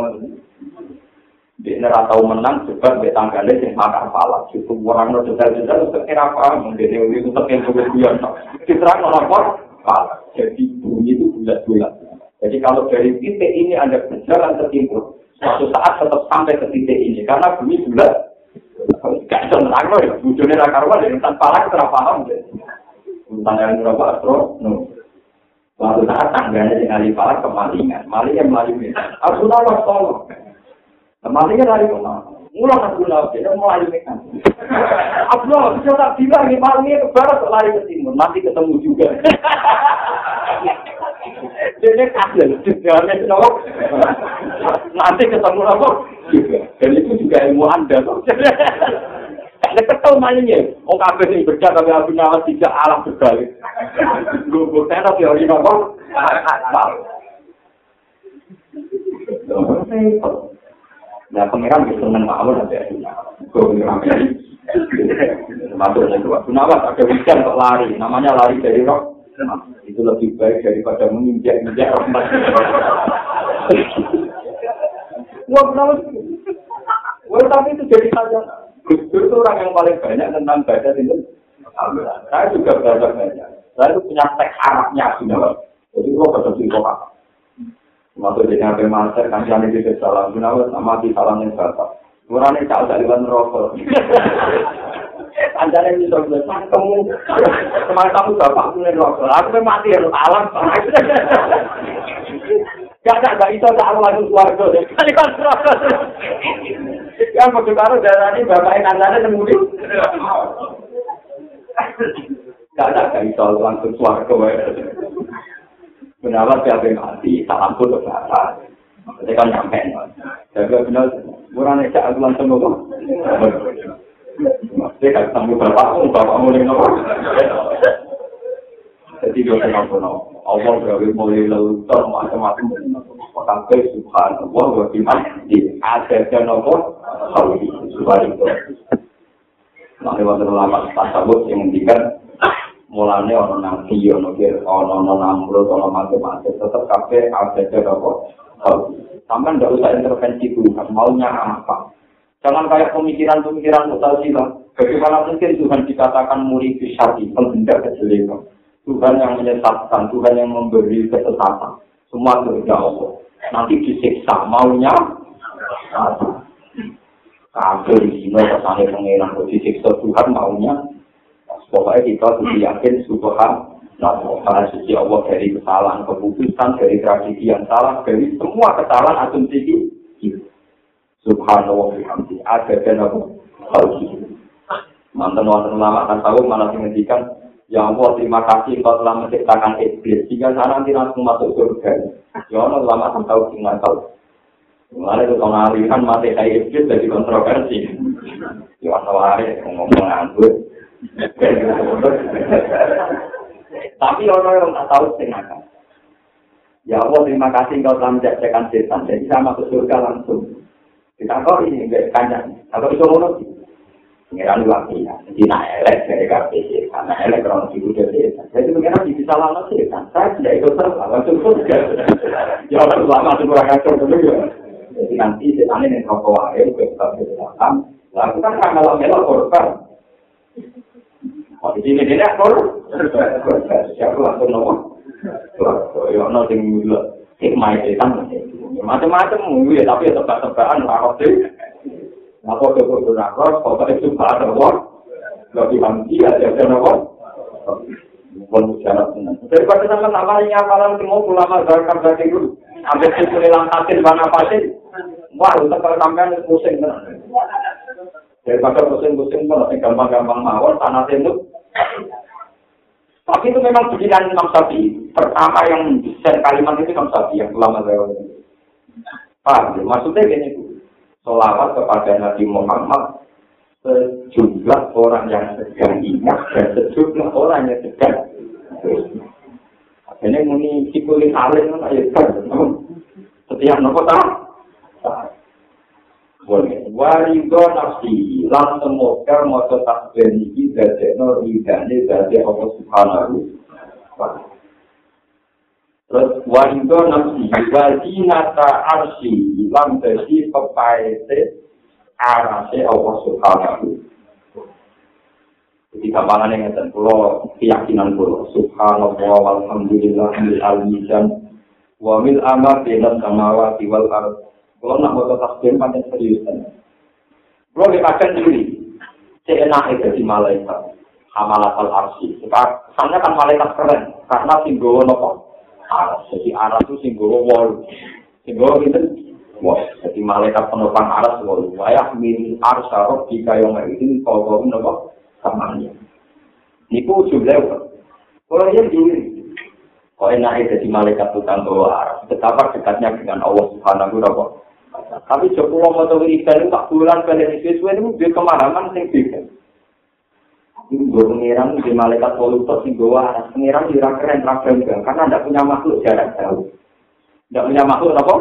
Dia nera tahu menang, coba dia tanggalnya yang makan pala. Itu orang itu detail-detail, itu kira apa? Mungkin itu tetap yang kemudian. Diterang orang pala. Jadi bunyi itu bulat-bulat. Jadi kalau dari titik ini Anda berjalan ke timur, suatu saat tetap sampai ke titik ini. Karena bunyi bulat. Gak nerang loh ya. Bujurnya rakarwan, ya. Tanpa pala kita paham. Tentang yang berapa, astro? No. Suatu saat tangganya dengan pala kemalingan. Malingnya melayu. Aku tahu, tolong. Malingnya lari kemana? Mulang aku laut, dia mulai mekan. Abdul, bisa tak bilang ini malingnya ke barat, lari ke timur. Nanti ketemu juga. Dia kasih, sejarahnya kenapa? Nanti ketemu apa? Dan itu juga ilmu anda. Karena ketemu malingnya. Oh, kabeh ini berjaga, tapi Abu Nawas tidak alam berbalik. Gue saya teori apa? Asal. Nah, pengiran bisa seneng mawon ada Gue pengiran Masuk yang dua. Kenapa ada hujan kok lari? Namanya lari dari roh. Itu lebih baik daripada menginjak-injak rahmat. Wah, kenapa? Wah, tapi itu jadi saja. Gus itu orang yang paling banyak tentang baca itu. Saya juga belajar banyak. Saya itu punya teks Arabnya, Jadi, gue baca singkong Masuk di ngapain master, kan jangan di salam. Gunawan sama di salam yang bapak. Murane cak dari ban rokok. Anjane ini sok kamu. Kemarin kamu bapak punya rokok. Aku mati ya alam. Gak gak gak itu tak langsung keluarga. Kali kan rokok. Yang mau karo darah ini bapak yang anjane nemudi. Gak gak gak itu langsung keluarga. Gunawan siapa yang mati, salam pun lebaran. Jadi kan nyampe. Jadi benar, murah nih cak aku langsung ngomong. Jadi kan ketemu bapakmu, bapakmu yang ngomong. Jadi dia kenal pun Allah berarti mulai lelutor macam-macam. Sampai subhanallah wa bihamdi. Ada dan nopo. Subhanallah. Nah, lewat ulama tasawuf yang menghentikan mulane ana nang ana kir ana ana namro ana macam-macam tetep kabeh ada apa? Sampean ndak usah intervensi Tuhan maunya apa? Jangan kayak pemikiran-pemikiran mutazilah bagaimana mungkin Tuhan dikatakan murid syar'i penghendak kejelekan? Tuhan yang menyesatkan Tuhan yang memberi kesesatan. Semua kehendak Allah. Nanti disiksa maunya kabeh di sini pengiran disiksa Tuhan maunya Pokoknya kita harus yakin subhan Nah, karena suci Allah dari kesalahan keputusan, dari tradisi yang salah, dari semua kesalahan asumsi ini. Subhanallah bihamdi. Ada dan apa? Mantan mantan lama akan tahu mana menghentikan Ya Allah, terima kasih kau telah menciptakan iblis. Jika sana nanti langsung masuk surga. Ya Allah, lama akan tahu, cuma tahu. Mulai itu kalau ngalihan mati kayak iblis jadi kontroversi. Ya Allah, ngomong nganggur. Tapi orang yang tak tahu setengah Ya Allah terima kasih kau telah menjadikan setan. Jadi saya masuk surga langsung. Kita kok ini enggak kanyang. Atau itu. Pengiran lagi ya. Jadi nak elek dari KPC. Karena elek orang ibu dari setan. Jadi pengiran bisa lama setan. Saya tidak ikut serta. Langsung surga. Ya Allah lama kurang kacau ya. Jadi nanti setan ini rokok wae. Kita bisa Lalu kan kalau melok korban. Di sini dia kor. Siapa langsung nopo? Yo no sing dulu. Hikmah itu kan macam-macam ya tapi tebak-tebakan rakot sih. Apa kebetulan rakot, pokoknya itu pada wong. Lebih hamdi aja aja nopo. Pun syarat tenan. Daripada sama sama ini apalan semua ulama zakar zakar dulu. Ambil itu hilang hasil mana pasti. Wah, untuk kalau pusing tenan. Daripada pusing-pusing pun gampang-gampang mawon tanah tembok Tapi itu memang pikiran Imam Syafi'i. Pertama yang desain kalimat itu Imam Syafi'i yang saya. Paham ya? Maksudnya gini, Solawat kepada Nabi Muhammad sejumlah orang yang sedang ingat dan sejumlah orang yang sedang ini muni sikulit alim ya setiap nopo tak. Warido nafsi lan semoga moto takbir iki dadekno ridane dadi Allah Subhanahu wa Terus warido nafsi wazinata arsi lam dadi pepaete arase Allah Subhanahu. Jadi gampangan yang ngeten kula keyakinan kula subhanallah walhamdulillah mil al-mizan wa mil ama bina samawati wal ard. Kula nak maca tasbih pancen serius tenan. Kula dikatakan diri, seenak itu di malaikat, hamalat al-arsi. Kesannya kan malaikat keren, karena tinggal nopo aras. Jadi aras itu simbol wol. Simbol itu wol. Jadi malaikat penopang aras wol. Wayah min arsa roh jika yang ini kau nopo samanya. Niku jumlah Kalau dia diri, kau enak jadi malaikat tukang bawa aras. Betapa dekatnya dengan Allah Subhanahu wa Tapi Jokowi mau tahu ikan itu tak bulan pada sesuai itu dia kemahaman yang beda. gue pengiran di malaikat polutor sing gue waras. Pengiran di keren rakyat karena tidak punya makhluk jarak jauh. Tidak punya makhluk apa?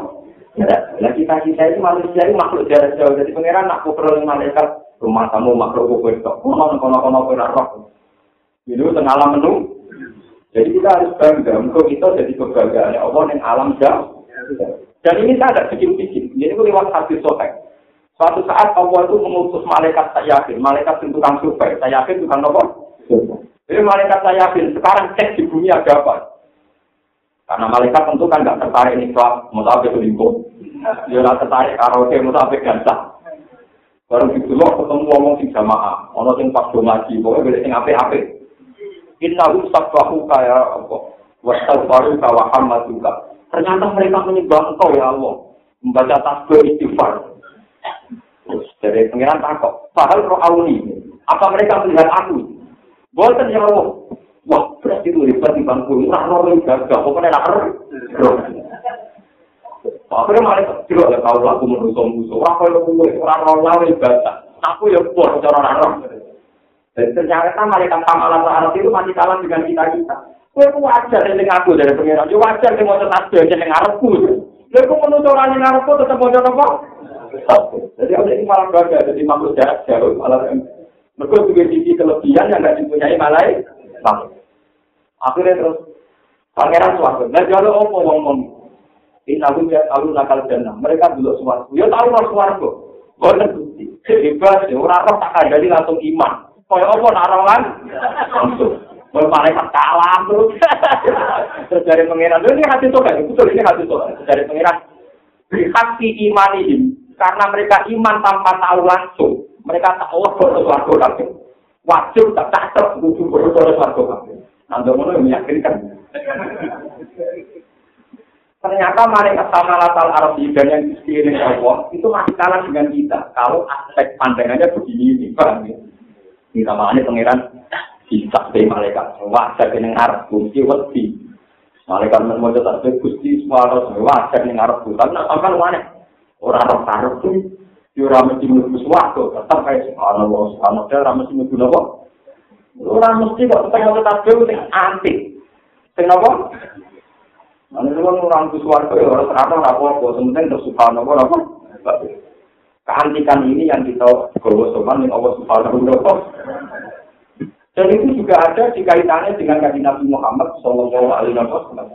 Jarak nah kita kita itu manusia itu makhluk jarak jauh. Jadi pengiran nak perlu malaikat rumah kamu makhluk gue itu kono kono kono kono roh itu tengah alam menu jadi kita harus bangga. Untuk kita jadi kebanggaan. Allah yang alam jauh. Dan ini ada jadi gue lewat hati sotek Suatu saat Allah itu mengutus malaikat saya yakin, malaikat itu tukang survei, saya yakin tukang apa? Jadi malaikat saya yakin, sekarang cek di bumi ada apa? Karena malaikat tentu kan nggak tertarik mau apa itu limbo. Dia nggak tertarik karaoke, apa gantah. Baru gitu loh ketemu ngomong sing jamaah, ono sing pas ngaji, pokoknya beda sing ape-ape. Innahu sabbahu kaya apa? Wastaghfaru ka wa hamduka. Ternyata mereka menyembah engkau ya Allah. Membaca tasbih istighfar. Terus dari pengiran takut, padahal roh auni, apa mereka melihat aku? Buatan ya Allah. Wah, berarti itu hebat di bangku. Nah, roh yang gagah, pokoknya nak. Akhirnya malah tidak ada tahu aku menusuk musuh. Wah, kalau gue orang roh lawan ibadah, aku ya buat cara roh. Dan ternyata malaikat kamalan Arab itu masih kalah dengan kita kita. Kue ku wajar yang aku dari pengiran, ya wajar yang mau tetap dia yang ku menusuk orang yang ngarepku tetap mau apa? Jadi ada yang malah bangga, jadi makhluk jarak jauh, malah mereka juga sisi kelebihan yang tidak dipunyai malai. Akhirnya terus, pangeran suatu, nah kalau apa ngomong, ini aku ya tahu nakal dana, mereka dulu suatu, ya tahu lah suatu, boleh bukti, hebat, orang roh tak ada langsung iman, kaya apa narongan, langsung. Mau malaikat kalah terus. (laughs) terus dari pengiran, ini hati kan, betul ini hati tuh. Dari pengiran, berhati imanihim, karena mereka iman tanpa tahu langsung. Mereka tak Allah kabeh. Wajib tak cakep kudu bodoh warga kabeh. Anda mau meyakinkan. Ternyata mereka sama latar Arab dan yang sekeliling Allah itu masih kalah dengan kita. Kalau aspek pandangannya begini ini, paham ya? Kita makanya pangeran bisa dari malaikat. Wajar dengan Arab, kunci wedi. Malaikat mau tetap gusti suara wajar dengan Arab. Tapi nak sampai mana? Orang roh taruh tuh, ora mesti mlebu swarga, tetep kae subhanallah subhanallah ora mesti mlebu napa. Ora mesti kok tetep tetap dhewe sing antik. Sing napa? Ana wong ora mlebu swarga ya ora terang ora apa-apa, penting terus subhanallah napa. Keantikan ini yang kita gawa sopan yang Allah wa ta'ala. Dan itu juga ada di kaitannya dengan kajian Nabi Muhammad Sallallahu Alaihi Wasallam.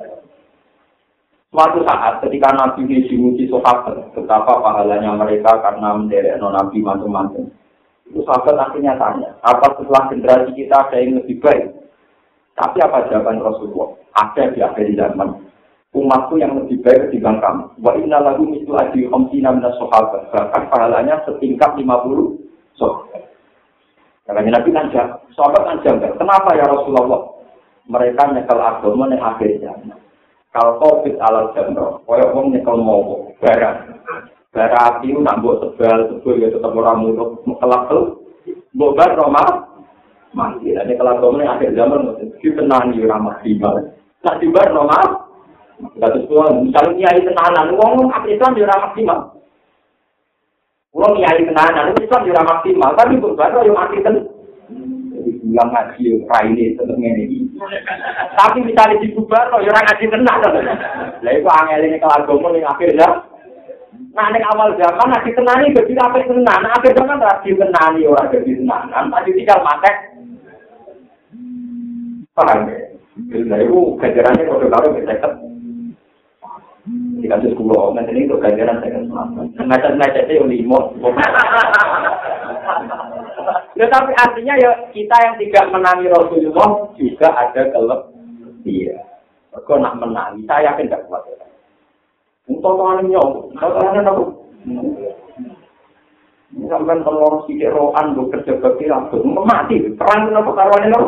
Suatu saat ketika Nabi ini dimuji sahabat, betapa pahalanya mereka karena menderek Nabi macam-macam. Itu sahabat akhirnya tanya, apa setelah generasi kita ada yang lebih baik? Tapi apa jawaban Rasulullah? Ada di akhir zaman. Umatku yang lebih baik ketimbang kamu. Wa inna lagu mitu adi omsina minas sahabat. Bahkan pahalanya setingkat 50 sahabat. Karena Nabi kan sahabat kan janggal. Kenapa ya Rasulullah? Mereka nyekel agama yang akhir. Kalau covid alat jamro, kaya wong nyekel mau barang. Barang api nak mbok tebal, tebal ya tetap orang mulut, kelak tuh. Mbok bar Roma, mati. Ini kalau kamu akhir zaman, kita tenang di ramah tiba. Nak tiba Roma, Gak semua, misalnya kiai tenanan, uang uang Islam di ramah tiba. Uang kiai tenanan, Islam di ramah tiba. Tapi bukan yang mati kan. bilang ngaji raine tetep ngene iki. Tapi misalnya di bubar kok ya ora ngaji tenan. Lah iku angeline kelagomo ning akhir ya. Nah ning awal zaman ngaji tenan iki dadi apik tenan. Nah, akhir zaman di tenan ora dadi tenan. Tadi tinggal matek. Paham ya? Lah iku gajarane kok karo kita Di kasus kulo, nanti ini untuk ganjaran saya selamat. Ngecet-ngecetnya yang limo. Ya, (laughs) tapi artinya ya kita yang tidak menangi Rasulullah juga ada kelebihan. Iya. Kau nak menangi, saya yakin tidak kuat. Untuk tangan nyong, tangan apa? Sampai telur sidik rohan, kerja bakti langsung mati. Perang kenapa karuan ini?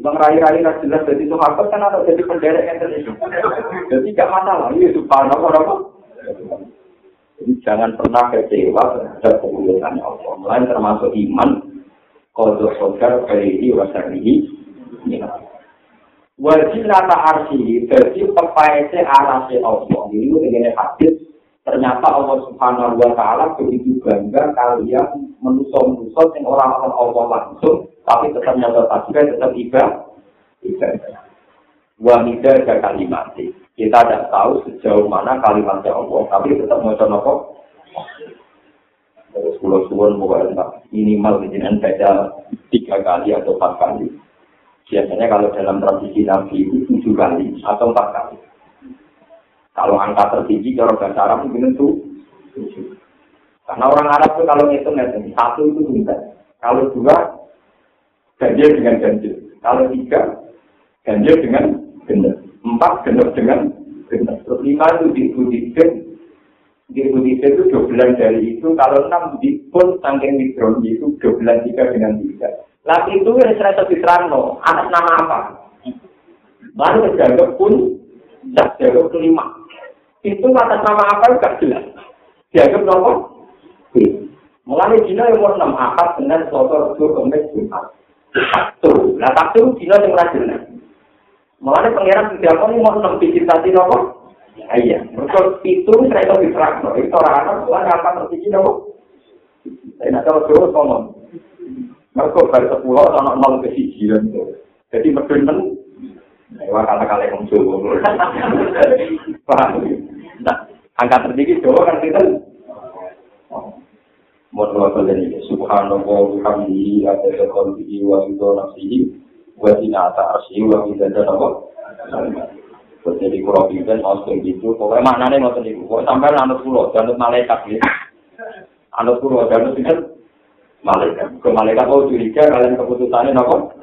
Bang rai-rai nggak jelas jadi sahabat kan atau jadi penderek yang. Jadi gak masalah. Ini subhanallah apa? Jadi jangan pernah kecewa terhadap kemuliaan Allah. Lain termasuk iman. Kodok sodar berihi wasarihi. Wajib nata arsi. Jadi pepaese arasi Allah. Ini begini hadis. Ternyata Allah Subhanahu wa taala begitu bangga kalian menusuk-nusuk yang orang-orang Allah langsung tapi tetap nyata tasbih tetap ibadah. Ibadah. Wanita ada kalimat. Kita tidak tahu sejauh mana kalimatnya Allah, tapi tetap mau coba Terus pulau suwon minimal dengan baca tiga kali atau empat kali. Biasanya kalau dalam tradisi Nabi itu tujuh kali atau empat kali. Kalau angka tertinggi kalau bahasa Arab mungkin itu Karena orang Arab itu kalau ngitung satu itu bintang. Kalau dua ganjil dengan ganjil. Kalau tiga, ganjil dengan genep. Empat, genep dengan genep. Terus lima itu di Buddhism. Di Buddhism itu dua bulan dari itu. Kalau enam di pun sangking mikron itu dua bulan tiga dengan tiga. Lalu itu yang saya sebutkan no, atas nama apa? Baru kejaga pun, tak jaga kelima. Itu atas nama apa juga jelas. Dianggap nomor Mulai Cina yang nomor enam akad dengan sotor dua kemis jumat. Sabtu. Nah Sabtu dino sing rajin. Mulane pangeran tidak apa mau enam biji tadi nopo? Iya. Mereka itu saya tahu di Franco. Itu orang anak lah apa terjadi nopo? Saya nak tahu terus ngomong. Mereka baru sepuluh anak nol ke siji Jadi medun men. Wah kala kala yang Jawa. (laughs) Paham? Nah, angka tertinggi Jawa kan kita maaf dari Subhanallah bihamdihi ada qalbihi wa ridha nafsihi wa zinata arsyihi wa midada nama. Jadi kalau bimbel mau gitu, pokoknya maknanya mau tadi, pokoknya sampai anut pulau, anut malaikat ya. Anut pulau, itu malaikat. Ke malaikat oh curiga kalian keputusannya nopo.